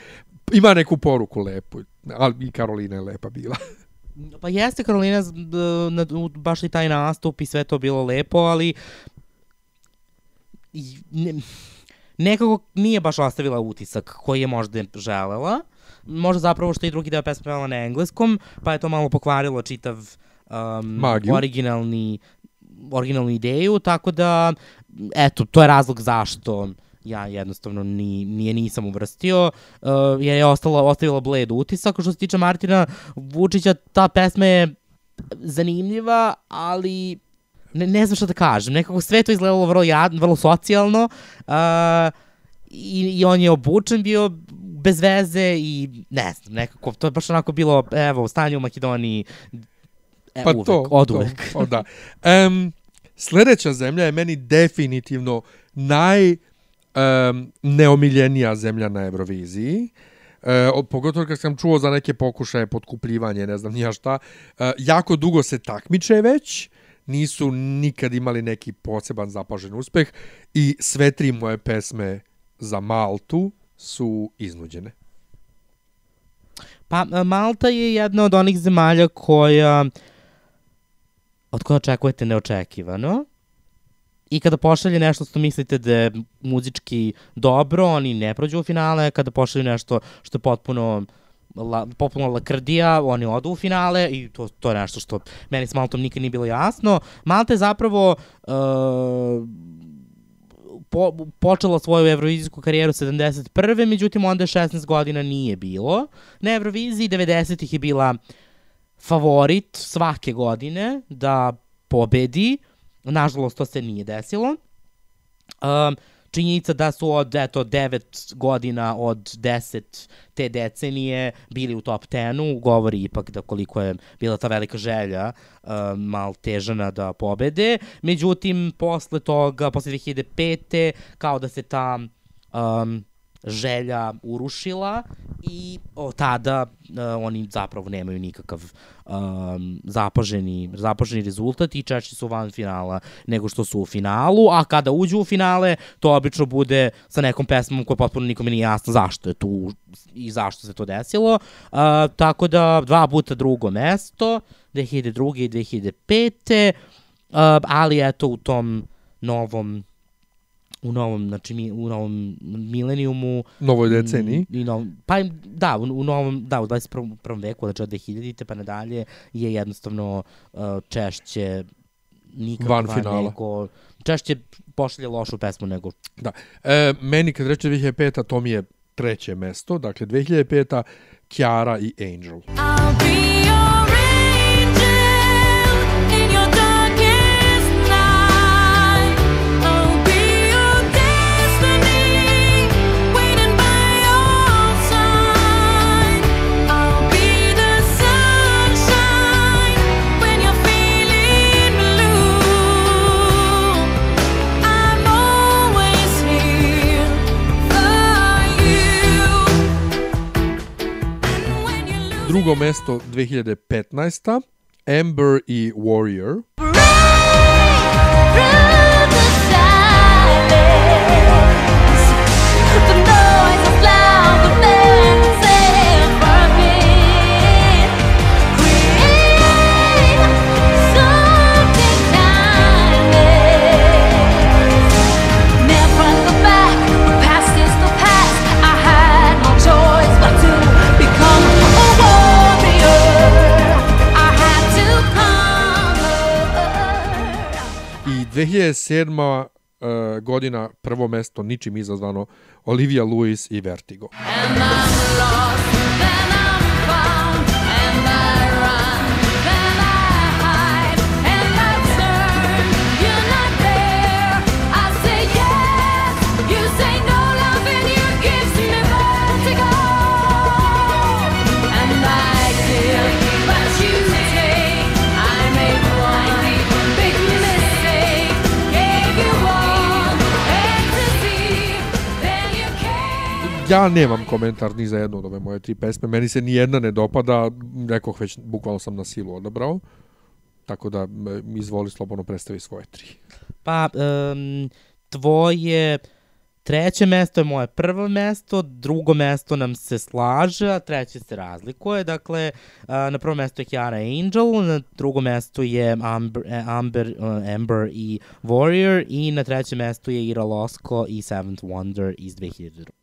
ima neku poruku lepu, ali i Karolina je lepa bila. Pa jeste Karolina, baš i taj nastup i sve to bilo lepo, ali ne, nekako nije baš ostavila utisak koji je možda želela. Možda zapravo što i drugi deo pesme pevala na engleskom, pa je to malo pokvarilo čitav um, Magiju. originalni originalnu ideju, tako da eto, to je razlog zašto ja jednostavno ni, nije nisam uvrstio, uh, jer je ostala, ostavila bled utisak. Što se tiče Martina Vučića, ta pesma je zanimljiva, ali ne, ne znam šta da kažem. Nekako sve to izgledalo vrlo, jad, vrlo socijalno uh, i, i on je obučen bio bez veze i ne znam, nekako to je baš onako bilo, evo, stanje u Makedoniji e, Pa uvek, to, od to, uvek. o, da. Um, sledeća zemlja je meni definitivno naj um, neomiljenija zemlja na Euroviziji. E, pogotovo kad sam čuo za neke pokušaje potkupljivanje, ne znam nija šta. E, jako dugo se takmiče već, nisu nikad imali neki poseban zapažen uspeh i sve tri moje pesme za Maltu su iznuđene. Pa Malta je jedna od onih zemalja koja od koje očekujete neočekivano. I kada pošalje nešto što mislite da je muzički dobro, oni ne prođu u finale. Kada pošalju nešto što je potpuno la, potpuno lakrdija, oni odu u finale i to, to je nešto što meni s Maltom nikad nije bilo jasno. Malta je zapravo uh, po, počela svoju evrovizijsku karijeru 71. Međutim, onda je 16 godina nije bilo. Na Euroviziji 90-ih je bila favorit svake godine da pobedi. Nažalost, to se nije desilo. Um, činjenica da su od eto 9 godina od 10 te decenije bili u top 10-u govori ipak da koliko je bila ta velika želja um, Maltežana da pobede. Međutim, posle toga, posle 2005. kao da se ta um, želja urušila i od tada uh, oni zapravo nemaju nikakav um, zapaženi, zapaženi rezultat i češće su van finala nego što su u finalu, a kada uđu u finale, to obično bude sa nekom pesmom koja potpuno nikome nije jasno zašto je tu i zašto se to desilo. Uh, tako da dva puta drugo mesto, 2002. i 2005. Uh, ali eto u tom novom u novom, znači mi, u novom milenijumu Novoj deceniji. i novom, pa im- da, u, u novom, da, u 21. prvom veku, znači od 2000-te pa nadalje je jednostavno uh, češće nikakva Van finala. nego, češće pošalje lošu pesmu nego Da. E, meni kad reče 2005. to mi je treće mesto. Dakle, 2005. Kiara i Angel. I'll be Drugo mesto 2015. Amber i Warrior. 2007. Uh, godina prvo mesto ničim izazvano Olivia Lewis i Vertigo. And I'm lost, Ja nemam komentar ni za jednu od ove moje tri pesme. Meni se ni jedna ne dopada. Rekoh već, bukvalno sam na silu odabrao. Tako da, izvoli slobodno predstavi svoje tri. Pa, um, tvoje treće mesto je moje prvo mesto, drugo mesto nam se slaže, a treće se razlikuje. Dakle, na prvo mesto je Kiara Angel, na drugo mesto je Amber, eh, Amber, uh, Amber i Warrior i na trećem mestu je Ira Losko i Seventh Wonder iz 2002.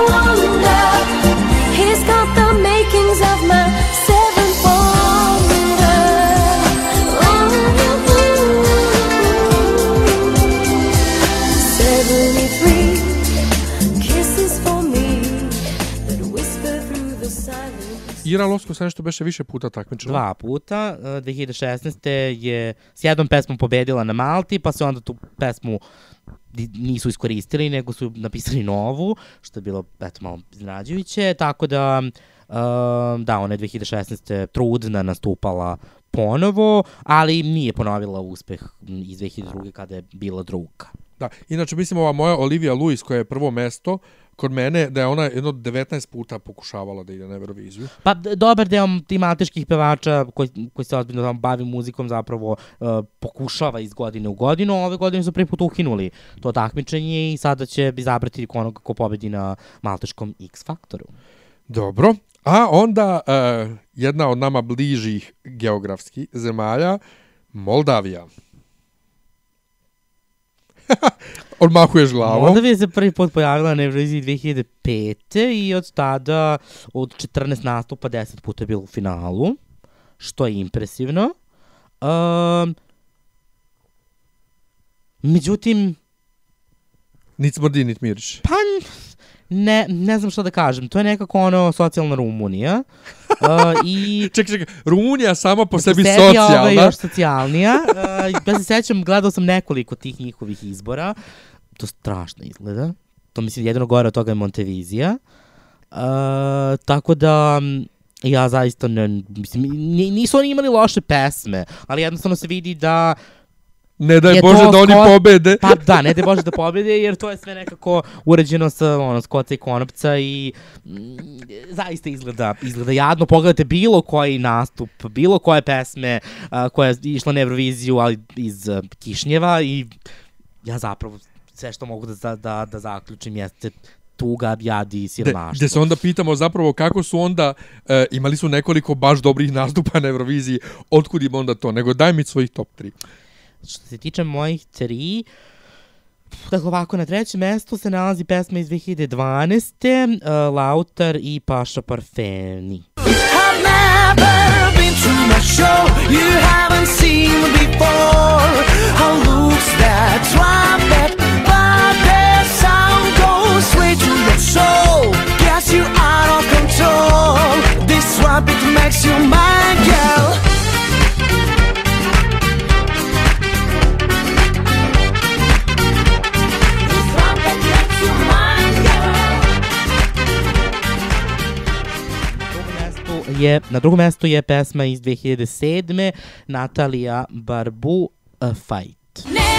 silence. Ira Losko se nešto beše više puta takmičila. Dva puta, uh, 2016. je s jednom pesmom pobedila na Malti, pa se onda tu pesmu nisu iskoristili, nego su napisali novu, što je bilo, eto, malo iznenađujuće, tako da, uh, da, ona je 2016. trudna nastupala ponovo, ali nije ponovila uspeh iz 2002. kada je bila druga. Da, inače mislim ova moja Olivia Lewis koja je prvo mesto kod mene da je ona jedno 19 puta pokušavala da ide na Euroviziju. Pa dobar deo tih malteških pevača koji, koji se ozbiljno tamo bavi muzikom zapravo uh, pokušava iz godine u godinu. Ove godine su prvi put ukinuli to takmičenje i sada će izabrati onoga ko pobedi na malteškom X Faktoru. Dobro. A onda uh, jedna od nama bližih geografskih zemalja, Moldavija. Odmahuješ glavom. Moldavija se prvi put pojavila na Euroviziji 2005. i od tada, od 14 nastupa, 10 puta je bilo u finalu, što je impresivno. Um, međutim, Nic smrdi, nit miriš. pa ne, ne znam šta da kažem. To je nekako ono socijalna Rumunija. Uh, i Čekaj, čekaj, Rumunija sama po sebi je Ovaj, socijalna. još socijalnija. Uh, ja se sećam, gledao sam nekoliko tih njihovih izbora. To strašno izgleda. To mislim jedino gore od toga je Montevizija. Uh, tako da m, ja zaista ne, mislim, ni- nisu oni imali loše pesme, ali jednostavno se vidi da Ne daj je Bože da oni pobede. Pa da, ne da Bože da pobede, jer to je sve nekako uređeno sa ono, skoca i konopca i mm, zaista izgleda, izgleda jadno. Pogledajte bilo koji nastup, bilo koje pesme a, koja je išla na Euroviziju, ali iz a, Kišnjeva i ja zapravo sve što mogu da, da, da zaključim jeste tuga, jad i siromaštvo. gde se onda pitamo zapravo kako su onda, e, imali su nekoliko baš dobrih nastupa na Euroviziji, otkud im onda to, nego daj mi svojih top 3. Što se tiče mojih tri, Dakle, ovako, na trećem mestu se nalazi pesma iz 2012. Uh, Lautar i Paša Parfeni. I've never been to a show you haven't seen before. How looks that soul. Gets you out of control. This trumpet makes you my girl. This trumpet makes you mine, girl. je, na drugom mestu je pesma iz 2007. Natalija Barbu, A Fight. Never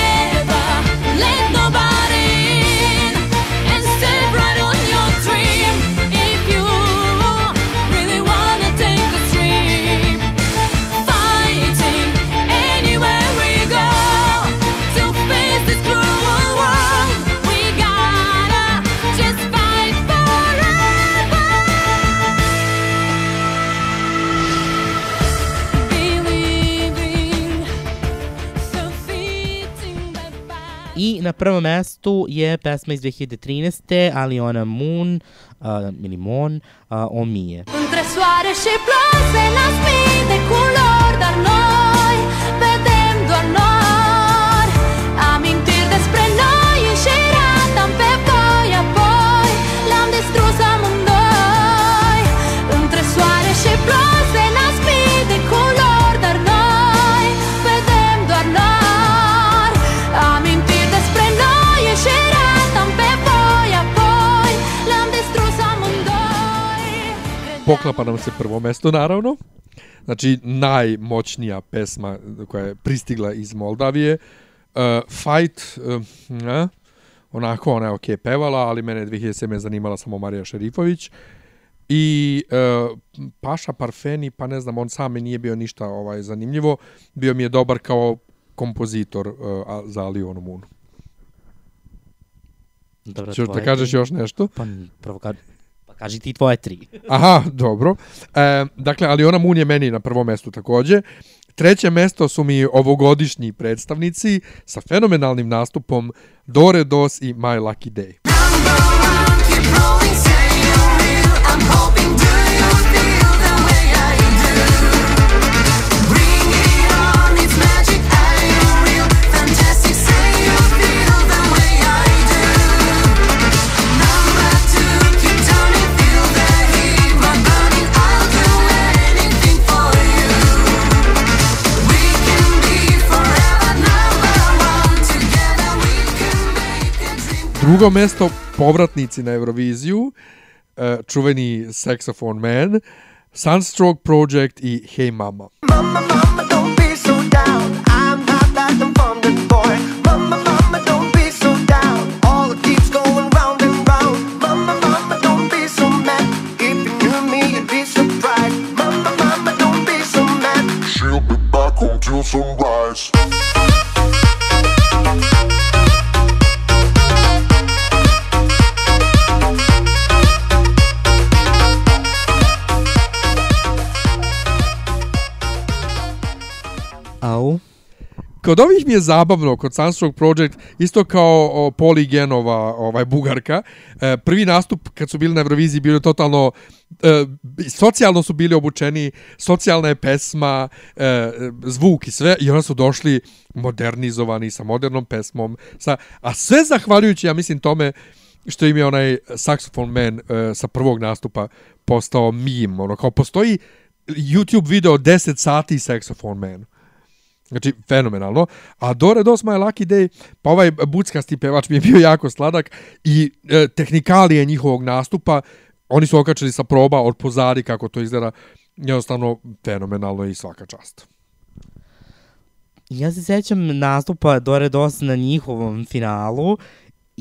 I na prvom mestu je pesma iz 2013. Aliona Moon, uh, ili Mon, uh, O Mie. Între soare și ploi se nasc mii de culori Dar noi vedem doar nori Amintiri despre noi înșiratam pe voi Apoi le-am distrus amândoi Între soare și ploi Poklapa nam se prvo mesto, naravno. Znači, najmoćnija pesma koja je pristigla iz Moldavije. Uh, Fight, uh, ne, onako, ona je okej pevala, ali mene je 2007. zanimala samo Marija Šerifović. I uh, Paša Parfeni, pa ne znam, on sam mi nije bio ništa ovaj zanimljivo. Bio mi je dobar kao kompozitor uh, za Alionu Moon. Dobro, Ćeš da kažeš još nešto? Pa, prvo ka, pa kaži ti tvoje tri. Aha, dobro. E, dakle, Aliona Moon je meni na prvom mestu takođe. Treće mesto su mi ovogodišnji predstavnici sa fenomenalnim nastupom Dore Dos i My Lucky Day. Drugo mesto, povratnici na Euroviziju, e, čuveni Saxophone Man, Sunstroke Project i Hey Mama. Mama, mama, don't be so down. I'm not that abundant boy. Mama, mama, don't be so down. All it keeps going round and round. Mama, mama, don't be so mad. If you knew me, you'd be surprised. Mama, mama, don't be so mad. She'll be back till sunrise. Kod ovih mi je zabavno, kod Sunstroke Project, isto kao o, Poligenova ovaj, bugarka, e, prvi nastup kad su bili na Euroviziji bio je totalno e, socijalno su bili obučeni, socijalna je pesma, e, zvuk i sve, i onda su došli modernizovani sa modernom pesmom, sa, a sve zahvaljujući, ja mislim, tome što im je onaj saxophone man e, sa prvog nastupa postao mim, ono, kao postoji YouTube video 10 sati saxophone man. Znači, fenomenalno. A Dore Dos My Lucky Day, pa ovaj buckasti pevač mi je bio jako sladak i e, tehnikalije njihovog nastupa, oni su okačili sa proba od pozadi kako to izgleda, jednostavno fenomenalno i svaka čast. Ja se sećam nastupa Dore Dos na njihovom finalu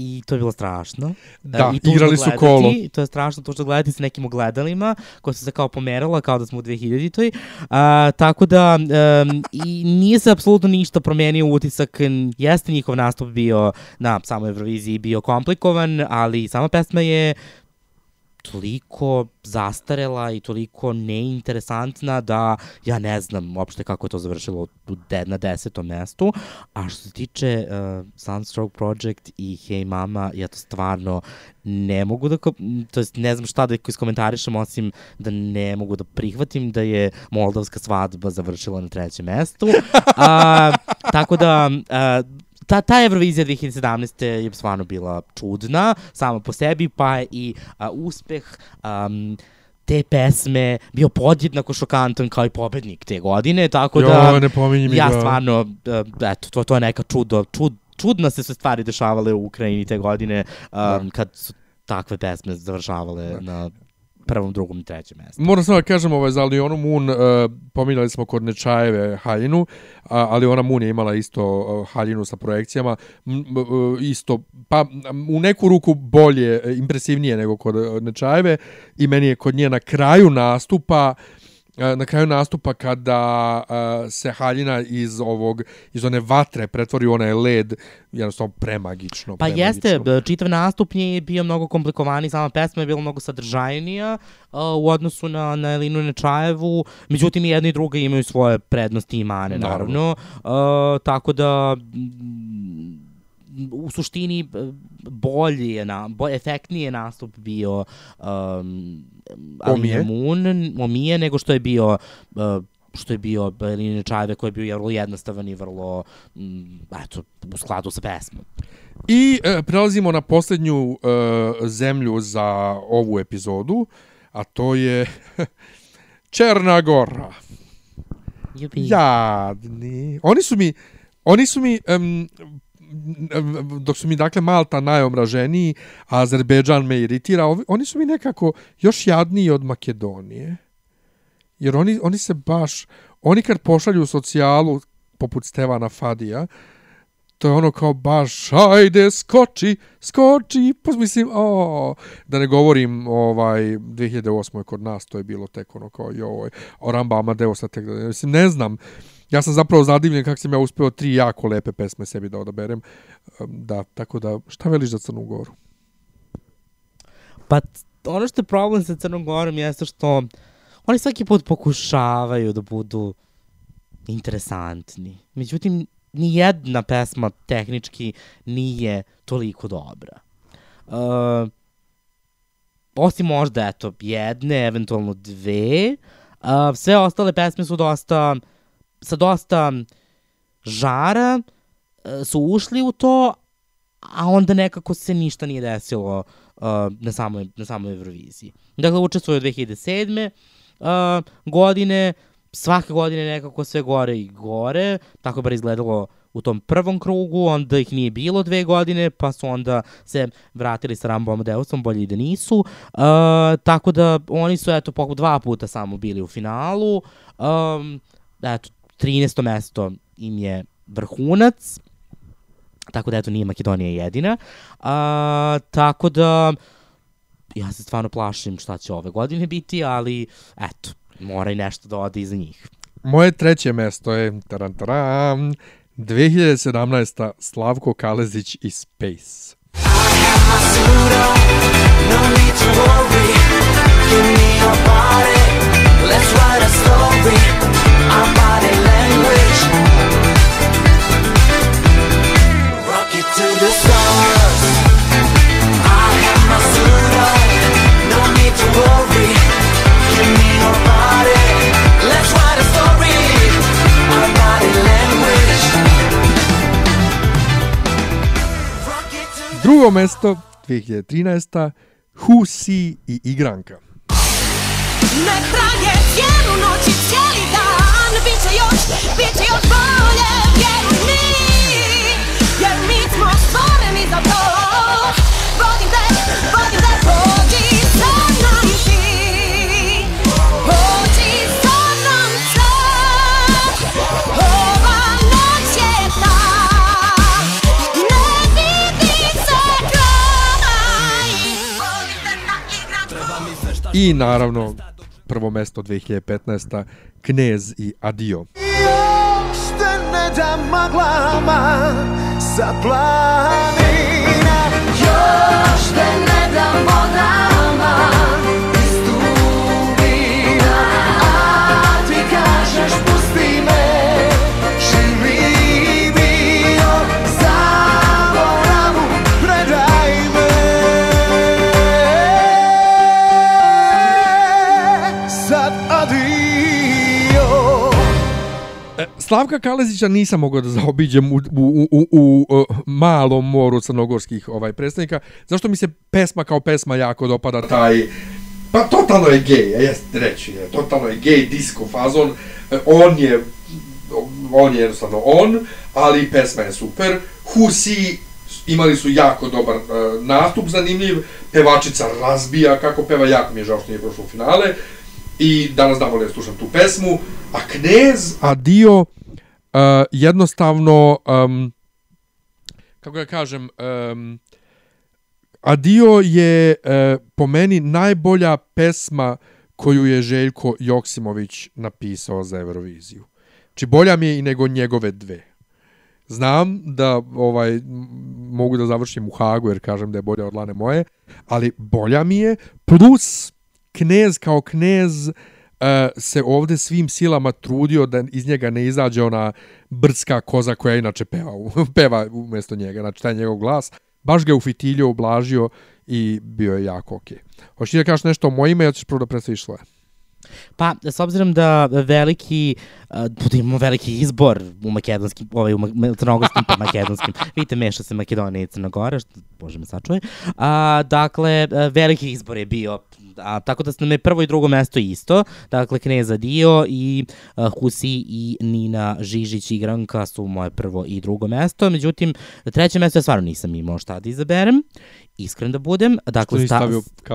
i to je bilo strašno. Da, E, i igrali su gledati, kolo. To je strašno tužno gledati sa nekim ogledalima koja su se kao pomerala kao da smo u 2000-toj. A, tako da um, i nije se apsolutno ništa promenio utisak. Jeste njihov nastup bio na samoj Euroviziji bio komplikovan, ali sama pesma je toliko zastarela i toliko neinteresantna da ja ne znam uopšte kako je to završilo na desetom mestu. A što se tiče uh, Sunstroke Project i Hey Mama, ja to stvarno ne mogu da, to jest ne znam šta da iskomentarišem osim da ne mogu da prihvatim da je Moldavska svadba završila na trećem mestu. A, tako da, a, ta, ta Eurovizija 2017. je stvarno bila čudna, sama po sebi, pa je i a, uspeh um, te pesme bio podjednako šokantan kao i pobednik te godine, tako da Jo, ne pominji mi ja ga. stvarno, uh, eto, to, to je neka čudo, čud, čudno se sve stvari dešavale u Ukrajini te godine um, kad su takve pesme završavale na prvom, drugom trećem mestu. Moram samo da kažem, ovaj, za Alionu Moon, uh, pominjali smo kod Nečajeve haljinu, a, ali ona Moon je imala isto uh, haljinu sa projekcijama, m, m, uh, isto, pa m, u neku ruku bolje, impresivnije nego kod uh, Nečajeve i meni je kod nje na kraju nastupa e, na kraju nastupa kada uh, se haljina iz ovog iz one vatre pretvori u onaj led jednostavno premagično Pa premagično. jeste, čitav nastup nije bio mnogo komplikovaniji, sama pesma je bila mnogo sadržajnija uh, u odnosu na, na Elinu Nečajevu, međutim i jedna i druga imaju svoje prednosti i mane, naravno. Naravno. Uh, tako da u suštini b- bolji je na, bolj, efektniji je nastup bio um, Omije. Moon, Omije, nego što je bio uh, što je bio Eline Čajeve koji je bio vrlo jednostavan i vrlo mm, eto, u skladu sa pesmom. I e, prelazimo na posljednju e, zemlju za ovu epizodu, a to je Černa Gora. Jubi. Jadni. Oni su mi, oni su mi, um, dok su mi dakle Malta najomraženiji, a Azerbejdžan me iritira, oni su mi nekako još jadniji od Makedonije. Jer oni, oni se baš, oni kad pošalju socijalu poput Stevana Fadija, to je ono kao baš, ajde, skoči, skoči, pa mislim, o, da ne govorim, ovaj, 2008. kod nas to je bilo tek ono kao, joj, Oramba Amadeus, tek, da- mislim, ne znam, ja sam zapravo zadivljen kako sam ja uspeo tri jako lepe pesme sebi da odaberem, Um, da, tako da, šta veliš za Crnu Goru? Pa ono što je problem sa Crnom Gorom jeste što oni svaki put pokušavaju da budu interesantni. Međutim, ni jedna pesma tehnički nije toliko dobra. Uh, osim možda, eto, jedne, eventualno dve, uh, sve ostale pesme su dosta, sa dosta žara, uh, su ušli u to, a onda nekako se ništa nije desilo uh, na samoj, na samoj Euroviziji. Dakle, učestvuje od 2007. Uh, godine, svake godine nekako sve gore i gore, tako bar izgledalo u tom prvom krugu, onda ih nije bilo dve godine, pa su onda se vratili sa Rambo Amadeusom, bolje i da nisu. Uh, tako da oni su, eto, dva puta samo bili u finalu. Um, eto, 13. mesto im je vrhunac, tako da eto nije Makedonija jedina. A, tako da ja se stvarno plašim šta će ove godine biti, ali eto, mora i nešto da ode iza njih. Moje treće mesto je taran, taran, 2017. Slavko Kalezić i Space. No need to worry. Give me your body. Let's write a story, our body language. I have mesto 2013. Who i igranka. Nek traje cijelu noć i cijeli dan. Biće još, biće još bolje, vjeruj mi Jer smo stvoreni za to. Vodim te, vodim te, pođi sa mnom ti Pođi sa mnom sad Ova noć je ta. Ne vidi se kraj. Volim te na I naravno, prvo mesto 2015. Knez i Adio. Još te ne da maglama sa planina Još te ne da Slavka Kalezića nisam mogao da zaobiđem u, u, u, u, u malom moru crnogorskih ovaj predstavnika, zašto mi se pesma kao pesma jako dopada taj Pa totalno je gej, a jest reći je, totalno je gej disco fazon, E, on je, on je jednostavno on, ali pesma je super, Husi imali su jako dobar uh, nastup, zanimljiv, pevačica razbija kako peva, jako mi je žao što nije prošlo u finale, i danas da volim da slušam tu pesmu, a Knez, a dio, uh, jednostavno, um, kako ga kažem, um, Adio je e, po meni najbolja pesma koju je Željko Joksimović napisao za Euroviziju. Či bolja mi je i nego njegove dve. Znam da ovaj mogu da završim u Hagu jer kažem da je bolja od Lane moje, ali bolja mi je plus knez kao knez uh, se ovde svim silama trudio da iz njega ne izađe ona brdska koza koja inače peva, peva umjesto njega, znači taj njegov glas. Baš ga je ufitilio, ublažio i bio je jako okej. Hoćeš ti da kažeš nešto o mojima ili ćeš prvo da predstaviš svoje? Pa, s obzirom da veliki, uh, da imamo veliki izbor u makedonskim, ovaj, u ma- crnogorskim pa makedonskim, vidite, meša se Makedonija i Crna Gora, što, bože me sačuje, a, dakle, e, veliki izbor je bio a, tako da nam je prvo i drugo mesto isto, dakle Kneza Dio i uh, Husi i Nina Žižić igranka su moje prvo i drugo mesto, međutim treće mesto ja stvarno nisam imao šta da izaberem, iskren da budem, dakle, sta,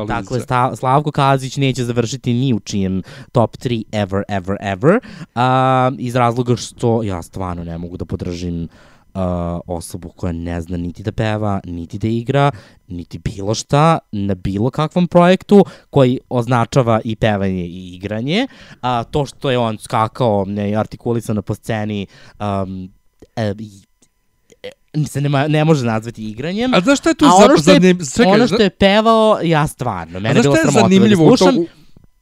dakle sta, Slavko Kazić neće završiti ni u čijem top 3 ever, ever, ever, a, iz razloga što ja stvarno ne mogu da podržim uh, osobu koja ne zna niti da peva, niti da igra, niti bilo šta na bilo kakvom projektu koji označava i pevanje i igranje. A, to što je on skakao ne, artikulisano po sceni um, e, e, se ne, ne može nazvati igranjem. A znaš šta je tu A za- ono što je, pevao, ja stvarno, mene je bilo sramota da zanimljivo slušam. u,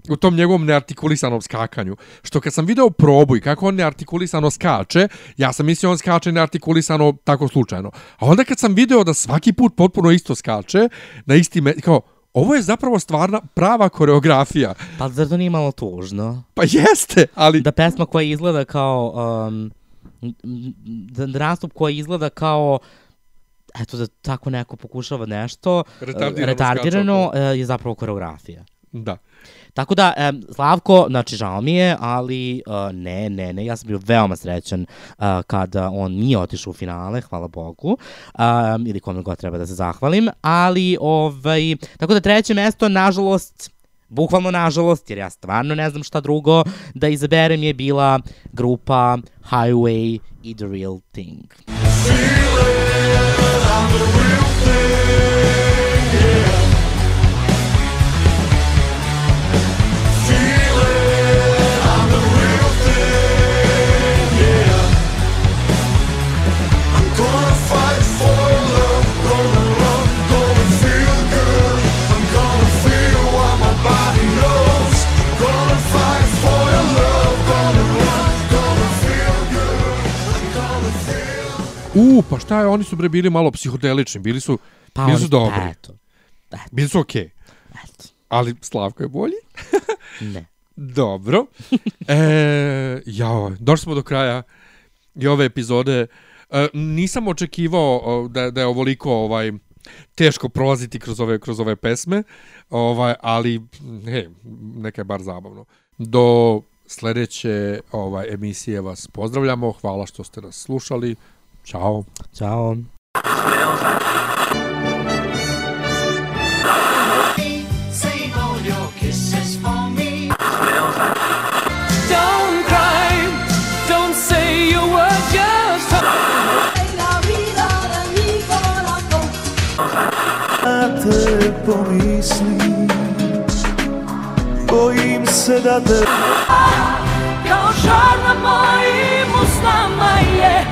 u tom njegovom neartikulisanom skakanju? Što kad sam video probu i kako on neartikulisano skače, ja sam mislio on skače neartikulisano tako slučajno. A onda kad sam video da svaki put potpuno isto skače, na isti me, kao, ovo je zapravo stvarna prava koreografija. Pa zar to nije malo tužno? Pa jeste, ali... Da pesma koja izgleda kao... Um, da, nastup koji izgleda kao eto da tako neko pokušava nešto Retardirano retardirano eh, je zapravo koreografija. Da. Tako da, em, Slavko, znači žao mi je, ali uh, ne, ne, ne, ja sam bio veoma srećan uh, kada on nije otišao u finale, hvala Bogu, um, ili kome god treba da se zahvalim, ali, ovaj, tako da treće mesto, nažalost, bukvalno nažalost, jer ja stvarno ne znam šta drugo da izaberem je bila grupa Highway i The Real Thing. Gonna U, pa šta je, oni su bre bili malo psihodelični, bili su, pa bili su dobri. Pa eto, eto. Bili su okej. Okay. Ali Slavko je bolji. ne. Dobro. E, jao, došli smo do kraja i ove epizode. E, nisam očekivao da, da je ovoliko ovaj, teško prolaziti kroz ove, kroz ove pesme, ovaj, ali ne, neka je bar zabavno. Do sledeće ovaj, emisije vas pozdravljamo. Hvala što ste nas slušali. Tchau. Tchau. pomisli se da te Kao žar na mojim usnama je